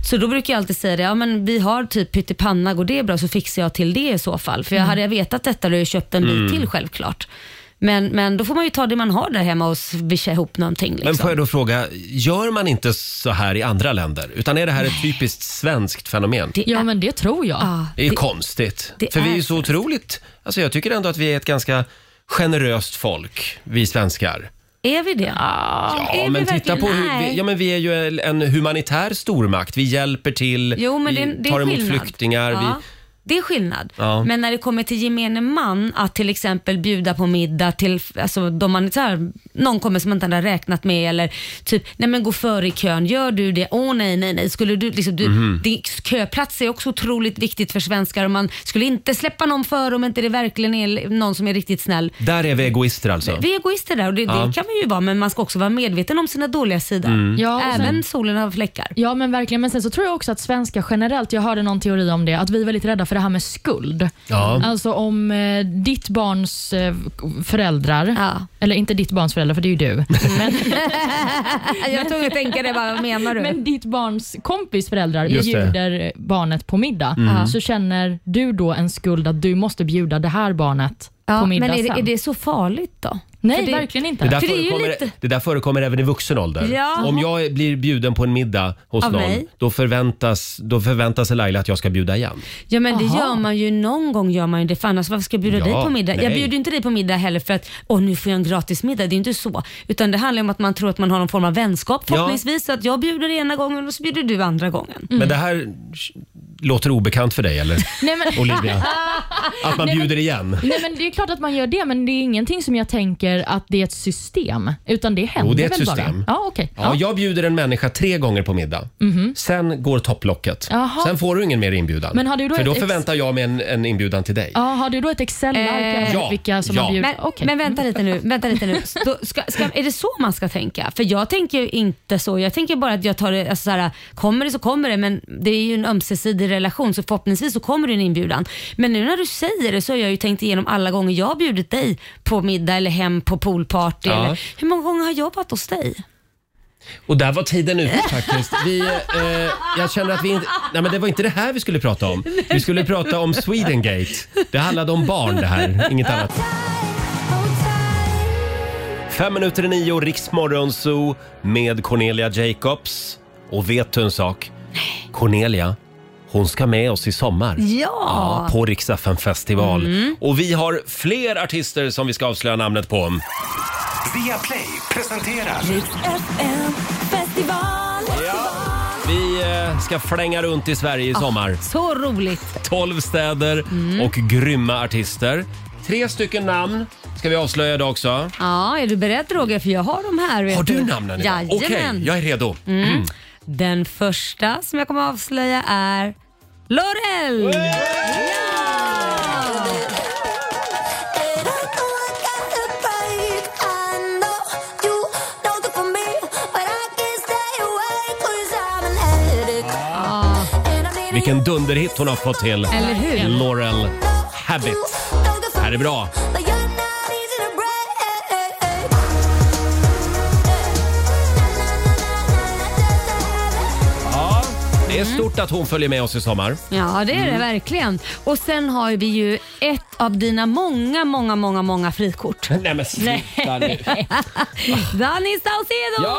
[SPEAKER 2] Så då brukar jag alltid säga det, ja men vi har typ pyttipanna, går det bra så fixar jag till det i så fall. För jag
[SPEAKER 14] Mm.
[SPEAKER 2] hade jag vetat detta då hade jag köpt en bit
[SPEAKER 1] Mm.
[SPEAKER 2] till självklart. Men, men då får man ju ta det man har där hemma och swisha ihop någonting. Liksom.
[SPEAKER 1] Men får jag då fråga, gör man inte så här i andra länder? Utan är det här ett typiskt svenskt fenomen?
[SPEAKER 3] Ja, men det tror jag.
[SPEAKER 1] Det är ju konstigt.
[SPEAKER 3] det
[SPEAKER 1] För vi är
[SPEAKER 3] är
[SPEAKER 1] ju så otroligt... Alltså jag tycker ändå att vi är ett ganska generöst folk, vi svenskar.
[SPEAKER 2] Är vi det?
[SPEAKER 1] Ja,
[SPEAKER 2] är vi
[SPEAKER 1] men titta
[SPEAKER 2] verkligen?
[SPEAKER 1] på hur
[SPEAKER 2] Nej.
[SPEAKER 1] vi, ja, men vi är ju en humanitär stormakt. Vi hjälper till,
[SPEAKER 2] Jo, men
[SPEAKER 1] vi
[SPEAKER 2] det, det är
[SPEAKER 1] tar emot
[SPEAKER 2] skillnad.
[SPEAKER 1] flyktingar.
[SPEAKER 2] Ja,
[SPEAKER 1] Vi,
[SPEAKER 2] det är skillnad.
[SPEAKER 1] Ja.
[SPEAKER 2] Men när det kommer till gemene man att till exempel bjuda på middag till alltså, de man, så här, någon kommer som man inte hade räknat med eller typ, nej men gå före i kön, gör du det? Åh nej, nej, nej. Skulle du, liksom, du,
[SPEAKER 1] Mhm.
[SPEAKER 2] det, köplats är också otroligt viktigt för svenskar och man skulle inte släppa någon före om inte det verkligen är någon som är riktigt snäll.
[SPEAKER 1] där är vi egoister alltså.
[SPEAKER 2] Vi är egoister där och det,
[SPEAKER 1] Ja.
[SPEAKER 2] det kan man ju vara men man ska också vara medveten om sina dåliga sidor.
[SPEAKER 1] Mm.
[SPEAKER 3] Ja,
[SPEAKER 2] Även
[SPEAKER 3] sen-
[SPEAKER 2] solen har fläckar.
[SPEAKER 3] Ja, men verkligen. Men sen så tror jag också att svenskar generellt, jag hörde någon teori om det, att vi är väldigt rädda för det här med skuld.
[SPEAKER 1] Ja.
[SPEAKER 3] Alltså om eh, ditt barns eh, föräldrar, eller inte ditt barns föräldrar för det är ju du. Men,
[SPEAKER 2] jag tog att tänka det, bara, vad menar du?
[SPEAKER 3] men ditt barns kompis föräldrar
[SPEAKER 2] Just det.
[SPEAKER 3] bjuder barnet på middag,
[SPEAKER 2] Mm.
[SPEAKER 3] så känner du då en skuld att du måste bjuda det här barnet
[SPEAKER 2] Ja,
[SPEAKER 3] på middag
[SPEAKER 2] men är det,
[SPEAKER 3] sen.
[SPEAKER 2] är det så farligt då?
[SPEAKER 3] Nej,
[SPEAKER 2] För det-
[SPEAKER 3] verkligen inte.
[SPEAKER 1] Det där,
[SPEAKER 2] För det är ju
[SPEAKER 1] förekommer,
[SPEAKER 2] lite-
[SPEAKER 1] det där förekommer även i vuxen ålder.
[SPEAKER 2] Ja.
[SPEAKER 1] Om jag blir bjuden på en middag hos
[SPEAKER 2] Av
[SPEAKER 1] någon,
[SPEAKER 2] mig?
[SPEAKER 1] då förväntas, då förväntas sig Laila att jag ska bjuda igen.
[SPEAKER 2] Ja men det
[SPEAKER 3] Aha.
[SPEAKER 2] gör man ju någon gång gör man ju det för annars varför ska jag bjuda
[SPEAKER 1] Ja,
[SPEAKER 2] dig på middag? Jag
[SPEAKER 1] nej.
[SPEAKER 2] bjuder inte dig på middag heller för att åh nu får jag en gratis middag. Det är inte så. Utan det handlar om att man tror att man har någon form av vänskap förhoppningsvis. Så att jag bjuder ena gången och så bjuder du andra gången.
[SPEAKER 1] Men det här låter obekant för dig eller?
[SPEAKER 3] Nej, men...
[SPEAKER 1] Olivia? Att man
[SPEAKER 3] Nej, men-
[SPEAKER 1] bjuder igen?
[SPEAKER 3] Nej, men det är klart att man gör det, men det är ingenting som jag tänker att det är ett system. Utan det händer
[SPEAKER 1] Jo, det är ett
[SPEAKER 3] väl
[SPEAKER 1] system.
[SPEAKER 3] bara. Ja, okej.
[SPEAKER 1] Ja, jag bjuder en människa tre gånger på middag.
[SPEAKER 3] Mhm.
[SPEAKER 1] Sen går topplocket.
[SPEAKER 3] Jaha.
[SPEAKER 1] Sen får du ingen mer inbjudan.
[SPEAKER 3] Men har du då
[SPEAKER 1] För
[SPEAKER 3] ett
[SPEAKER 1] då
[SPEAKER 3] ex-
[SPEAKER 1] förväntar jag mig en, en inbjudan till dig.
[SPEAKER 3] Ja, har du då ett Excel-ark
[SPEAKER 2] Eh,
[SPEAKER 3] över
[SPEAKER 1] Ja,
[SPEAKER 3] vilka som
[SPEAKER 1] ja.
[SPEAKER 3] har bjudit?
[SPEAKER 2] Men,
[SPEAKER 3] Okej.
[SPEAKER 2] men vänta lite nu. Vänta lite nu. Då ska, ska, är det så man ska tänka? För jag tänker ju inte så. Jag tänker bara att jag tar det, alltså så här, kommer det så kommer det, men det är ju en ömsesidig relation så förhoppningsvis så kommer det en inbjudan. Men nu när du säger det så har jag ju tänkt igenom alla gånger jag har bjudit dig på middag eller hem på poolparty.
[SPEAKER 1] Ja.
[SPEAKER 2] Eller, hur många gånger har jag varit hos dig?
[SPEAKER 1] Och där var tiden ute faktiskt. Vi, eh, jag känner att vi inte... Nej men det var inte det här vi skulle prata om. Vi skulle prata om Swedengate. Det handlade om barn det här, inget annat. Fem minuter i nio, Riksmorgon Zoo med Cornelia Jacobs. Och vet du en sak? Cornelia, hon ska med oss i sommar.
[SPEAKER 2] Ja!
[SPEAKER 1] på Rix FM festival.
[SPEAKER 4] Mm.
[SPEAKER 1] Och vi har fler artister som vi ska avslöja namnet på.
[SPEAKER 4] Via Play presenterar
[SPEAKER 2] FM festival.
[SPEAKER 1] Vi eh, ska flänga runt i Sverige i sommar.
[SPEAKER 2] Så roligt.
[SPEAKER 1] 12 städer
[SPEAKER 2] Mm.
[SPEAKER 1] och grymma artister. Tre stycken namn ska vi avslöja idag också.
[SPEAKER 2] Ja, är du beredd Roger? För jag har de här. Vet
[SPEAKER 1] Har du namnen idag?
[SPEAKER 2] Jajamän.
[SPEAKER 1] Okej, jag är redo.
[SPEAKER 2] Mm.
[SPEAKER 1] Mm.
[SPEAKER 2] Den första som jag kommer att avslöja är Lorell!
[SPEAKER 1] Vilken dunderhit hon har fått till.
[SPEAKER 2] Eller hur?
[SPEAKER 1] Laurel Habit. Det här är bra. Det är stort att hon följer med oss i sommar.
[SPEAKER 2] Ja, det är det
[SPEAKER 1] Mm.
[SPEAKER 2] verkligen. Och sen har vi ju ett av dina många, många, många, många frikort.
[SPEAKER 1] Nej men sluta nu.
[SPEAKER 2] Danny Saucedo!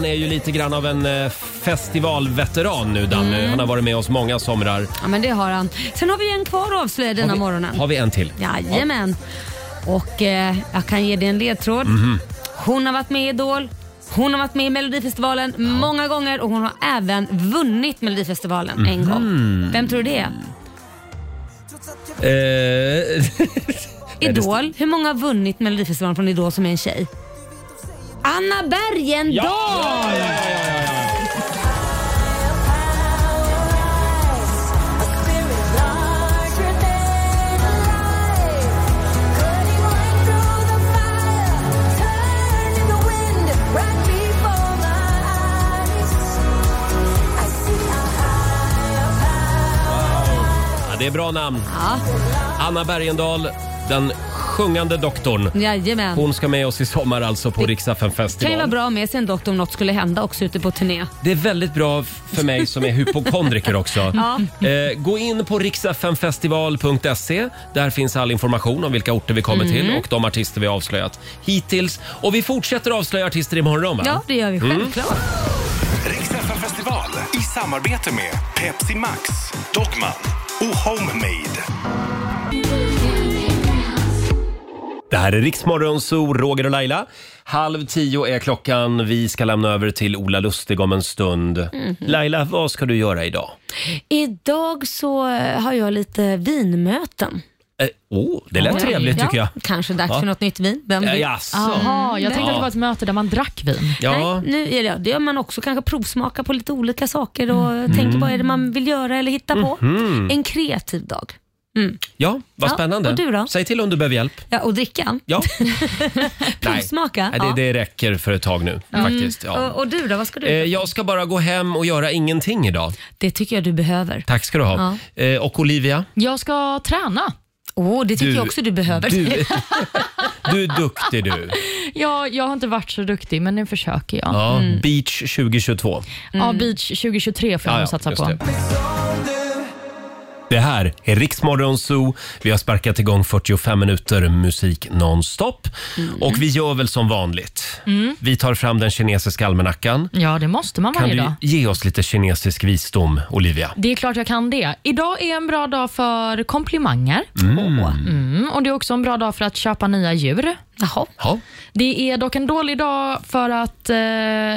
[SPEAKER 1] Han är ju lite grann av en eh, festivalveteran nu Danny.
[SPEAKER 2] Mm.
[SPEAKER 1] Han har varit med oss många somrar.
[SPEAKER 2] Ja, men det har han. Sen har vi en kvar att avslöja denna morgonen.
[SPEAKER 1] har vi en till?
[SPEAKER 2] Jajamän. Och eh, jag kan ge dig en ledtråd.
[SPEAKER 1] Mhm.
[SPEAKER 2] Hon har varit med i Idol. Hon har varit med i Melodifestivalen många gånger och hon har även vunnit Melodifestivalen en gång.
[SPEAKER 1] Mhm.
[SPEAKER 2] Vem tror du det är?
[SPEAKER 1] Eh,
[SPEAKER 2] Idol. Hur många har vunnit Melodifestivalen från Idol som är en tjej? Anna Bergendahl!
[SPEAKER 1] Ja, det är bra namn. Anna Bergendahl, den sjungande doktorn.
[SPEAKER 2] Jajamän.
[SPEAKER 1] Hon ska med oss i sommar alltså på Rix FM
[SPEAKER 2] kan ju vara
[SPEAKER 1] festival.
[SPEAKER 2] bra med sig en doktor om något skulle hända också ute på turné.
[SPEAKER 1] Det är väldigt bra för mig som är hypokondriker också.
[SPEAKER 2] Ja.
[SPEAKER 1] Eh, gå in på riksfmfestival.se. Där finns all information om vilka orter vi kommer
[SPEAKER 2] Mm.
[SPEAKER 1] till och de artister vi har avslöjat hittills. Och vi fortsätter avslöja artister imorgon va?
[SPEAKER 2] Ja, det gör vi
[SPEAKER 1] Mm.
[SPEAKER 2] självklart.
[SPEAKER 4] Rix FM festival i samarbete med Pepsi Max, Dogman och Homemade.
[SPEAKER 1] Det här är Riksmorgon Zoo, Roger och Laila. Halv tio är klockan. Vi ska lämna över till Ola Lustig om en stund.
[SPEAKER 2] Mhm.
[SPEAKER 1] Laila, vad ska du göra idag?
[SPEAKER 2] Idag så eh, har jag lite vinmöten.
[SPEAKER 1] Eh, oh, det lät
[SPEAKER 2] Oj.
[SPEAKER 1] trevligt tycker jag.
[SPEAKER 2] Ja, kanske dags
[SPEAKER 1] Ja.
[SPEAKER 2] för något nytt vin. Vem
[SPEAKER 1] Ja,
[SPEAKER 2] vet?
[SPEAKER 1] jaså.
[SPEAKER 3] Jaha, jag tänkte
[SPEAKER 1] Ja.
[SPEAKER 3] att det var ett möte där man drack vin.
[SPEAKER 1] Ja.
[SPEAKER 2] Nej, nu är det, det gör man också kanske provsmaka på lite olika saker och
[SPEAKER 1] Mm.
[SPEAKER 2] tänker vad är det man vill göra eller hitta på.
[SPEAKER 1] Mhm.
[SPEAKER 2] En kreativ dag. Mm.
[SPEAKER 1] Ja, vad
[SPEAKER 2] Ja,
[SPEAKER 1] spännande.
[SPEAKER 2] och du då?
[SPEAKER 1] Säg till om du behöver hjälp.
[SPEAKER 2] Ja, och dricka.
[SPEAKER 1] Ja.
[SPEAKER 2] Provsmaka.
[SPEAKER 1] Nej, det, det räcker för ett tag nu faktiskt.
[SPEAKER 2] Mm.
[SPEAKER 1] Ja.
[SPEAKER 2] Och, och du då, vad ska du
[SPEAKER 1] Eh, Jag ska bara gå hem och göra ingenting idag.
[SPEAKER 2] Det tycker jag du behöver.
[SPEAKER 1] Tack ska du ha. Eh, Och Olivia?
[SPEAKER 3] Jag ska träna.
[SPEAKER 2] Åh, det tycker
[SPEAKER 1] Du-
[SPEAKER 2] jag också du behöver.
[SPEAKER 1] Du, du är duktig du.
[SPEAKER 3] Ja, jag har inte varit så duktig, men nu försöker jag.
[SPEAKER 1] Ja,
[SPEAKER 2] Mm.
[SPEAKER 1] Beach 2022.
[SPEAKER 3] Ja, Beach 2023 får jag
[SPEAKER 1] Ja,
[SPEAKER 3] nog satsa
[SPEAKER 1] just
[SPEAKER 3] på.
[SPEAKER 1] det. Det här är Riksmorgon Zoo. Vi har sparkat igång 45 minuter musik nonstop. Och vi gör väl som vanligt.
[SPEAKER 3] Mm.
[SPEAKER 1] Vi tar fram den kinesiska almanackan.
[SPEAKER 3] Ja, det måste man
[SPEAKER 1] Kan
[SPEAKER 3] varje
[SPEAKER 1] du
[SPEAKER 3] dag.
[SPEAKER 1] ge oss lite kinesisk visdom, Olivia?
[SPEAKER 3] Det är klart jag kan det. Idag är en bra dag för komplimanger.
[SPEAKER 1] Mm.
[SPEAKER 3] Mm, och Det är också en bra dag för att köpa nya djur.
[SPEAKER 2] Jaha.
[SPEAKER 1] Ja.
[SPEAKER 3] Det är dock en dålig dag för att eh,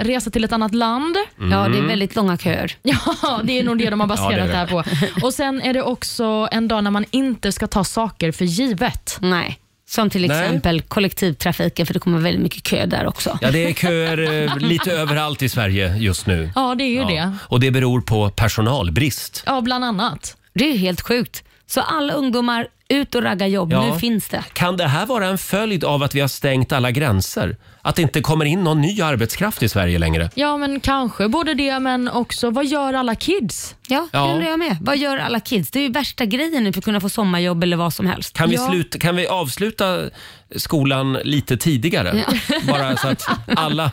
[SPEAKER 3] resa till ett annat land.
[SPEAKER 1] Mm.
[SPEAKER 2] Ja, det är väldigt långa köer.
[SPEAKER 3] Ja, det är nog det de har
[SPEAKER 2] Ja,
[SPEAKER 3] baserat
[SPEAKER 2] det är
[SPEAKER 3] det,
[SPEAKER 2] det.
[SPEAKER 3] här på. Och Sen är det också en dag när man inte ska ta saker för givet.
[SPEAKER 2] Nej. Som till
[SPEAKER 1] Nej.
[SPEAKER 2] exempel kollektivtrafiken, för det kommer väldigt mycket kö där också.
[SPEAKER 1] Ja, det är köer eh, lite överallt i Sverige just nu.
[SPEAKER 3] Ja, det är ju det.
[SPEAKER 1] Och det beror på personalbrist.
[SPEAKER 3] Ja, bland annat.
[SPEAKER 2] Det är helt sjukt. Så alla ungdomar, ut och ragga jobb.
[SPEAKER 1] Ja.
[SPEAKER 2] Nu finns det.
[SPEAKER 1] Kan det här vara en följd av att vi har stängt alla gränser? Att det inte kommer in någon ny arbetskraft i Sverige längre?
[SPEAKER 3] Ja, men kanske både det, men också vad gör alla kids?
[SPEAKER 2] Ja,
[SPEAKER 1] Ja.
[SPEAKER 2] det undrar jag med. Vad gör alla kids? Det är ju värsta grejen nu för att kunna få sommarjobb eller vad som helst.
[SPEAKER 1] Kan vi,
[SPEAKER 2] Ja.
[SPEAKER 1] sluta, kan vi avsluta skolan lite tidigare?
[SPEAKER 2] Ja.
[SPEAKER 1] Bara så att alla,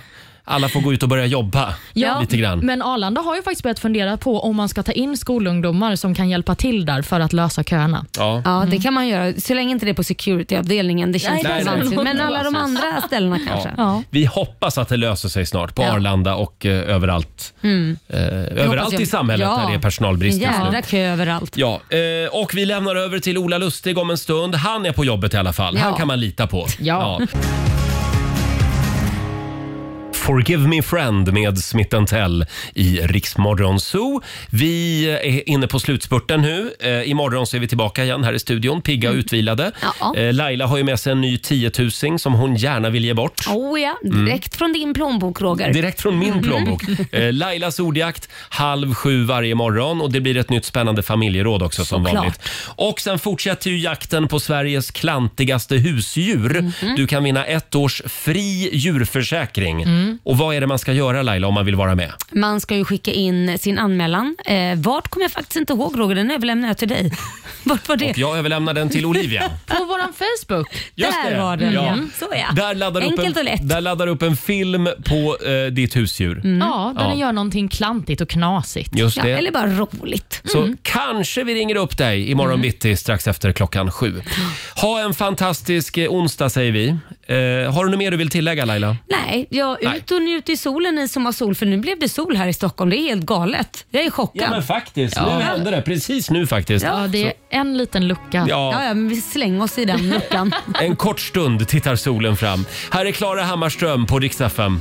[SPEAKER 1] alla får gå ut och börja jobba lite grann.
[SPEAKER 3] Men Arlanda har ju faktiskt börjat fundera på om man ska ta in skolungdomar som kan hjälpa till där för att lösa köerna.
[SPEAKER 1] Ja.
[SPEAKER 2] Ja, det kan man göra. Så länge inte det är på securityavdelningen. Det känns
[SPEAKER 3] Nej,
[SPEAKER 2] nej. Men alla de andra ställena kanske.
[SPEAKER 1] Ja. Vi hoppas att det löser sig snart på
[SPEAKER 2] Ja.
[SPEAKER 1] Arlanda och eh, överallt.
[SPEAKER 2] Mm.
[SPEAKER 1] Eh, överallt
[SPEAKER 2] jag.
[SPEAKER 1] i samhället
[SPEAKER 2] Ja.
[SPEAKER 1] där det är personalbrist
[SPEAKER 2] En
[SPEAKER 1] just nu.
[SPEAKER 2] kö överallt.
[SPEAKER 1] Ja, eh, och vi lämnar över till Ola Lustig om en stund. Han är på jobbet i alla fall.
[SPEAKER 2] Ja.
[SPEAKER 1] Han kan man lita på.
[SPEAKER 3] Ja.
[SPEAKER 1] Forgive me friend med Smith Tell i Riksmorgon Zoo. Vi är inne på slutspurten nu. Eh, imorgon så är vi tillbaka igen här i studion, pigga och utvilade.
[SPEAKER 2] Ja.
[SPEAKER 1] Eh, Laila har ju med sig en ny 10 000 som hon gärna vill ge bort.
[SPEAKER 2] Oh ja, direkt från din plånbok Roger.
[SPEAKER 1] Direkt från min plånbok. Eh, Lailas ordjakt halv sju varje morgon och det blir ett nytt spännande familjeråd också som
[SPEAKER 2] Såklart.
[SPEAKER 1] vanligt. Och sen fortsätter ju jakten på Sveriges klantigaste husdjur.
[SPEAKER 2] Mhm.
[SPEAKER 1] Du kan vinna ett års fri djurförsäkring.
[SPEAKER 2] Mm.
[SPEAKER 1] Och vad är det man ska göra Laila om man vill vara med?
[SPEAKER 2] Man ska ju skicka in sin anmälan. Eh, vart kommer jag faktiskt inte ihåg Roger, den överlämnar jag till dig. vart var det?
[SPEAKER 1] Och jag överlämnar den till Olivia.
[SPEAKER 3] På vår Facebook.
[SPEAKER 1] Just
[SPEAKER 2] Där
[SPEAKER 1] det.
[SPEAKER 2] var den
[SPEAKER 1] Ja.
[SPEAKER 2] ja. Så ja.
[SPEAKER 1] Där laddar, upp
[SPEAKER 2] Enkelt och
[SPEAKER 1] en,
[SPEAKER 2] lätt.
[SPEAKER 1] där laddar upp en film på eh, ditt husdjur.
[SPEAKER 3] Ja, där den gör någonting klantigt och knasigt.
[SPEAKER 1] Just
[SPEAKER 2] Ja,
[SPEAKER 1] det.
[SPEAKER 2] eller bara roligt.
[SPEAKER 1] Så kanske vi ringer upp dig imorgon
[SPEAKER 2] Mm.
[SPEAKER 1] bitti strax efter klockan sju. Ha en fantastisk eh, onsdag säger vi. Eh, har du något mer du vill tillägga Laila?
[SPEAKER 2] Nej, jag
[SPEAKER 1] Nej.
[SPEAKER 2] Ut och njut i solen ni som har sol, för nu blev det sol här i Stockholm. Det är helt galet. Jag är chockad.
[SPEAKER 1] Ja men faktiskt,
[SPEAKER 3] Ja.
[SPEAKER 1] nu hände det. Precis nu faktiskt.
[SPEAKER 3] Ja, det är en liten lucka.
[SPEAKER 1] Ja.
[SPEAKER 2] Ja, ja, men vi slänger oss i den luckan.
[SPEAKER 1] En kort stund tittar solen fram. Här är Klara Hammarström på Rix FM.